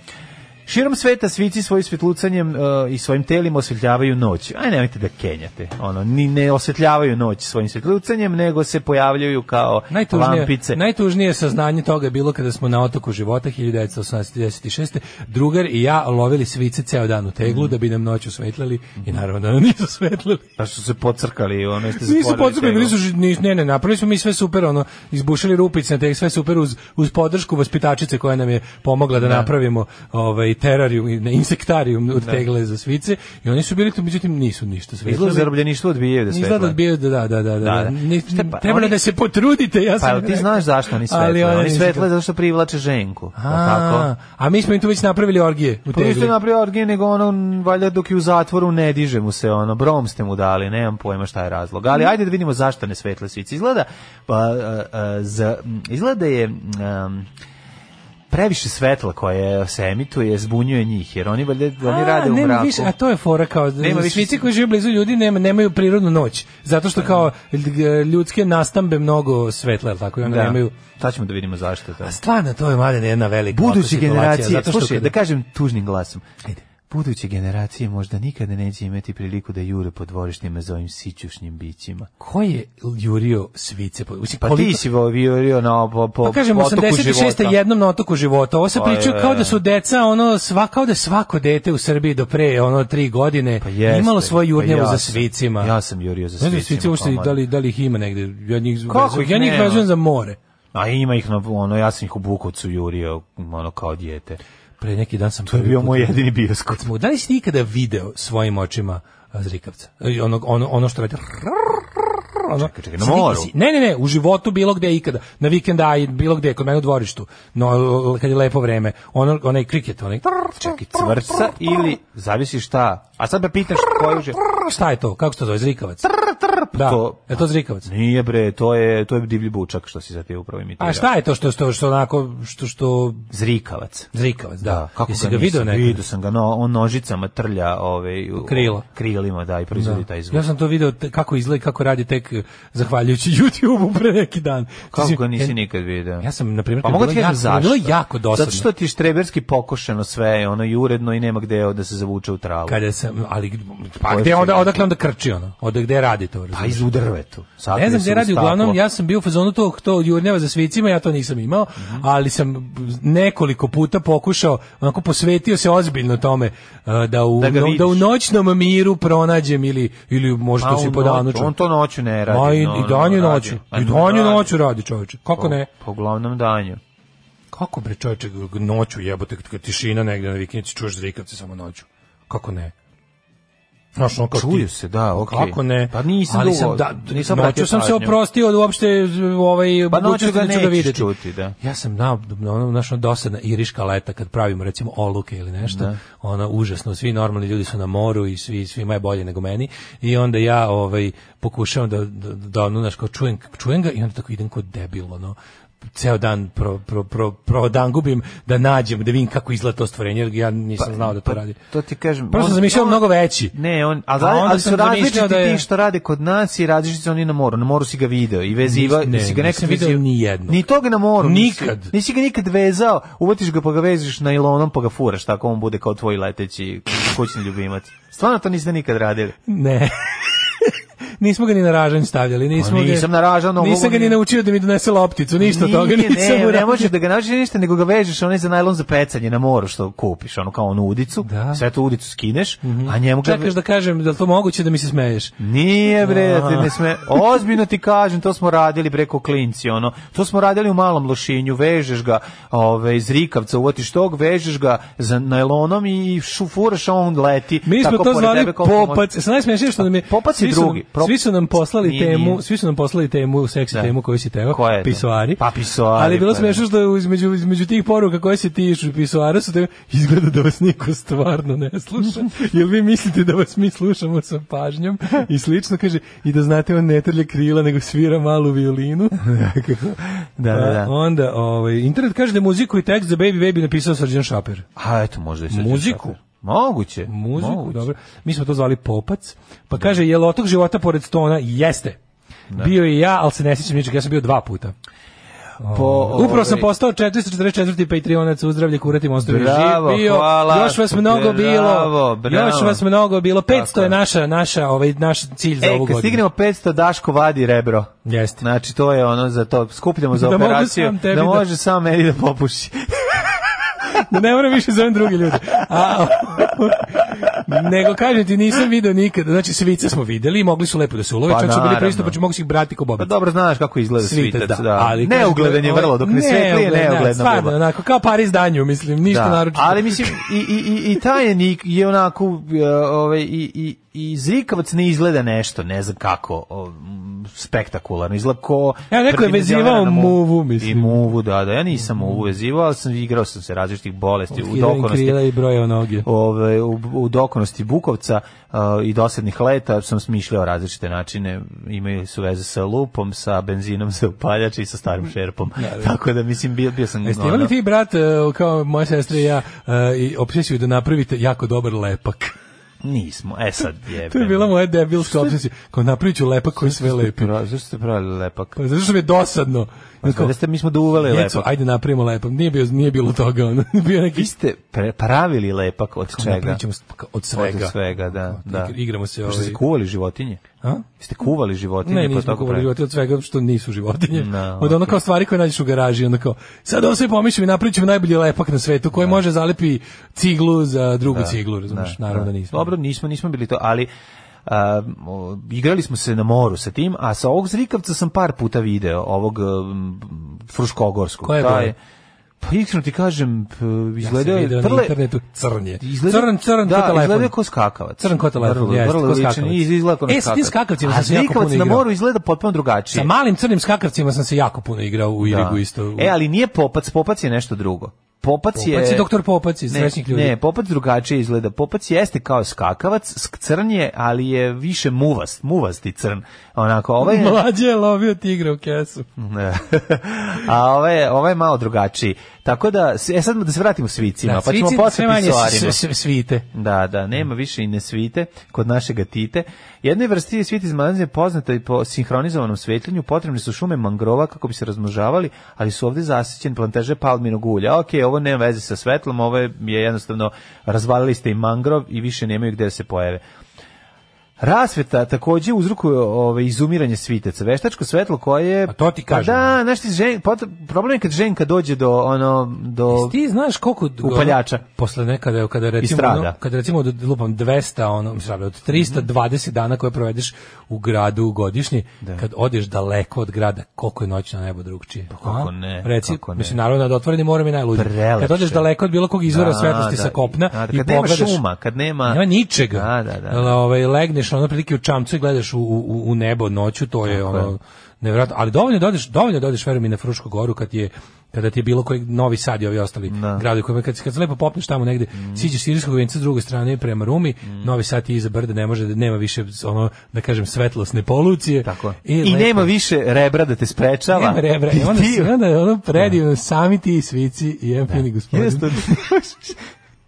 Širom sveta svici svojim svetlucanjem uh, e, i svojim telima osvetljavaju noć. Aj nemojte da kenjate. Ono ni ne osvetljavaju noć svojim svetlucanjem, nego se pojavljuju kao najtužnije, lampice. Najtužnije saznanje toga je bilo kada smo na otoku života 1986. Drugar i ja lovili svice ceo dan u teglu mm. da bi nam noć osvetlili i naravno da nam nisu osvetlili. Pa su se pocrkali, i ono jeste se Nisu pocrkali, nisu nis, ne ne, napravili smo mi sve super, ono izbušili rupice na teg, sve super uz uz podršku vaspitačice koja nam je pomogla da, da. napravimo ovaj terarium, ne, insektarijum da. od tegle za svice i oni su bili tu, međutim nisu ništa sve. Izgleda da zarobljeništvo odbijaju da svetlo. Izgleda da odbijaju da, da, da, da. da. Ne, pa, treba oni... da se potrudite, ja pa, sam... Pa, ti znaš zašto oni svetle? Ali, oni svetle zato što privlače ženku. A, tako? a mi smo im tu već napravili orgije u tegli. Pa, mi napravili orgije, nego ono, valjda dok je u zatvoru ne diže mu se, ono, brom ste mu dali, nemam pojma šta je razlog. Ali ajde da vidimo zašto ne svetle svice. Izgleda, pa, a, a, za, izgleda je... A, previše svetla koje se emituje zbunjuje njih jer oni valjda oni rade u mraku. Više, a to je fora kao nema više svici koji žive blizu ljudi nema, nemaju prirodnu noć zato što da. kao ljudske nastambe mnogo svetla tako i onda da. nemaju Sad ćemo da vidimo zašto to. A stvarno to je mladen jedna velika Buduće generacije, Zato što Slušaj, kada... da kažem tužnim glasom. Ajde. Buduće generacije možda nikada neće imati priliku da jure po dvorištima za ovim sićušnjim bićima. Ko je jurio svice? Usi, pa koliko... ti si jurio na po, po, pa po, kažem, 86. jednom na otoku života. Ovo se pa pričaju kao da su deca, ono, sva, kao da svako dete u Srbiji do pre ono, tri godine pa jeste, imalo svoje pa jurnjevo pa ja za svicima. Ja sam jurio za svicima. Ne znam, svice uopšte, da li, da li ih ima negde? Ja njih, Kako ja njih vezujem za more. A ima ih na ono, ja sam ih u Bukovcu jurio ono kao dijete. Pre neki dan sam... To je bio moj jedini bioskop. Da li si ikada video svojim očima eh, zrikavca? Ono, ono, ono što radi... Ono, čekaj, čekaj, na moru. Si, ne, ne, ne, u životu bilo gde ikada, na vikenda i bilo gde, kod mene u dvorištu, no, kad je lepo vreme, ono, onaj kriket, onaj... Čekaj, cvrca ili zavisi šta? A sad me pitaš koju je... Šta je to? Kako se to zove? Zrikavac? trp da. to. Je to zrikavac? Nije bre, to je to je divlji bučak što se za te upravo imitirao. A da. šta je to što što što onako što što zrikavac? Zrikavac, da. da. Kako Jesi ga video nekad? Video sam ga, no on nožicama trlja ovaj krilo. Krilima, da, i proizvodi da. taj zvuk. Ja sam to video kako izgleda, kako radi tek eh, zahvaljujući *laughs* YouTubeu pre neki dan. Kako ga nisi en, nikad video? Ja sam na primjer pa mogu ti kažem zašto? Bilo jako dosadno. Zato što ti štreberski pokošeno sve, ono i uredno i nema gde eh, da se zavuče u travu. Kada sam, ali pa gde onda odakle onda krči ono? Odakle gde radi to? to. Razumiješ? Pa iz u Sad ne znam gde radi, uglavnom ja sam bio u fazonu tog to jurnjava za svicima, ja to nisam imao, mm -hmm. ali sam nekoliko puta pokušao, onako posvetio se ozbiljno tome e, da u da, da u noćnom miru pronađem ili ili možda pa se po danu. On to noću ne radi. Ma i, no, i danju pa i noću. I danju noću radi, čoveče. Kako po, ne? Po glavnom danju. Kako bre čoveče noću jebote kad tišina negde na vikendici čuješ zvikavce samo noću. Kako ne? Znaš, ono kao Čuju ti, se, da, okej. Okay. Kako ne? Pa nisam ali sam, da, nisam noću sam se oprostio od uopšte ovaj, pa noću ga da neću vidjeti. čuti, da. Ja sam na, na ono, naša dosadna iriška leta kad pravimo recimo oluke ili nešto, da. ona užasno, svi normalni ljudi su na moru i svi, svi imaju bolje nego meni i onda ja ovaj, pokušavam da, da, da ono, znaš, kao čujem, čujem ga i onda tako idem kod debil, ono, ceo dan pro, pro, pro, pro dan gubim da nađem, da vidim kako izgleda to stvorenje, jer ja nisam pa, znao da to pa, radi. To ti kažem. Prvo sam zamišljao mnogo veći. Ne, on, a, da, ali su različiti da je... ti što rade kod nas i različiti se oni na moru. Na moru si ga video i veziva, ne, da si ga nekad nisam video ni jedno. Ni toga na moru. Nikad. Nisi, nisi ga nikad vezao, uvatiš ga pa ga veziš na ilonom pa ga furaš, tako on bude kao tvoj leteći kućni ljubimac. Stvarno to niste nikad radili? Ne. *laughs* *laughs* nismo ga ni na ražanj stavljali, pa nismo ga. nisam ga, na nisam ga ni naučio da mi donese lopticu, ništa Nije, toga nisam ne, ne možeš da ga naučiš ništa, nego ga vežeš onaj za najlon za pecanje na moru što kupiš, ono kao onu udicu, da. sve tu udicu skineš, mm -hmm. a njemu ga... Čekaš da kažem, da li to moguće da mi se smeješ? Nije bre, da. ti ne sme... *laughs* ozbiljno ti kažem, to smo radili preko klinci, ono, to smo radili u malom lošinju, vežeš ga ove, iz rikavca, uvotiš tog, vežeš ga za najlonom i šufuraš, on leti. Mi smo to zvali popac, sa najsmešnije što nam je... Popac je drugi pro... Svi su nam poslali nije, temu, nije. svi su nam poslali temu, seksi da. temu koju si teo, Koja pisoari. Pa pisoari. Ali je bilo pa, smešno da. što između, između tih poruka koje se tišu pisoara su te izgleda da vas niko stvarno ne sluša. *laughs* Jel vi mislite da vas mi slušamo sa pažnjom i slično kaže i da znate on ne trlje krila nego svira malu violinu. *laughs* da, da, da. Pa, onda ovaj internet kaže da muziku i tekst za Baby Baby napisao Srđan Šaper. A eto možda i Srđan Muziku? Šaper. Moguće. Muziku, moguće. dobro. Mi smo to zvali popac. Pa kaže, je li otok života pored stona? Jeste. Da. Bio i ja, ali se ne sjećam ničeg, ja sam bio dva puta. Po, Upravo sam ovaj- postao 444. Patreonac uzdravlje kurati monstru Bravo, bio. Hvala, još vas mnogo bravo, bilo. Bravo. Još vas mnogo bilo. 500 Tako. je naša, naša, ovaj, naš cilj za e, ovu godinu. E, kad stignemo 500, Daško vadi rebro. Jeste. Znači, to je ono za to. Skupljamo za da operaciju. Mogu da, da može sam meni da popuši da ne moram više zovem drugi ljudi. A, nego kažem ti, nisam video nikada. Znači, svice smo videli i mogli su lepo da se ulove. Pa, Čak su bili pristupači, pa mogli si ih brati ko bobice. Pa dobro znaš kako izgleda svitac, svitac da. da. Ali, neugledan je ovaj, vrlo, dok ne, ne svetlije, neugledno. Stvarno, onako, kao Paris danju, mislim, ništa da. naročito. Ali mislim, i, i, i, i taj je, je onako, uh, ovaj, i, i, i zrikavac ne izgleda nešto, ne znam kako spektakularno. Izgleda ko... Ja, neko je vezivao muvu, mislim. I muvu, da, da. Ja nisam muvu vezivao, ali sam igrao sam se različitih bolesti. U dokonosti, krila i brojao noge. Ove, u, u dokonosti Bukovca uh, i dosadnih leta sam smišljao različite načine. Imaju su veze sa lupom, sa benzinom, sa upaljači i sa starim šerpom. Da, da. Tako da, mislim, bio, bio sam... Jeste imali ti, brat, uh, kao moja sestra i ja, uh, i obsesiju da napravite jako dobar lepak? Nismo, e sad je. *laughs* to je bila moja debilska obsesija. Kao napraviću lepak koji sve lepi. Zašto ste pravili lepak? Pa zašto mi je dosadno. Pa, znači, ste, mi smo duvali lepak. Jeco, ajde napravimo lepak. Nije, bio, nije bilo toga. Ono. *laughs* bio neki... Vi ste pravili lepak od čega? Napravićemo od svega. Od svega, da. da. Igramo se. Ovaj... Ste se kuvali životinje? A? Jeste kuvali životinje? Ne, nismo kuvali životinje od svega što nisu životinje. No, da, od ono okay. kao stvari koje nađeš u garaži, onda kao, sad ovo sve pomišljam i napravit najbolji lepak na svetu koji da. može zalepi ciglu za drugu da. ciglu, razumiješ? Da. Naravno da. da nismo. Dobro, nismo, nismo bili to, ali uh, igrali smo se na moru sa tim, a sa ovog zrikavca sam par puta video, ovog um, fruškogorskog. Koje je taj, Pa iskreno ti kažem, izgleda ja je vrle... internetu crnje. Izgleda, crn, crn, da, telefon. izgleda kao skakavac. Crn kao telefon, jeste, kao skakavac. Izgleda kao skakavac. E, s tim skakavcima sam se jako puno igrao. na moru izgleda potpuno drugačije. Sa malim crnim skakavcima sam se jako puno igrao u Irigu da. isto. U... E, ali nije popac, popac je nešto drugo. Popac, je... Popac je doktor Popac iz ne, ljudi. Ne, Popac drugačije izgleda. Popac jeste kao skakavac, crn je, ali je više muvast, muvasti crn. Onako, ovaj je... Mlađe je lovio tigra u kesu. *laughs* A ovaj, ovaj je malo drugačiji. Tako da, e sad da se vratimo svicima, da, pa ćemo posle pisoarima. Svite. Da, da, nema više i ne svite kod našega Tite. Jedne vrste svit iz manzije poznata i po sinhronizovanom svetljenju potrebne su šume mangrova kako bi se razmnožavali, ali su ovde zasićen planteže palminog ulja. Ok, ovo nema veze sa svetlom, ovo je jednostavno razvalili ste i mangrov i više nemaju gdje da se pojave. Rasveta takođe uzrokuje ovaj izumiranje sviteca. Veštačko svetlo koje je A to ti pa kažem. Da, znaš ti žen, problem je kad ženka dođe do ono do Jesi Ti znaš koliko upaljača posle nekada kada recimo ono, kada recimo od da lupam 200 ono mislim od 320 dana koje provedeš u gradu godišnje da. kad odeš daleko od grada koliko je noćno nebo drugčije. Pa kako ne? Reci, kako ne. mislim naravno da otvoreni more mi najluđe. Kad odeš daleko od bilo kog izvora da, svetlosti da, sa kopna da, kad i kad pogledaš, nema šuma, kad nema nema ničega. Da, da, da. Ovaj legneš ležiš ono prilike u čamcu i gledaš u, u, u nebo noću, to je Tako ono nevjerojatno, ali dovoljno da odeš, dovoljno da verujem i na Frušku goru kad je kada ti je bilo koji Novi Sad i ovi ostali no. Da. gradovi koji kad kad se lepo popneš tamo negde mm. siđeš sirijskog venca s druge strane prema Rumi mm. Novi Sad ti iza brda ne može da nema više ono da kažem svetlosne polucije Tako. i, I lepo, nema više rebra da te sprečava nema rebra i *laughs* onda, onda ono da. predivno no. sami ti svici i empini da. gospodin da. *laughs*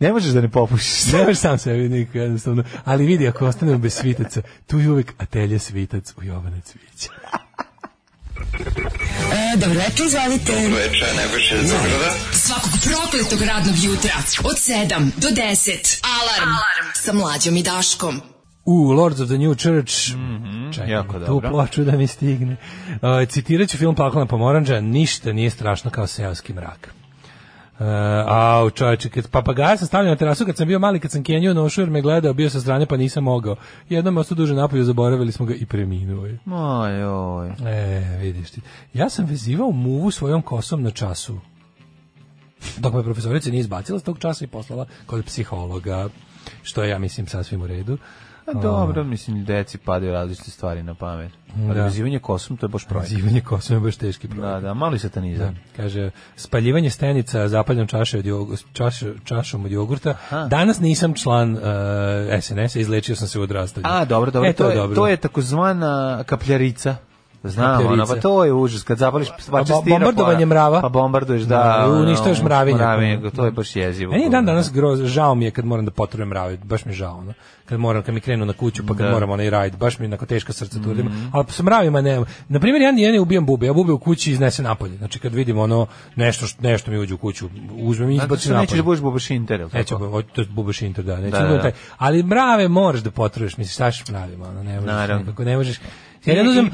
Ne možeš da ne popušiš. ne možeš sam sebi nikako, jednostavno. Ali vidi, ako ostanemo bez svitaca, tu je uvijek atelje svitac u Jovana Cvića. E, dobro večer, izvalite. Dobro večer, najbolje je zagrada. Svakog prokletog radnog jutra od 7 do 10. Alarm, Alarm. sa mlađom i Daškom. U Lords of the New Church. Mm -hmm, Čekaj, jako tu plaču da mi stigne. Uh, citirat ću film Paklana Pomoranđa. Ništa nije strašno kao seoski mrak. Uh, au, čovječe, kad papagasa stavljam na terasu kad sam bio mali, kad sam kenio nošu jer me gledao, bio sa strane pa nisam mogao. Jednom osto duže napolju zaboravili smo ga i preminuo je. Oj, oj. E, vidiš ti. Ja sam vezivao muvu svojom kosom na času. Dok me profesorica nije izbacila s tog časa i poslala kod psihologa, što je, ja mislim, sasvim u redu. Pa dobro, mislim, deci padaju različite stvari na pamet. Da. Razivanje kosum, to je baš projekt. Razivanje kosum je baš teški projekt. Da, da, mali satanizam. Da. Kaže, spaljivanje stenica zapaljam čaše od čaš, čašom od jogurta. Aha. Danas nisam član uh, SNS-a, izlečio sam se u odrastanju. A, dobro, dobro. E, to, to, je, dobro. to je takozvana kapljarica. Znam, ono, pa to je užas, kad zapališ svača pa pa stira. Bombardovanje mrava. Pa bombarduješ, da. da no, uništavaš mravinje. Mravinja, to je baš jezivo. Eni dan danas groz, žao mi je kad moram da potrujem mrave, baš mi je žao, ono. Kad moram, kad mi krenu na kuću, pa kad da. moram onaj rajd, baš mi je onako teška srca mm -hmm. Ali sa mravima ne, na primjer, ja nije ne ubijam bube, ja bube u kući iznese napolje. Znači, kad vidim ono, nešto, nešto mi uđe u kuću, uzmem i izbacim napolje. Nećeš da budeš bubešinter, ili Neću, to je bubešinter, da, neću da, da, da, da. Taj. Ali mrave moraš da potruješ, misliš, šta mravima, ono, ne možeš, nekako, ne možeš. Ja ne dozem,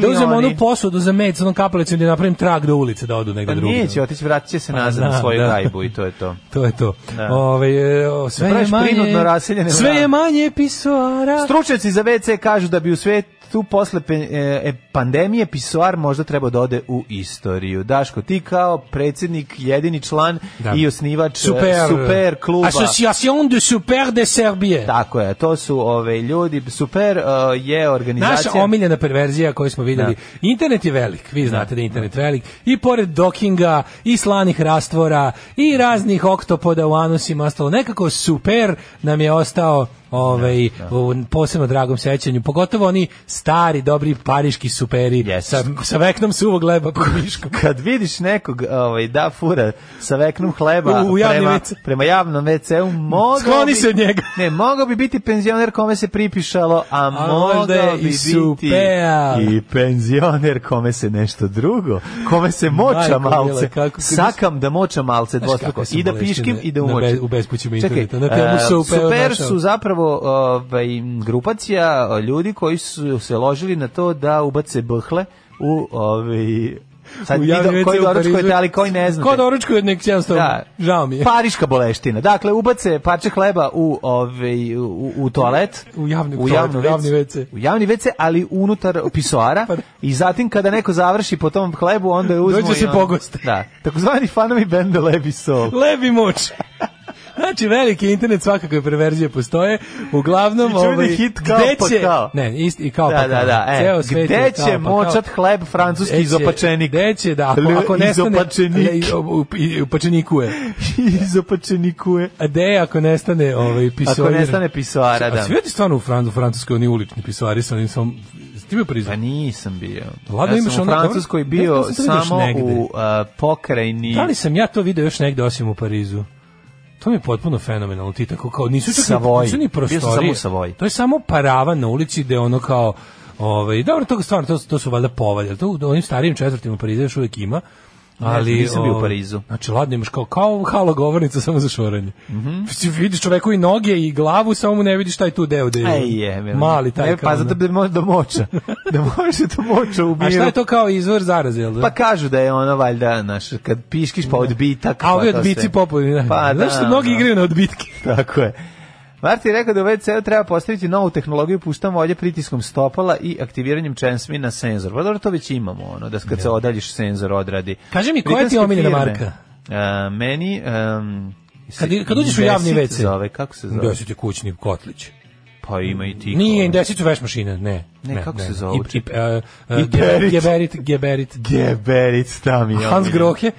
da uzem onu posudu za med sa onom kapalicom da napravim trag do ulice da odu negde pa drugde. Neće otići, vratit će se pa nazad na da, svoju da. gajbu i to je to. *laughs* To je to. Da. E, sve je manje, sve je manje pisoara. Stručnjaci za WC kažu da bi u svet tu posle e, e, pandemije pisoar možda treba da ode u istoriju. Daško, ti kao predsjednik, jedini član da. i osnivač e, super, super kluba. Association de Super de Serbije. Tako je, to su ove ljudi. Super uh, je organizacija. Naša omiljena perverzija koju smo videli. Da. Internet je velik, vi da. znate da, da je internet da. velik. I pored dokinga, i slanih rastvora, i raznih oktopoda u anusima, ostalo nekako super nam je ostao ovaj da, da. u posebno dragom sećanju, pogotovo oni stari dobri pariški superi yes. sa sa veknom suvog leba po mišku. *laughs* Kad vidiš nekog ovaj da fura sa veknom hleba u, u prema WC. prema javnom WC-u, mogao *laughs* Skloni bi, se njega. *laughs* ne, mogao bi biti penzioner kome se pripišalo, a, a mogao bi i supea. biti i penzioner kome se nešto drugo, kome se moča malce. Kako, Sakam da moča malce dvostruko i da piškim da i da umočim. U bespućima interneta. Čekaj, na temu e, super su zapravo zapravo ovaj, grupacija ljudi koji su se ložili na to da ubace bhle u ovaj, Sad vi koji doručkujete, ali koji ne znate. Ko doručkuje nek da. žao mi je. Pariška boleština. Dakle, ubace parče hleba u, ove, ovaj, u, u toalet. U javni, u javni, toalet, javni vece. U javni vece, ali unutar pisoara. pa, da. I zatim kada neko završi po tom hlebu, onda je uzmo... Dođe se pogoste. Da. Takozvani fanovi benda Lebi Sol. Lebi moč. *laughs* Znači, veliki internet, svakako je perverzije postoje. Uglavnom, I ovaj, hit kao gde pa će, kao. Ne, isti, i kao da, pa da, kao. Da, da, e, gde pa će pa kao. močat hleb francuski gde iz opačenika? Gde će, da, ako, ako nestane... Iz opačeniku *laughs* je. iz opačeniku je. A ako nestane ovaj, pisoir? Ako nestane pisoara, da. A svi ti stvarno u, Fran, u Francuskoj oni ulični pisoari sa onim svom ti bio Pa nisam bio. Lado ja imaš sam u Francuskoj bio samo u uh, pokrajni... Da li sam ja to video još negde osim u Parizu? To mi je potpuno fenomenalno, ti tako kao nisu čak Savoj. nisu ni prostorije. Samo to je samo paravan na ulici gde ono kao Ovaj dobro to stvarno to, to su valjda povalje, to u onim starijim četvrtima Pariza još uvijek ima ali ne, nisam bio u ovaj, Parizu. Znači ladno imaš kao kao halo govornica samo za šoranje. Mhm. Mm vidiš čovjeku i noge i glavu, samo mu ne vidiš taj tu deo da je. Aj je, Mali taj. Ne, pa zato da. bi može *laughs* da moča. da može da moča u miru. A šta je to kao izvor zaraze, jel da? Pa kažu da je ono valjda naš kad piškiš pa da. odbitak. A ovi pa odbici popularni. Da. Pa, da, znaš, mnogi igraju na odbitke. Tako je. Marti je rekao da u WC-u treba postaviti novu tehnologiju, puštamo ovdje pritiskom stopala i aktiviranjem čensmi na senzor. Pa dobro, to već imamo, ono, da kad se da. odaljiš senzor odradi. Kaže mi, koja ti je omiljena marka? A, meni... Um, kad, kad uđeš u javni WC? Zove, kako se zove? Besiti kućni kotlić. Pa ima i ti. Nije indesicu veš mašina, ne. Ne, ne kako ne, se zove? I, i, uh, Geberit. Geberit, Geberit. Geberit stam ja. Hans Grohe.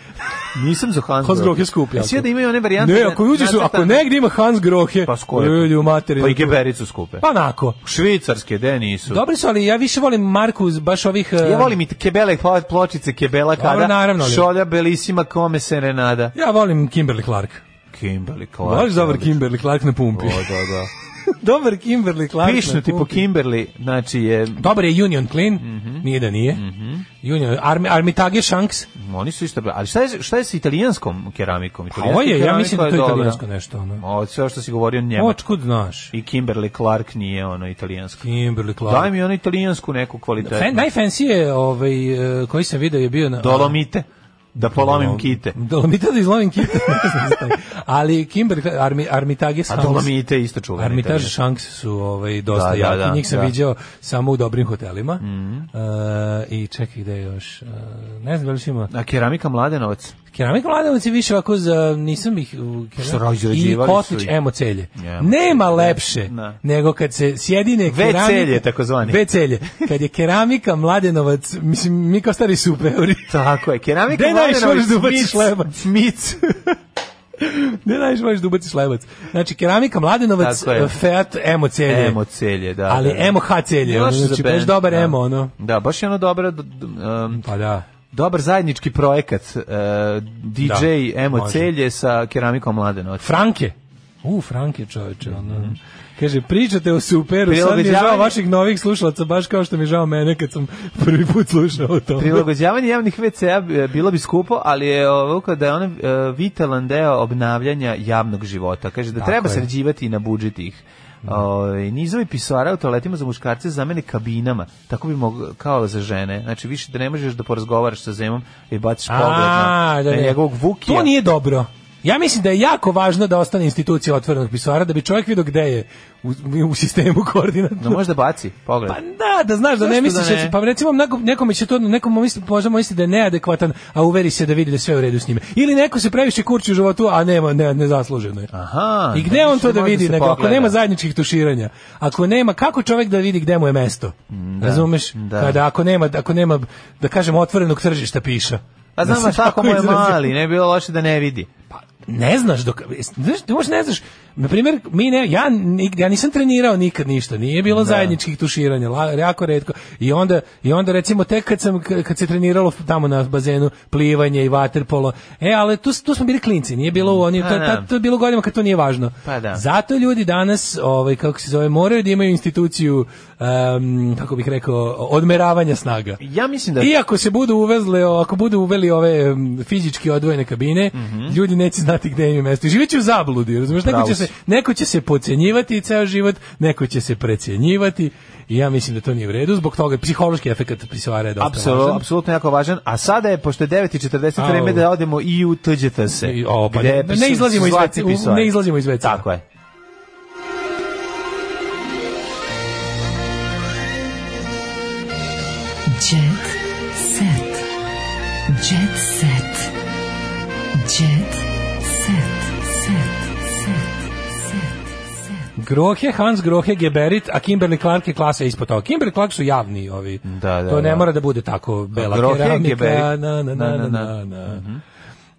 Nisam za Hans, Hans Grohe. Hans skuplja. Sve da imaju one varijante. Ne, ako uđeš, ako negdje ima Hans Grohe, pa skoje. Ljudi u materiju. Pa i Geberit su skupe. Pa onako. Švicarske, de nisu. Dobri su, ali ja više volim Marku baš ovih... Uh... Ja volim i kebele pločice, kebela kada, Dobro, naravno, ali. šolja belisima kome se ne nada. Ja volim Kimberly Clark. Kimberly Clark. Voliš dobar Kimberly Clark na pumpi. O, da, da. *laughs* *laughs* Dobar Kimberly Clark. Pišno ti po Kimberly, znači je... Dobar je Union Clean, mm -hmm. nije da nije. Mm -hmm. Union, Armi, Armitage Shanks. Mm, oni su isto... Ali šta je, šta je s italijanskom keramikom? Pa ovo je, ja mislim da to je italijansko nešto. Ono. O, sve što si govorio njema. Očkud znaš. I Kimberly Clark nije ono italijansko. Kimberly Clark. Daj mi ono italijansku neku kvalitetu. Najfancy je, ovaj, eh, koji sam video je bio... Na, Dolomite da polomim Dolom, da, da. kite. Dolomita da, da izlomim kite. *laughs* Ali Kimber, Armi, Armitage Shanks. A Dolomite isto čuveni. Armitage Shanks su ovaj, dosta da, jaki. Da, da, Njih sam da. viđao samo u dobrim hotelima. Mm -hmm. uh, I čekaj gde još. Uh, ne znam da ima. A keramika Mladenovac. Keramik Mladenovac je više ovako za, nisam ih... Što I Kotić emo celje. Yeah. Nema da, lepše no. Da. nego kad se sjedine keramika... celje, zvani. V celje. Kad je keramika Mladenovac, mislim, mi kao stari supeuri. Tako je, keramika De Mladenovac, smic. Smic. ne znaš baš da ubaciš lebac. *laughs* Da znači, keramika Mladenovac, Fiat Emo celje. Emo celje, da. Ali da, da. Emo H celje, znači, baš dobar da. Emo, ono. Da, baš je ono dobro, um, pa da dobar zajednički projekat uh, DJ da, Emo može. Celje sa keramikom Mlade Mladenovac. Franke. U, Franke čoveče, mm -hmm. ono. Kaže, pričate o superu, sad mi je žao vaših novih slušalaca, baš kao što mi je žao mene kad sam prvi put slušao o tome. Prilagođavanje javnih WC-a e, bilo bi skupo, ali je ovako da je ono e, vitalan deo obnavljanja javnog života. Kaže, da Tako treba je. sređivati i na budžet ih. Ovaj nizovi pisoara u toaletima za muškarce zamene kabinama. Tako bi mogao kao za žene. Znači više da ne možeš da porazgovaraš sa zemom i baciš pogled da, na, da njegovog Vukija. To nije dobro. Ja mislim da je jako važno da ostane institucija otvorenog pisoara da bi čovjek vidio gde je u, u sistemu *laughs* koordinata. No možda baci, pogled. Pa da, da znaš da ne da misliš, da ne? pa recimo nekom će to nekom mislim možemo misli da je neadekvatan, a uveri se da vidi da sve u redu s njime. Ili neko se previše kurči u životu, a nema ne nezasluženo je. Aha. I da gde on to da vidi, nego ako nema zajedničkih tuširanja, ako nema kako čovjek da vidi gde mu je mesto. Da, Razumeš? Da. Kada ako nema ako nema da kažem otvorenog tržišta piša. A znam da tako moj mali, ne bi bilo loše da ne vidi ne znaš dok e, znaš, ti možda ne znaš na primjer mi ne ja ja nisam trenirao nikad ništa nije bilo da. zajedničkih tuširanja la, jako retko i onda i onda recimo tek kad sam kad se treniralo tamo na bazenu plivanje i waterpolo. e ali tu, tu smo bili klinci nije bilo u oni pa, to, da. ta, to je bilo godinama kad to nije važno pa da. zato ljudi danas ovaj kako se zove moraju da imaju instituciju um, kako bih rekao, odmeravanja snaga. Ja mislim da... iako se budu uvezle, ako budu uveli ove fizički odvojene kabine, mm -hmm. ljudi neće znati gde im je mesto. Živeće u zabludi, razumeš? Neko će, se, neko će se pocenjivati ceo život, neko će se precenjivati. i ja mislim da to nije u redu, zbog toga psihološki efekt prisvara je dosta Apsolu, važan. Apsolutno jako važan, a sada je, pošto je 9.40 vreme da odemo i u tuđeta se. O, pa, ne, ne, izlazimo iz veca. Ne izlazimo iz veca. Tako je. Jet set. Jet set. Jet set. Set. Set. Grohe, Hans Grohe, Geberit, a Kimberly Clark je klasa ispod toga. Kimberly Clark su javni ovi. Da, da, to ne da. mora da bude tako bela Grohe, keramika. Geberit. Na, na, na, na, na, na. na. Mm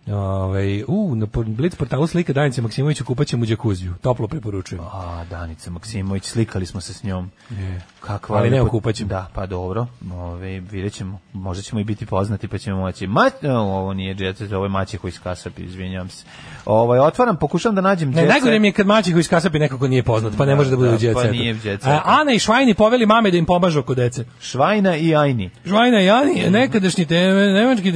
Ove, ovaj, u, na Blitz portalu slika Danica Maksimović u kupaćem u džakuziju. Toplo preporučujem. A, Danica Maksimović, slikali smo se s njom. Je. Kakva Ali ne u kupaćem. Da, pa dobro. Ove, ovaj, vidjet ćemo. Možda ćemo i biti poznati pa ćemo moći. Ma, e, ovo nije džet, ovo je ovaj maće koji kasapi, izvinjavam se. Ovaj otvaram, pokušavam da nađem Ne, najgore mi je kad maćeho iz kasapi nekako nije poznat, pa ne da, može da bude da, u džet. Pa nije džet. E, Ana i Švajni poveli mame da im pomažu oko dece. Švajna i Ajni. Švajna i Ajni, nekadašnji nemački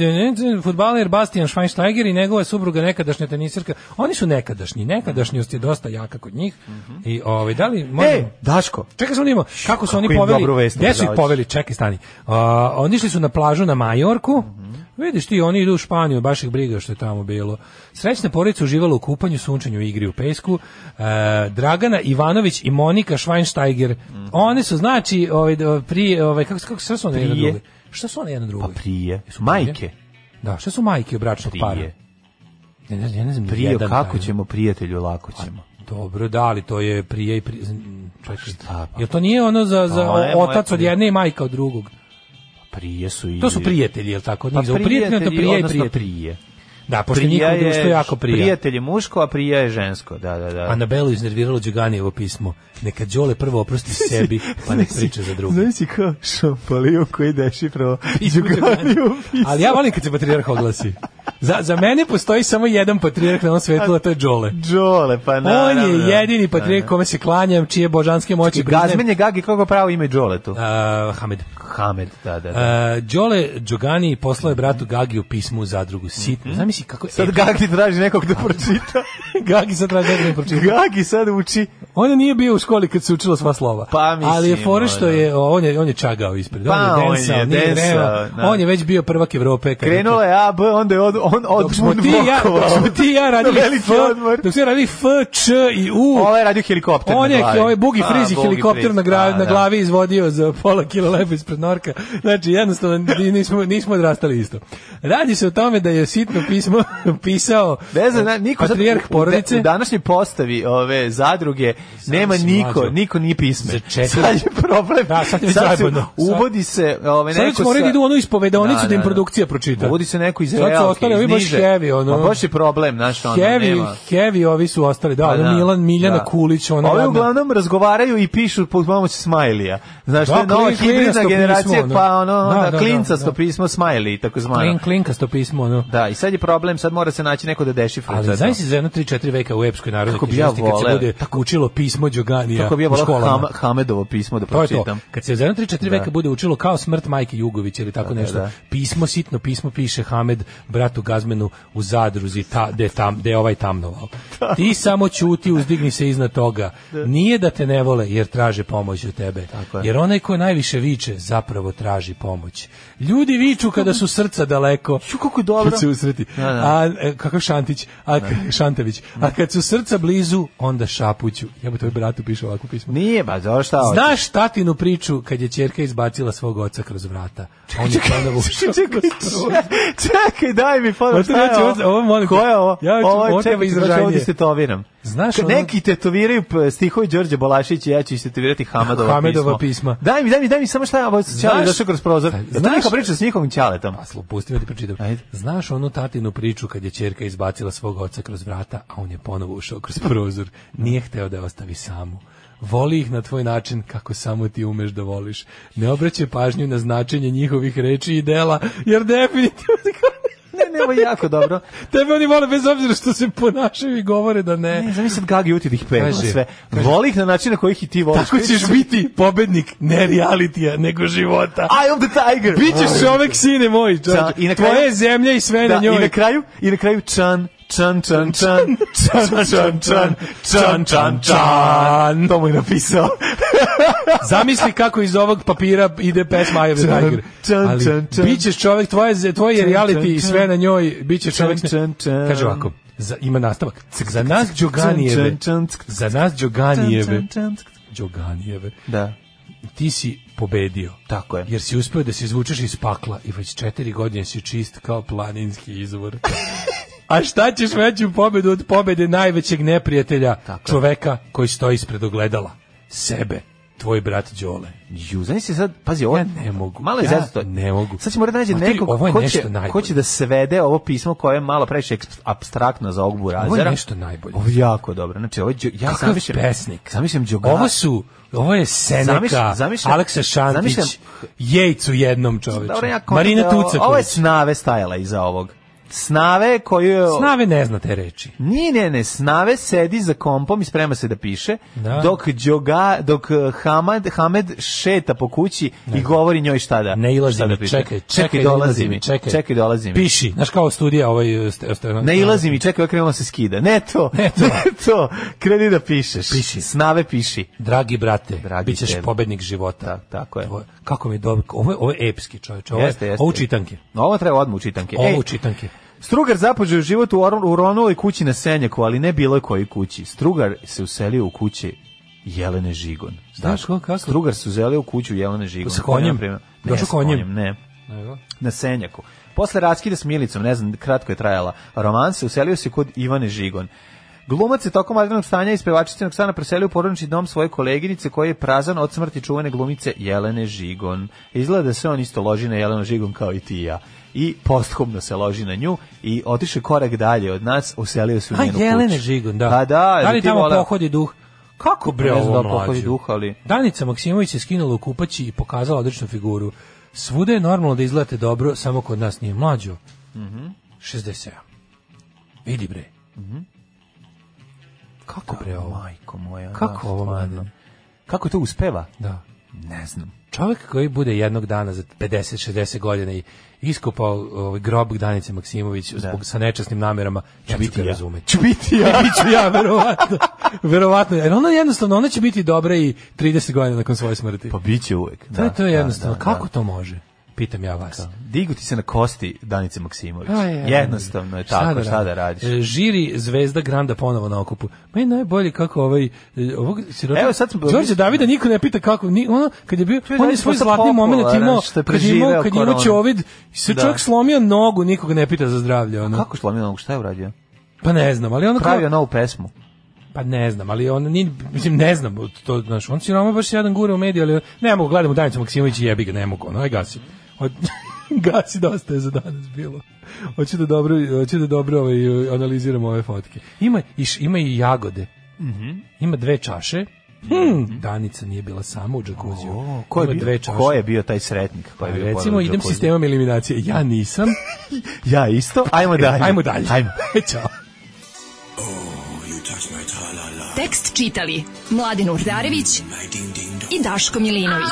fudbaler Bastian Schweinsteiger Federer i njegova supruga nekadašnja tenisirka, oni su nekadašnji, nekadašnjost je dosta jaka kod njih. Mm -hmm. I ovaj da li možemo... E, Daško. Čekaj samo nimo, da kako su oni poveli? Vest, gde su ih poveli? Čekaj, stani. Uh, oni šli su na plažu na Majorku. Mm -hmm. Vidiš ti, oni idu u Španiju, baš ih briga što je tamo bilo. Srećna porodica uživala u kupanju, sunčanju, igri u pesku. E, Dragana Ivanović i Monika Schweinsteiger. Mm. One su, znači, ovaj, pri, ovaj, kako, kako, kako su oni jedan drugi? Šta su one jedna drugi? Pa prije. Su majke. Prije? Da, šta su majke u bračnog para? Ne, ne, ja ne znam, Prio, kako ćemo prijatelju, lako pa, ćemo. A, dobro, da, ali to je prije i prije... Čekaj, šta? Pa, Jel to nije ono za, za pa, otac od jedne i majka od drugog? Prije su i... To su prijatelji, je li tako? Pa, prijatelji, prijatelji, to prije i prije. prije. Da, pošto njihovo društvo jako prija. Prijatelj je muško, a prija je žensko, da, da, da. Anabelu iznerviralo Đuganijevo pismo neka Đole prvo oprosti sebi, *laughs* pa ne priča za drugi. Znaš si kao šampalion koji dešifrao Đuganiju Ali ja volim kad se patrijarh oglasi. Za, za mene postoji samo jedan patrijarh na ovom svetu, a to je Đole. Đole, pa naravno. On je da. jedini patrijarh da, da. kome se klanjam, čije božanske moći brinem. Gazmen je Gagi, kako pravo ime Đole tu? Uh, Hamed. Hamed, da, da. da. Uh, Đole Đogani poslao je bratu Gagi u pismu u zadrugu. Sitno. Mm -hmm. Zamisli kako... Sad Gagi traži nekog da pročita. *laughs* Gagi sad traži nekog da pročita. Gagi sad uči. On nije bio u školi kad se učilo sva slova. Pa mislim, Ali je fore što je on je on je čagao ispred. Pa, on je Densa, on je, densao, reo, da. on je već bio prvak Evrope kad Krenulo je AB, onda je od, on od dok smo ti ja, *laughs* dok smo ti ja radili F, dok smo radili F, Č i U. On je radio helikopter. On je ovaj bugi frizi helikopter na, gra, pa, na da. glavi izvodio za pola kilo lepa ispred Norka. Znači jednostavno nismo nismo odrastali isto. Radi se o tome da je sitno pismo *laughs* pisao. Ne eh, znam, niko patrijarh porodice. U današnjoj postavi ove zadruge nema ni niko, mlađo. niko nije pisme. Za četiri. Sad je problem. Da, sad je sad su, uvodi se, ovaj neko. Sad ćemo sa... Da idu ono ispovedonicu da, da, da, im da, da. produkcija pročita. Uvodi se neko iz Realke. Sad su ostali ovi baš heavy, ono. Ma baš je problem, znaš, ono heavy, nema. Heavy ovi su ostali, da, pa da Milan, Miljana da. Kulić, ono. Ovi uglavnom razgovaraju i pišu pod pomoć Smajlija. Znaš, da, to je nova hibridna generacija, pa ono, da, sto pismo Smajli, tako zvano. Klin, sto pismo, ono. Da, i sad je problem, sad mora se naći neko da dešifruje. Ali znaš si za jedno 3-4 veka u epskoj narodnoj knjižnosti kad se bude tako učilo pismo Đoga, Italija. Kako bi ja volao Hamedovo pismo da pročitam. To to. Kad se za 3-4 veka da. bude učilo kao smrt majke Jugović ili tako nešto, da. pismo, sitno pismo piše Hamed bratu Gazmenu u zadruzi, ta, de, tam, de ovaj tamnovao. Da. Ti samo ćuti, uzdigni se iznad toga. Nije da te ne vole jer traže pomoć od tebe. Tako je. Jer onaj ko najviše viče zapravo traži pomoć. Ljudi viču kada su srca daleko. Ju kako je dobro. Kad se usreti. A e, kako Šantić, a Šantević. A kad su srca blizu, onda šapuću. Ja bih tvoj bratu piše pišu ovako pismo. Nije, ba, pa zašto šta hoćeš? Znaš tatinu priču kad je ćerka izbacila svog oca kroz vrata. Čekaj, on je onda ušao. Čekaj, čekaj, čekaj, daj mi pa šta je znači, ovo? Ovo molim. Ko je ovo? Ja ću ovo čekaj, izražajnije. Znači, ovdje se toviram. Znaš, ono... neki tetoviraju stihovi Đorđe Bolašić i ja ću istetovirati Hamadova, Hamadova pisma. pisma. Daj mi, daj mi, daj mi samo šta je ovo ćale došao kroz prozor. Znaš, to neka priča s njihovim ćaletom. Aslo, pa, pusti me da pričitam. Ajde. Znaš onu tatinu priču kad je ćerka izbacila svog oca kroz vrata, a on je ponovo ušao kroz prozor. Nije hteo da je ostavi samu. Voli ih na tvoj način kako samo ti umeš da voliš. Ne obraćaj pažnju na značenje njihovih reči i dela, jer definitivno ne, ne, ovo je jako dobro. Tebe oni vole bez obzira što se ponašaju i govore da ne. Ne, zamislim Gagi uti da ih peva sve. Voli ih na način na koji ih i ti voliš. Tako ćeš biti pobednik ne realitija, nego života. I am the tiger. Bićeš čovek, sine moj. Čovek. Da, I na kraju, Tvoje zemlje i sve da, na njoj. I na kraju, i na kraju Chan čan čan čan čan čan čan čan čan čan to mu je napisao *laughs* zamisli kako iz ovog papira ide pesma Eye of the Tiger ali bićeš čovjek tvoje, tvoje reality i sve na njoj bićeš čovjek kaže ovako za, ima nastavak za nas Đoganijeve za nas Đoganijeve Đoganijeve da ti si pobedio. Tako je. Jer si uspio da se izvučeš iz pakla i već četiri godine si čist kao planinski izvor. *laughs* A šta ćeš veću pobedu od pobede najvećeg neprijatelja, Tako. čoveka koji stoji ispred ogledala? Sebe, tvoj brat Đole. Ju, znači se sad, pazi, ovo ja ne mogu. Malo je ja Ne mogu. Sad da morati naći nekog ko, će, najbolje. ko će da svede ovo pismo koje je malo previše abstraktno za ovog burazera. Ovo je nešto najbolje. Ovo je jako dobro. Znači, ovo je, ja Kakav zamišljam, pesnik. Zamišljam Đoga. Ovo su, ovo je Seneka, zamišljam, Aleksa Šantić, Jejcu jednom čovječu, Marina Tucaković. Ovo je snave stajala iza ovog. Snave koju... Snave ne zna te reči. Nije, ne, ne, Snave sedi za kompom i sprema se da piše, da. dok Đoga, dok eh, Hamad, Hamed šeta po kući da. i govori njoj šta da. Ne ilazi da mi, čekaj, čekaj, čekaj, dolazi mi, čekaj, čekaj, dolazi mi. Piši, znaš kao studija ovaj... Ste, eh, ste, ne ilazi mi, čekaj, krenula se skida. Ne to, ne to, *laughs* ne to. Kredi da pišeš. Piši. Snave piši. Dragi brate, Dragi bićeš tebe. pobednik života. Da, tako je. Tvoj, kako mi je dobro, ovo je, ovo je epski čovječ, ovo, jeste, jeste. ovo čitanke. Ovo treba odmah u čitanke. Ovo Ej, čitanke. Strugar započeo život u, u Ronuloj kući na Senjaku, ali ne bilo koji kući. Strugar se uselio u kući Jelene Žigon. Znaš ko, kako? Strugar se uselio u kuću Jelene Žigon. Sa konjem? Ne, Došao konjem. Ne, Nego? na Senjaku. Posle raskida s Milicom, ne znam, kratko je trajala, roman se uselio se kod Ivane Žigon. Glumac se tokom vanrednog stanja iz pevačistinog stana preselio u porodični dom svoje koleginice koji je prazan od smrti čuvene glumice Jelene Žigon. Izgleda da se on isto loži na Jelenu Žigon kao i ti i ja i posthumno se loži na nju i otiše korak dalje od nas, uselio se u njenu kuću. A Jelena Žigun, da. Pa da, da li tamo vola... pohodi duh? Kako bre ne da ovo pohodi Duh, ali... Danica Maksimović je skinula u kupaći i pokazala odličnu figuru. Svuda je normalno da izgledate dobro, samo kod nas nije mlađo. Mm -hmm. 67. Vidi bre. Mm -hmm. Kako bre ovo? Majko moja. Kako da, ovo, Kako to uspeva? Da ne znam, čovjek koji bude jednog dana za 50-60 godina i iskopao ovaj grob Danice Maksimović da. zbog sa nečasnim namjerama, ću biti ja. razumeti. *laughs* Ću biti ja. Biću ja, verovatno. verovatno. Jer ona jednostavno, ona će biti dobra i 30 godina nakon svoje smrti. Pa biće uvek. Da, to je to da, jednostavno. Da, da, Kako to može? pitam ja vas. Digu ti se na kosti Danice Maksimović. Aj, aj, Jednostavno je šta da tako, da šta da radiš. E, žiri zvezda Granda ponovo na okupu. Ma je najbolje kako ovaj e, ovog sirota. Evo sad smo Đorđe Davida niko ne pita kako ni ono kad je bio Čuvi, on je svoj zlatni momenat imao kad je imao kad je imao Čovid i se da. čovjek slomio nogu, nikoga ne pita za zdravlje ono. Kako slomio nogu, šta je uradio? Pa ne znam, ali on pravio kao... novu pesmu. Pa ne znam, ali on ni mislim ne znam, to znaš, on si roma baš jedan gure u mediji, ali ne mogu gledam Danica Maksimović jebi ga, ne mogu, ono aj gasi. Od... *laughs* Gasi dosta je za danas bilo. Hoću da dobro, hoću da dobro ovaj, analiziramo ove fotke. Ima, iš, ima i jagode. Mm Ima dve čaše. Mhm. Hmm. Danica nije bila sama u džakuziju. ko, je bio, dve ko je bio taj sretnik? Ko je pa bio recimo, idem sistemom eliminacije. Ja nisam. *laughs* ja isto. Ajmo e, dalje. Ajmo dalje. Ajmo. *laughs* E, ćao. Tekst čitali Mladin Urdarević i Daško Milinović